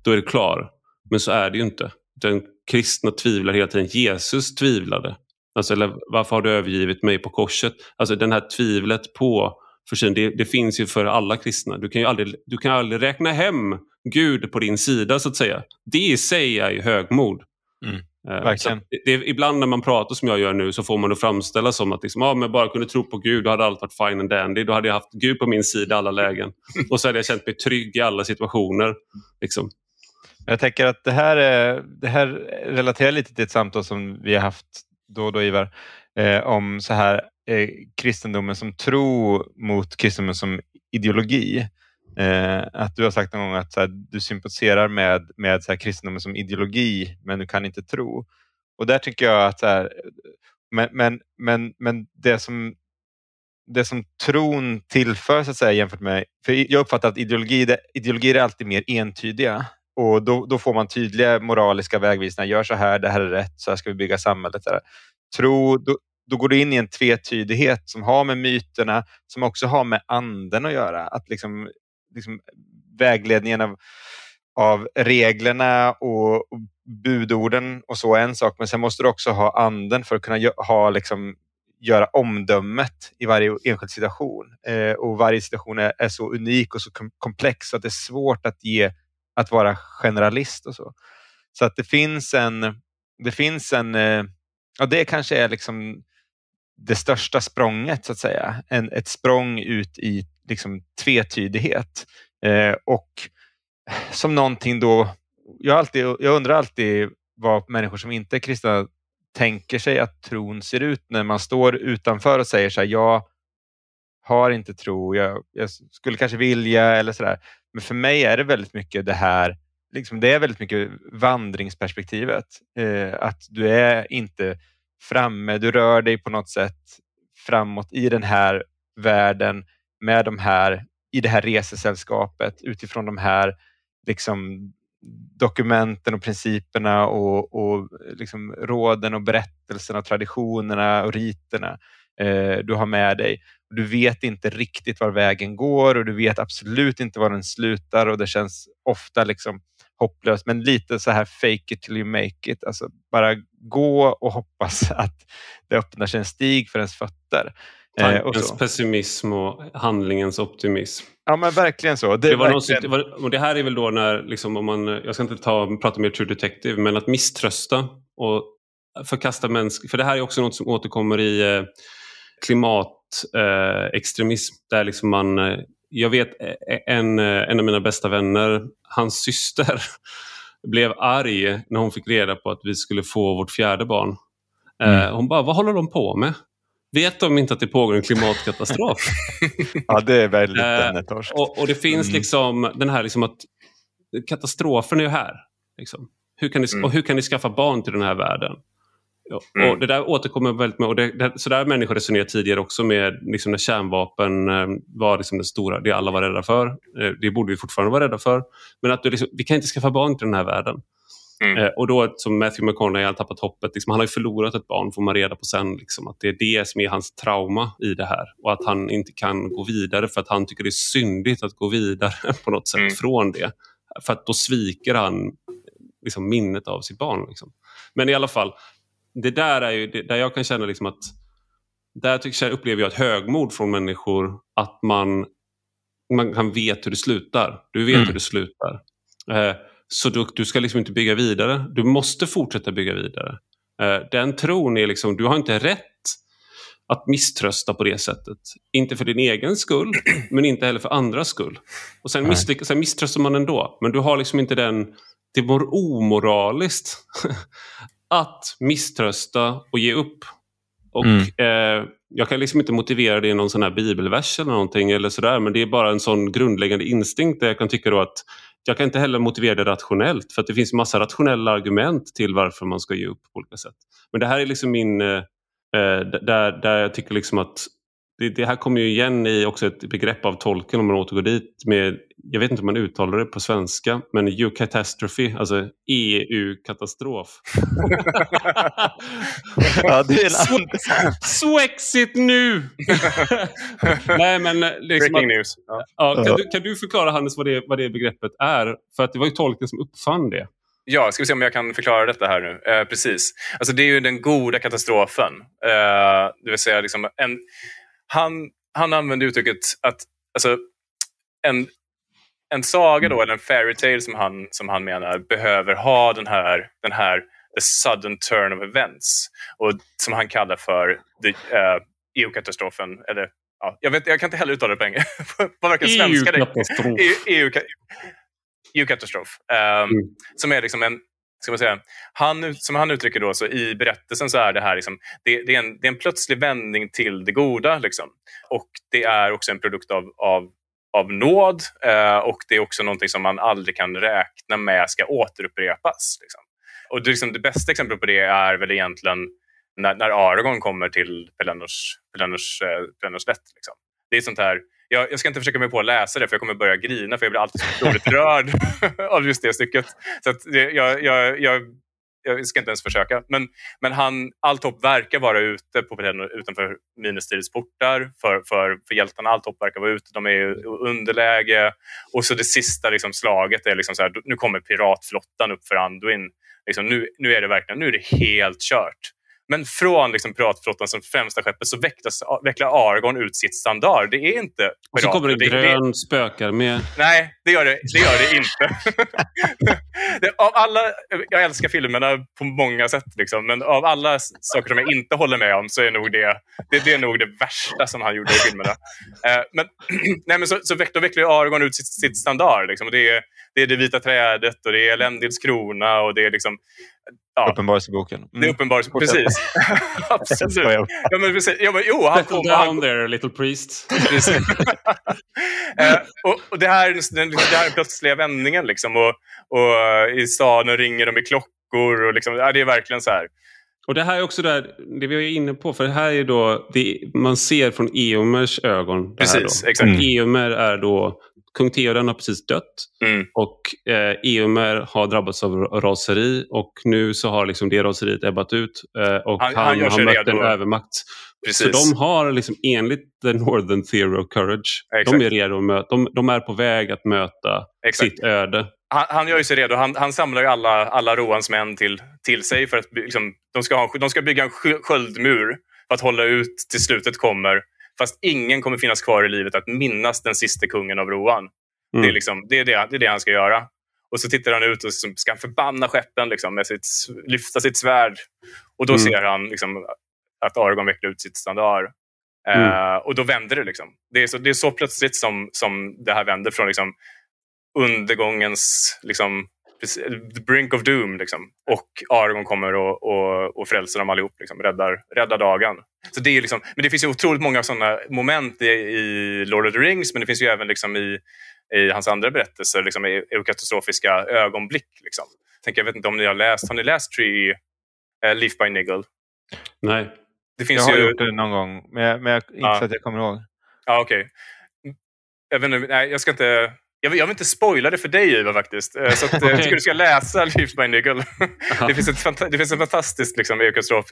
då är det klar. Men så är det ju inte. Den kristna tvivlar hela tiden. Jesus tvivlade. Alltså, eller, varför har du övergivit mig på korset? Alltså den här tvivlet på försyn, det, det finns ju för alla kristna. Du kan ju aldrig, du kan aldrig räkna hem Gud på din sida så att säga. Det i sig är ju högmod. Mm, Eh, verkligen. det, det, ibland när man pratar som jag gör nu så får man det framställa som att liksom, ah, jag bara kunde tro på Gud då hade allt varit fine and dandy. Då hade jag haft Gud på min sida i alla lägen. Och så hade jag känt mig trygg i alla situationer. Liksom. Jag tänker att det här, är- det här relaterar lite till ett samtal som vi har haft då och då Ivar, eh, om så här eh, kristendomen som tro mot kristendomen som ideologi. Eh, att du har sagt någon gång att så här, du sympatiserar med, med så här, kristendomen som ideologi men du kan inte tro. Och där tycker jag att så här, men, men, men, men det som det som tron tillför så att säga jämfört med, för jag uppfattar att ideologi, ideologier är alltid mer entydiga och då, då får man tydliga moraliska vägvisningar. Gör så här, det här är rätt, så här ska vi bygga samhället. Där. Tro, då, då går du in i en tvetydighet som har med myterna, som också har med anden att göra. Att liksom, liksom vägledningen av av reglerna och, och budorden och så är en sak, men sen måste du också ha anden för att kunna ha liksom göra omdömet i varje enskild situation. Eh, och varje situation är, är, så unik och så komplex så att det är svårt att ge att vara generalist och så. Så att det finns en, det finns en, eh, ja det kanske är liksom det största språnget så att säga. En, ett språng ut i liksom tvetydighet. Eh, och som någonting då, jag, alltid, jag undrar alltid vad människor som inte är kristna tänker sig att tron ser ut när man står utanför och säger så här, jag har inte tro, jag, jag skulle kanske vilja eller sådär. Men för mig är det väldigt mycket det här, liksom det är väldigt mycket vandringsperspektivet. Eh, att du är inte framme, du rör dig på något sätt framåt i den här världen med de här, i det här resesällskapet utifrån de här liksom, dokumenten och principerna och, och liksom råden och berättelserna och traditionerna och riterna eh, du har med dig. Du vet inte riktigt var vägen går och du vet absolut inte var den slutar och det känns ofta liksom hopplöst, men lite så här fake it till you make it. Alltså bara gå och hoppas att det öppnar sig en stig för ens fötter. Tankens eh, pessimism och handlingens optimism. Ja men verkligen så. Det, det var verkligen... var, och det här är väl då när, liksom, om man, jag ska inte ta, prata mer True Detective, men att misströsta och förkasta mänskligt, för det här är också något som återkommer i eh, Eh, där liksom man, eh, jag vet eh, en, en av mina bästa vänner, hans syster blev arg när hon fick reda på att vi skulle få vårt fjärde barn. Mm. Hon bara, vad håller de på med? Vet de inte att det pågår en klimatkatastrof? ja, det är väldigt eh, och, och det finns mm. liksom den här liksom att katastrofen är ju här. Liksom. Hur kan ni, mm. Och hur kan ni skaffa barn till den här världen? Mm. Och Det där återkommer väldigt med, och det, det, så där människor resonerat tidigare också med liksom när kärnvapen eh, var liksom det stora, det alla var rädda för. Eh, det borde vi fortfarande vara rädda för. Men att du liksom, vi kan inte skaffa barn till den här världen. Mm. Eh, och då som Matthew McConaughey har tappat hoppet. Liksom, han har ju förlorat ett barn får man reda på sen. Liksom, att det är det som är hans trauma i det här. Och att han inte kan gå vidare för att han tycker det är syndigt att gå vidare på något sätt mm. från det. För att då sviker han liksom, minnet av sitt barn. Liksom. Men i alla fall, det där är ju där jag kan känna liksom att där tycker jag, upplever jag ett högmod från människor att man, man kan vet hur det slutar. Du vet mm. hur det slutar. Eh, så du, du ska liksom inte bygga vidare. Du måste fortsätta bygga vidare. Eh, den tron är liksom, du har inte rätt att misströsta på det sättet. Inte för din egen skull, men inte heller för andras skull. Och sen, misslyck, sen misströstar man ändå, men du har liksom inte den... Det vore omoraliskt att misströsta och ge upp. Och mm. eh, Jag kan liksom inte motivera det i någon sån här bibelvers eller någonting eller sådär, men det är bara en sån grundläggande instinkt där jag kan tycka att jag kan inte heller motivera det rationellt för att det finns massa rationella argument till varför man ska ge upp på olika sätt. Men det här är liksom min, eh, eh där, där jag tycker liksom att det, det, här kommer ju igen i också ett begrepp av tolken om man återgår dit med, jag vet inte om man uttalar det på svenska, men EU-catastrophe, alltså EU-katastrof. ja, det är Swexit nu! Nej, men eh, liksom Breaking att, news. Ja. Ja, kan, du, kan du förklara Hannes vad det, vad det begreppet är? För att det var ju tolken som uppfann det. Ja, ska vi se om jag kan förklara detta här nu. Eh, precis. Alltså, det är ju den goda katastrofen. Eh, det vill säga liksom en han, han använde uttrycket att alltså, en, en saga då, eller en fairy tale som han, som han menar behöver ha den här, den här the sudden turn of events och som han kallar för the, uh, EU-katastrofen. Eller, ja, jag, vet, jag kan inte heller uttala det på engelska. Vad verkar svenska EU-katastrof. EU, EU um, mm. Som är liksom en, ska man säga, han, som han uttrycker då, så i berättelsen så är det här liksom, det, det, är en, det är en plötslig vändning till det goda. Liksom. Och det är också en produkt av, av, av nåd eh, och det är också någonting som man aldrig kan räkna med ska återupprepas. Liksom. Och det, liksom, det bästa exemplet på det är väl egentligen när, när Aragorn kommer till Pelennors, Pelennors, eh, Pelennors lätt. Liksom. Det är sånt här jag, jag, ska inte försöka mig på att läsa det för jag kommer börja grina för jag blir alltid så otroligt rörd av just det stycket. Så jag, jag, jag, jag ska inte ens försöka. Men, men han, allt hopp verkar vara ute på utanför Minestridets portar för, för, för hjältarna. Allt hopp verkar vara ute. De är i underläge. Och så det sista liksom, slaget är liksom så här, nu kommer piratflottan upp för Anduin. Liksom, nu, nu är det verkligen nu är det helt kört. Men från liksom piratflottan som främsta skeppet så väcklas, vecklar Argon ut sitt standard. Det är inte pirater. Och så kommer det grön det, spökar med. Nej, det gör det, det, gör det inte. det, av alla, jag älskar filmerna på många sätt, liksom, men av alla saker som jag inte håller med om så är nog det, det, det är nog det värsta som han gjorde i filmerna. Eh, men, nej, men så, så veck, då vecklar Argon ut sitt, sitt standard. Liksom, och det, är, det är det vita trädet och det är Elendils krona och det är liksom Ja. Uppenbarelseboken. Mm. Det är uppenbarelseboken, precis. Absolut. ja, men precis. Ja, men, jo, han kom, down han... there, little priest. eh, och, och det, här, den, det här är plötsliga vändningen. Liksom, och, och I staden ringer de i klockor. Och liksom, ja, det är verkligen så här. Och det här är också där, det vi är inne på, för det här är då, det, man ser från Eomers ögon. Precis, exakt. Mm. Eomer är då kung Theoden har precis dött mm. och eh, Eomer har drabbats av raseri och nu så har liksom det raseriet ebbat ut eh, och han, han, han har mött redo. en övermakt. Precis. Så de har liksom enligt the Northern Theory of Courage, Exakt. de är redo att möta, de, de är på väg att möta Exakt. sitt öde. Han, han, gör ju sig redo. Han, han samlar ju alla, alla Roans män till, till sig för att liksom, de, ska ha, de ska bygga en sköldmur för att hålla ut till slutet kommer Fast ingen kommer finnas kvar i livet att minnas den sista kungen av Rohan. Mm. Det, är mm. liksom, det, är det, det är det han ska göra. Och så tittar han ut och ska han förbanna skeppen liksom, med sitt, lyfta sitt svärd. Och då mm. ser han liksom, att Argon vecklar ut sitt standard. Eh, mm. Uh, och då vänder det. Liksom. Det, är så, det är så plötsligt som, som det här vänder från liksom, undergångens liksom, the brink of doom. Liksom. Och Argon kommer och, och, och frälser dem allihop, liksom, räddar, räddar dagen. Så det är liksom, men det finns ju otroligt många sådana moment i, i, Lord of the Rings, men det finns ju även liksom i, i hans andra berättelser, liksom, i, i katastrofiska ögonblick. Liksom. Tänk, jag vet inte om ni har läst, har ni läst Tree, uh, Leaf by Niggle? Nej. Det finns jag har ju... gjort det någon gång, men jag, men jag, inte ja. så att jag kommer ihåg. Ja, okej. Okay. Jag, vet inte, nej, jag ska inte jag vill, jag vill inte spoila det för dig Ivar faktiskt. Eh, så att, okay. Eh, jag tycker du ska läsa Leaves by Niggle. det, finns ett, det finns ett fantastiskt liksom,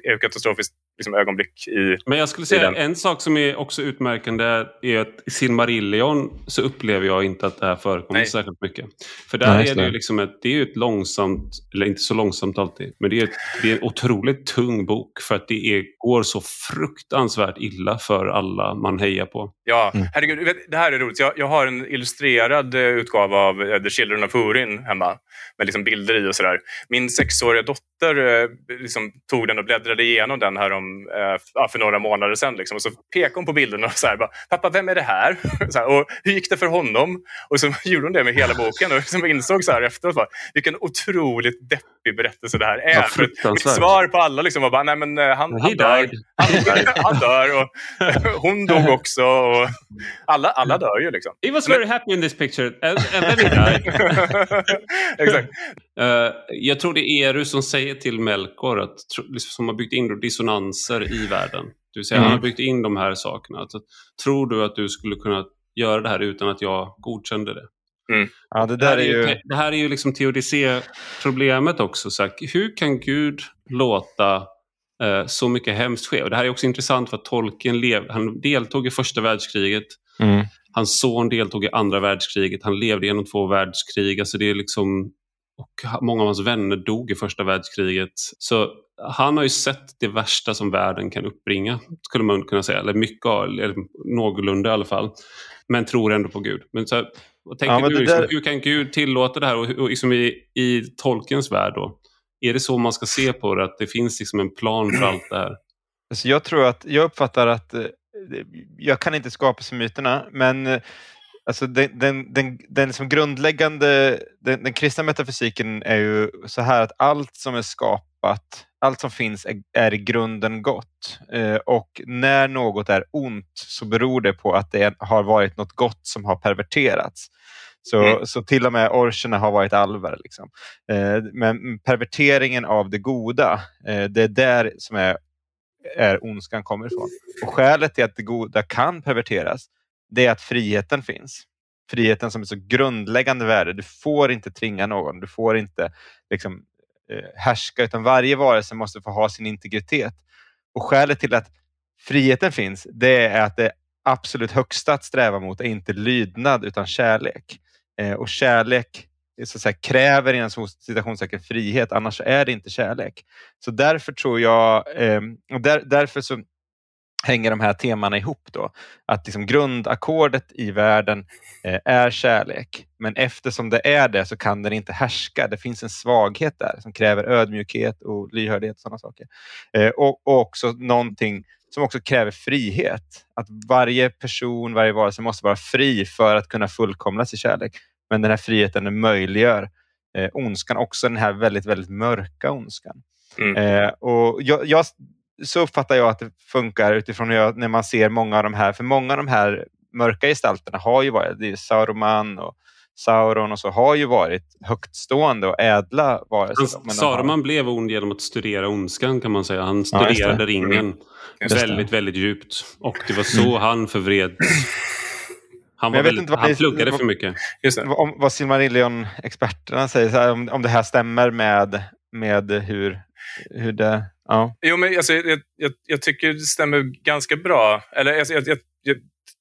eukatastrofiskt liksom, ögonblick i Men jag skulle säga en sak som är också utmärkande är att i Silmarillion så upplever jag inte att det här förekommer Nej. särskilt mycket. För där Nej, är det ju liksom ett, det är ett långsamt, eller inte så långsamt alltid, men det är, ett, det är en otroligt tung bok för att det är, går så fruktansvärt illa för alla man hejar på. Ja, mm. herregud, det här är roligt. Jag, jag har en illustrerad utgåva av eh, The Children of Hurin hemma med liksom bilder i och sådär. Min sexåriga dotter eh, liksom tog den och bläddrade igenom den här om, eh, för några månader sedan. Liksom. Och så pekade hon på bilderna och så här, bara, pappa vem är det här? här? och hur gick det för honom? Och så gjorde hon det med hela boken och liksom insåg så här efteråt bara, vilken otroligt deppig berättelse det här är. Ja, för mitt svar på alla liksom var bara, nej men han, han dör. Han, han dör och hon dog också. Och alla, alla dör ju liksom. He was very happy in this picture and, and then he died. Exakt. Uh, jag tror det är Eru som säger till Melkor att, liksom, som har byggt in dissonanser i världen. Det vill säga mm. han har byggt in de här sakerna. Alltså, tror du att du skulle kunna göra det här utan att jag godkände det? Mm. Ja, det, där det, är ju... det här är ju liksom teodicé-problemet också. Så här, hur kan Gud låta eh, så mycket hemskt ske? Och det här är också intressant för att Tolkien lev, han deltog i första världskriget. Mm. Hans son deltog i andra världskriget. Han levde genom två världskrig. Alltså det är liksom, och många av hans vänner dog i första världskriget. Så han har ju sett det värsta som världen kan uppbringa, skulle man kunna säga. Eller mycket, eller någorlunda i alla fall. Men tror ändå på Gud. Men så här, vad tänker ja, du? Liksom, där... Hur kan Gud tillåta det här? Och, och liksom i, i Tolkiens värld då? Är det så man ska se på det? Att det finns liksom en plan för allt det här? Alltså jag tror att, jag uppfattar att eh, jag kan inte skapa sig myterna, men eh, alltså den, den, den, den liksom grundläggande, den, den kristna metafysiken är ju så här att allt som är skapat, allt som finns är, är i grunden gott. Eh, och när något är ont så beror det på att det har varit något gott som har perverterats. Så, mm. så till och med orcherna har varit alver. Liksom. Eh, men perverteringen av det goda, eh, det är där som är är ondskan kommer ifrån. Och skälet till att det goda kan perverteras, det är att friheten finns. Friheten som är så grundläggande värde. Du får inte tvinga någon. Du får inte liksom, Eh, härska utan varje varelse måste få ha sin integritet. Och skälet till att friheten finns det är att det absolut högsta att sträva mot är inte lydnad utan kärlek. Eh, och kärlek eh, så att säga, kräver inom citationstecken frihet, annars är det inte kärlek. Så därför tror jag, ehm, och där, därför så hänger de här temana ihop då. Att liksom grundackordet i världen eh, är kärlek. Men eftersom det är det så kan den inte härska. Det finns en svaghet där som kräver ödmjukhet och lyhördhet och sådana saker. Eh, och, och också någonting som också kräver frihet. Att varje person, varje varelse måste vara fri för att kunna fullkomnas i kärlek. Men den här friheten möjliggör eh, ondskan, också den här väldigt, väldigt mörka ondskan. Mm. Eh, och jag, jag, så uppfattar jag att det funkar utifrån jag, när man ser många av de här, för många av de här mörka gestalterna har ju varit, det är Saruman och Sauron och så har ju varit högtstående och ädla varelser. Saruman har... blev ond genom att studera ondskan kan man säga. Han studerade ja, ringen mm. väldigt, väldigt djupt. Och det var så mm. han förvreds. Han, var väldigt, han pluggade för mycket. Just det. Om, vad Silmarillion-experterna säger, här, om, om det här stämmer med, med hur, hur det... Ja. Jo, men alltså, jag, jag, jag tycker det stämmer ganska bra. Eller alltså, jag, jag,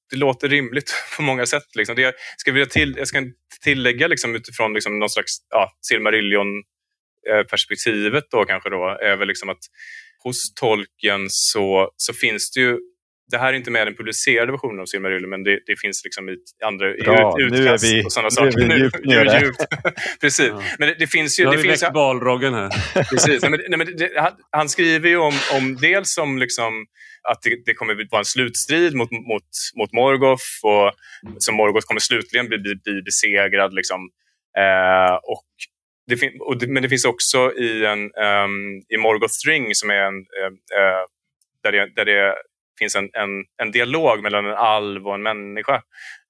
det låter rimligt på många sätt. Liksom. Det jag, ska vilja till, jag ska tillägga liksom, utifrån liksom, någon slags ja, Silmarillion-perspektivet då kanske då, är väl liksom att hos tolken så, så finns det ju det här är inte med den publicerade versionen av Silmarillion men det, det, finns liksom i andra Bra, i ut, utkast vi, och sådana saker. Nu är vi djupt nere. Djupt. Precis. Ja. Men det, det, finns ju... Nu har det vi finns, väckt balroggen här. Precis. Nej, men, nej, men det, han, han, skriver ju om, om dels om liksom, att det, det kommer vara en slutstrid mot, mot, mot Morgoth och som Morgoth kommer slutligen bli, bli, bli besegrad. Liksom. Eh, och det fin- och det, men det finns också i, en, um, i Morgoth String som är en, uh, där, det, där det finns en, en, en dialog mellan en alv och en människa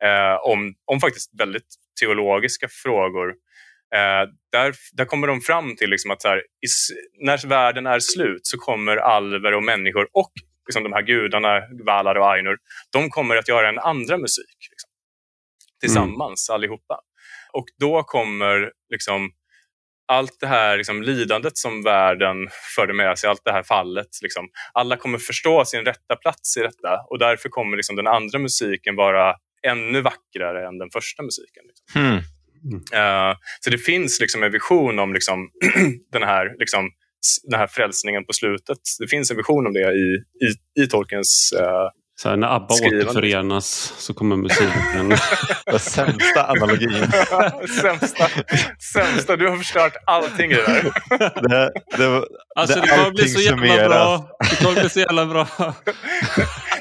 uh, om, om faktiskt väldigt teologiska frågor. där, där kommer de fram till liksom att här, i, när världen är slut så kommer alver och människor och liksom de här gudarna, Valar och Ainur, de kommer att göra en andra musik. Liksom, tillsammans mm. allihopa. Och då kommer liksom allt det här liksom, lidandet som världen förde med sig, allt det här fallet. Liksom, alla kommer förstå sin rätta plats i detta och därför kommer liksom, den andra musiken vara ännu vackrare än den första musiken. Liksom. Mm. Uh, så det finns liksom en vision om liksom, den, här, liksom, den här frälsningen på slutet. Det finns en vision om det i, i, i Tolkiens uh, så här, när ABBA Skrivande. återförenas så kommer musiken. Den sämsta analogin. sämsta, sämsta, du har förstört allting i det där. Det, det, alltså, det, det kommer bli så jävla bra. Det kommer bli så jävla bra.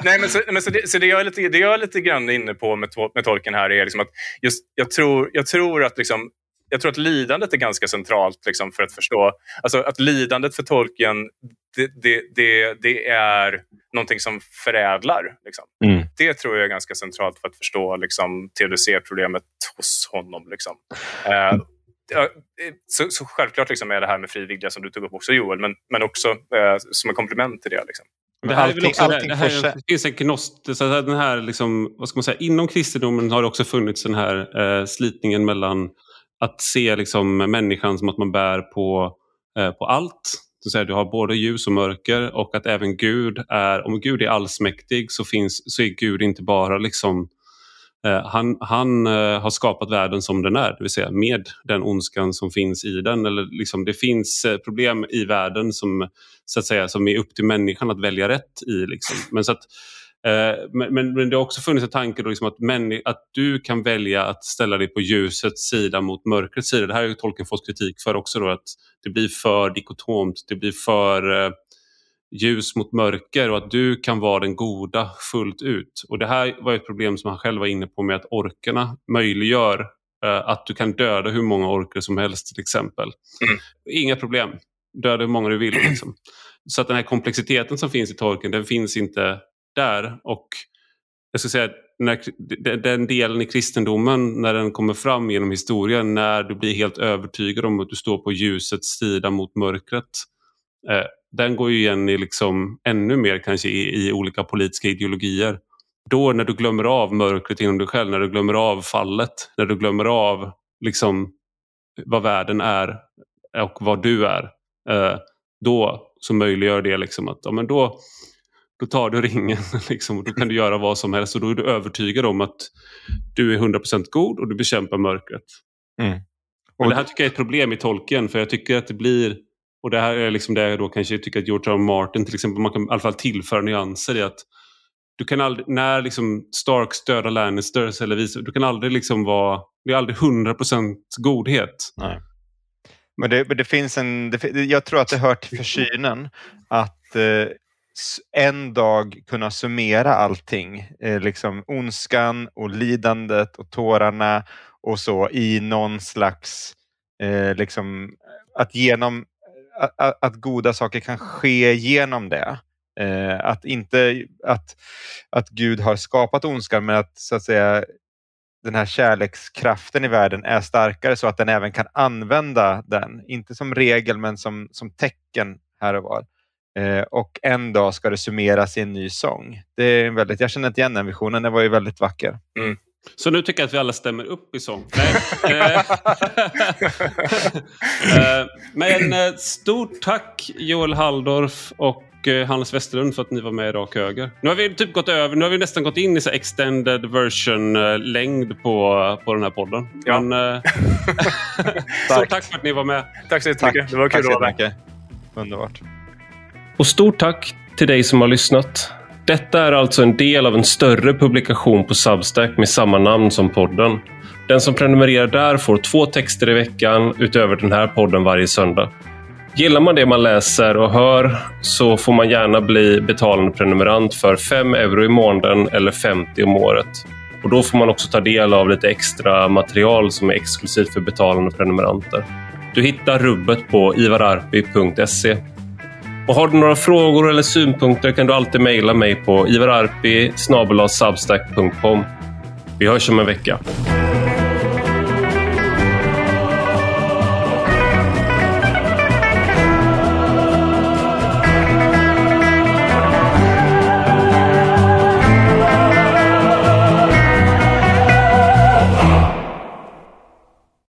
Nej, men så, men så, det, så det, jag är lite, det jag är lite grann inne på med, med tolken här är liksom att just, jag, tror, jag tror att liksom, jag tror att lidandet är ganska centralt liksom, för att förstå. Alltså att lidandet för tolken, det, det, det, det är någonting som förädlar. Liksom. Mm. Det tror jag är ganska centralt för att förstå liksom, TDC-problemet hos honom. Liksom. Uh, så, så, självklart liksom är det här med fri vilja som du tog upp också Joel, men, men också uh, som en komplement till det. Liksom. Det här allting, också, det, det, här, det finns en gnost, så den här liksom, vad ska man säga, inom kristendomen har det också funnits den här eh, slitningen mellan att se liksom människan som att man bär på, eh, på allt. Så du har både ljus och mörker och att även Gud är, om Gud är allsmäktig så, finns, så är Gud inte bara liksom eh, han, han eh, har skapat världen som den är, det vill säga med den ondskan som finns i den. Eller liksom, det finns eh, problem i världen som, så att säga, som är upp till människan att välja rätt i. Liksom. Men så att, Eh, men, men, men, det har också funnits en tanke då liksom att, män, att du kan välja att ställa dig på ljusets sida mot mörkrets sida. Det här har Tolkien fått kritik för också. Då, att Det blir för dikotomt, det blir för eh, ljus mot mörker och att du kan vara den goda fullt ut. Och Det här var ett problem som han själv var inne på med att orkerna möjliggör eh, att du kan döda hur många orker som helst till exempel. Mm. Inga problem, döda hur många du vill. Liksom. Så att den här komplexiteten som finns i Tolkien den finns inte där. Och jag ska säga när, den delen i kristendomen när den kommer fram genom historien när du blir helt övertygad om att du står på ljusets sida mot mörkret. Eh, den går ju igen i liksom ännu mer kanske i, i, olika politiska ideologier. Då när du glömmer av mörkret inom dig själv, när du glömmer av fallet, när du glömmer av liksom vad världen är och vad du är. Eh, då så möjliggör det liksom att ja, men då, då tar du ringen liksom, och då kan du göra vad som helst och då är du övertygad om att du är 100% god och du bekämpar mörkret. Mm. Och det här tycker jag är ett problem i tolken för jag tycker att det blir och det här är liksom det jag då kanske tycker att George R. R. Martin till exempel man kan i alla fall tillföra nyanser i att du kan aldrig, när liksom Starks dödar Lannisters eller vice, du kan aldrig liksom vara, det är aldrig 100% godhet. Nej. Men det, men det finns en, det, jag tror att det hör till försynen att eh, en dag kunna summera allting. Eh, liksom ondskan och lidandet och tårarna och så i någon slags, eh, liksom, att genom att, att, goda saker kan ske genom det. Eh, att inte att, att Gud har skapat ondskan men att så att säga den här kärlekskraften i världen är starkare så att den även kan använda den. Inte som regel men som, som tecken här och var. Eh, och en dag ska det summeras i en ny sång. Det är väldigt, jag känner inte igen den visionen, den var ju väldigt vacker. Mm. Så nu tycker jag att vi alla stämmer upp i sång. Nej. Eh, men eh, stort tack Joel Halldorf och eh, Hannes Westerlund för att ni var med i Rak Höger. Nu har vi typ gått över, nu har vi nästan gått in i så extended version-längd på, på den här podden. Ja. Men, stort tack för att ni var med. Tack så. Tack. Det var kul att vara med. Underbart. Och stort tack till dig som har lyssnat. Detta är alltså en del av en större publikation på Substack med samma namn som podden. Den som prenumererar där får två texter i veckan utöver den här podden varje söndag. Gillar man det man läser och hör så får man gärna bli betalande prenumerant för 5 euro i månaden eller 50 om året. Och Då får man också ta del av lite extra material som är exklusivt för betalande prenumeranter. Du hittar rubbet på ivararpi.se och har du några frågor eller synpunkter kan du alltid mejla mig på ivararpi Vi hörs om en vecka.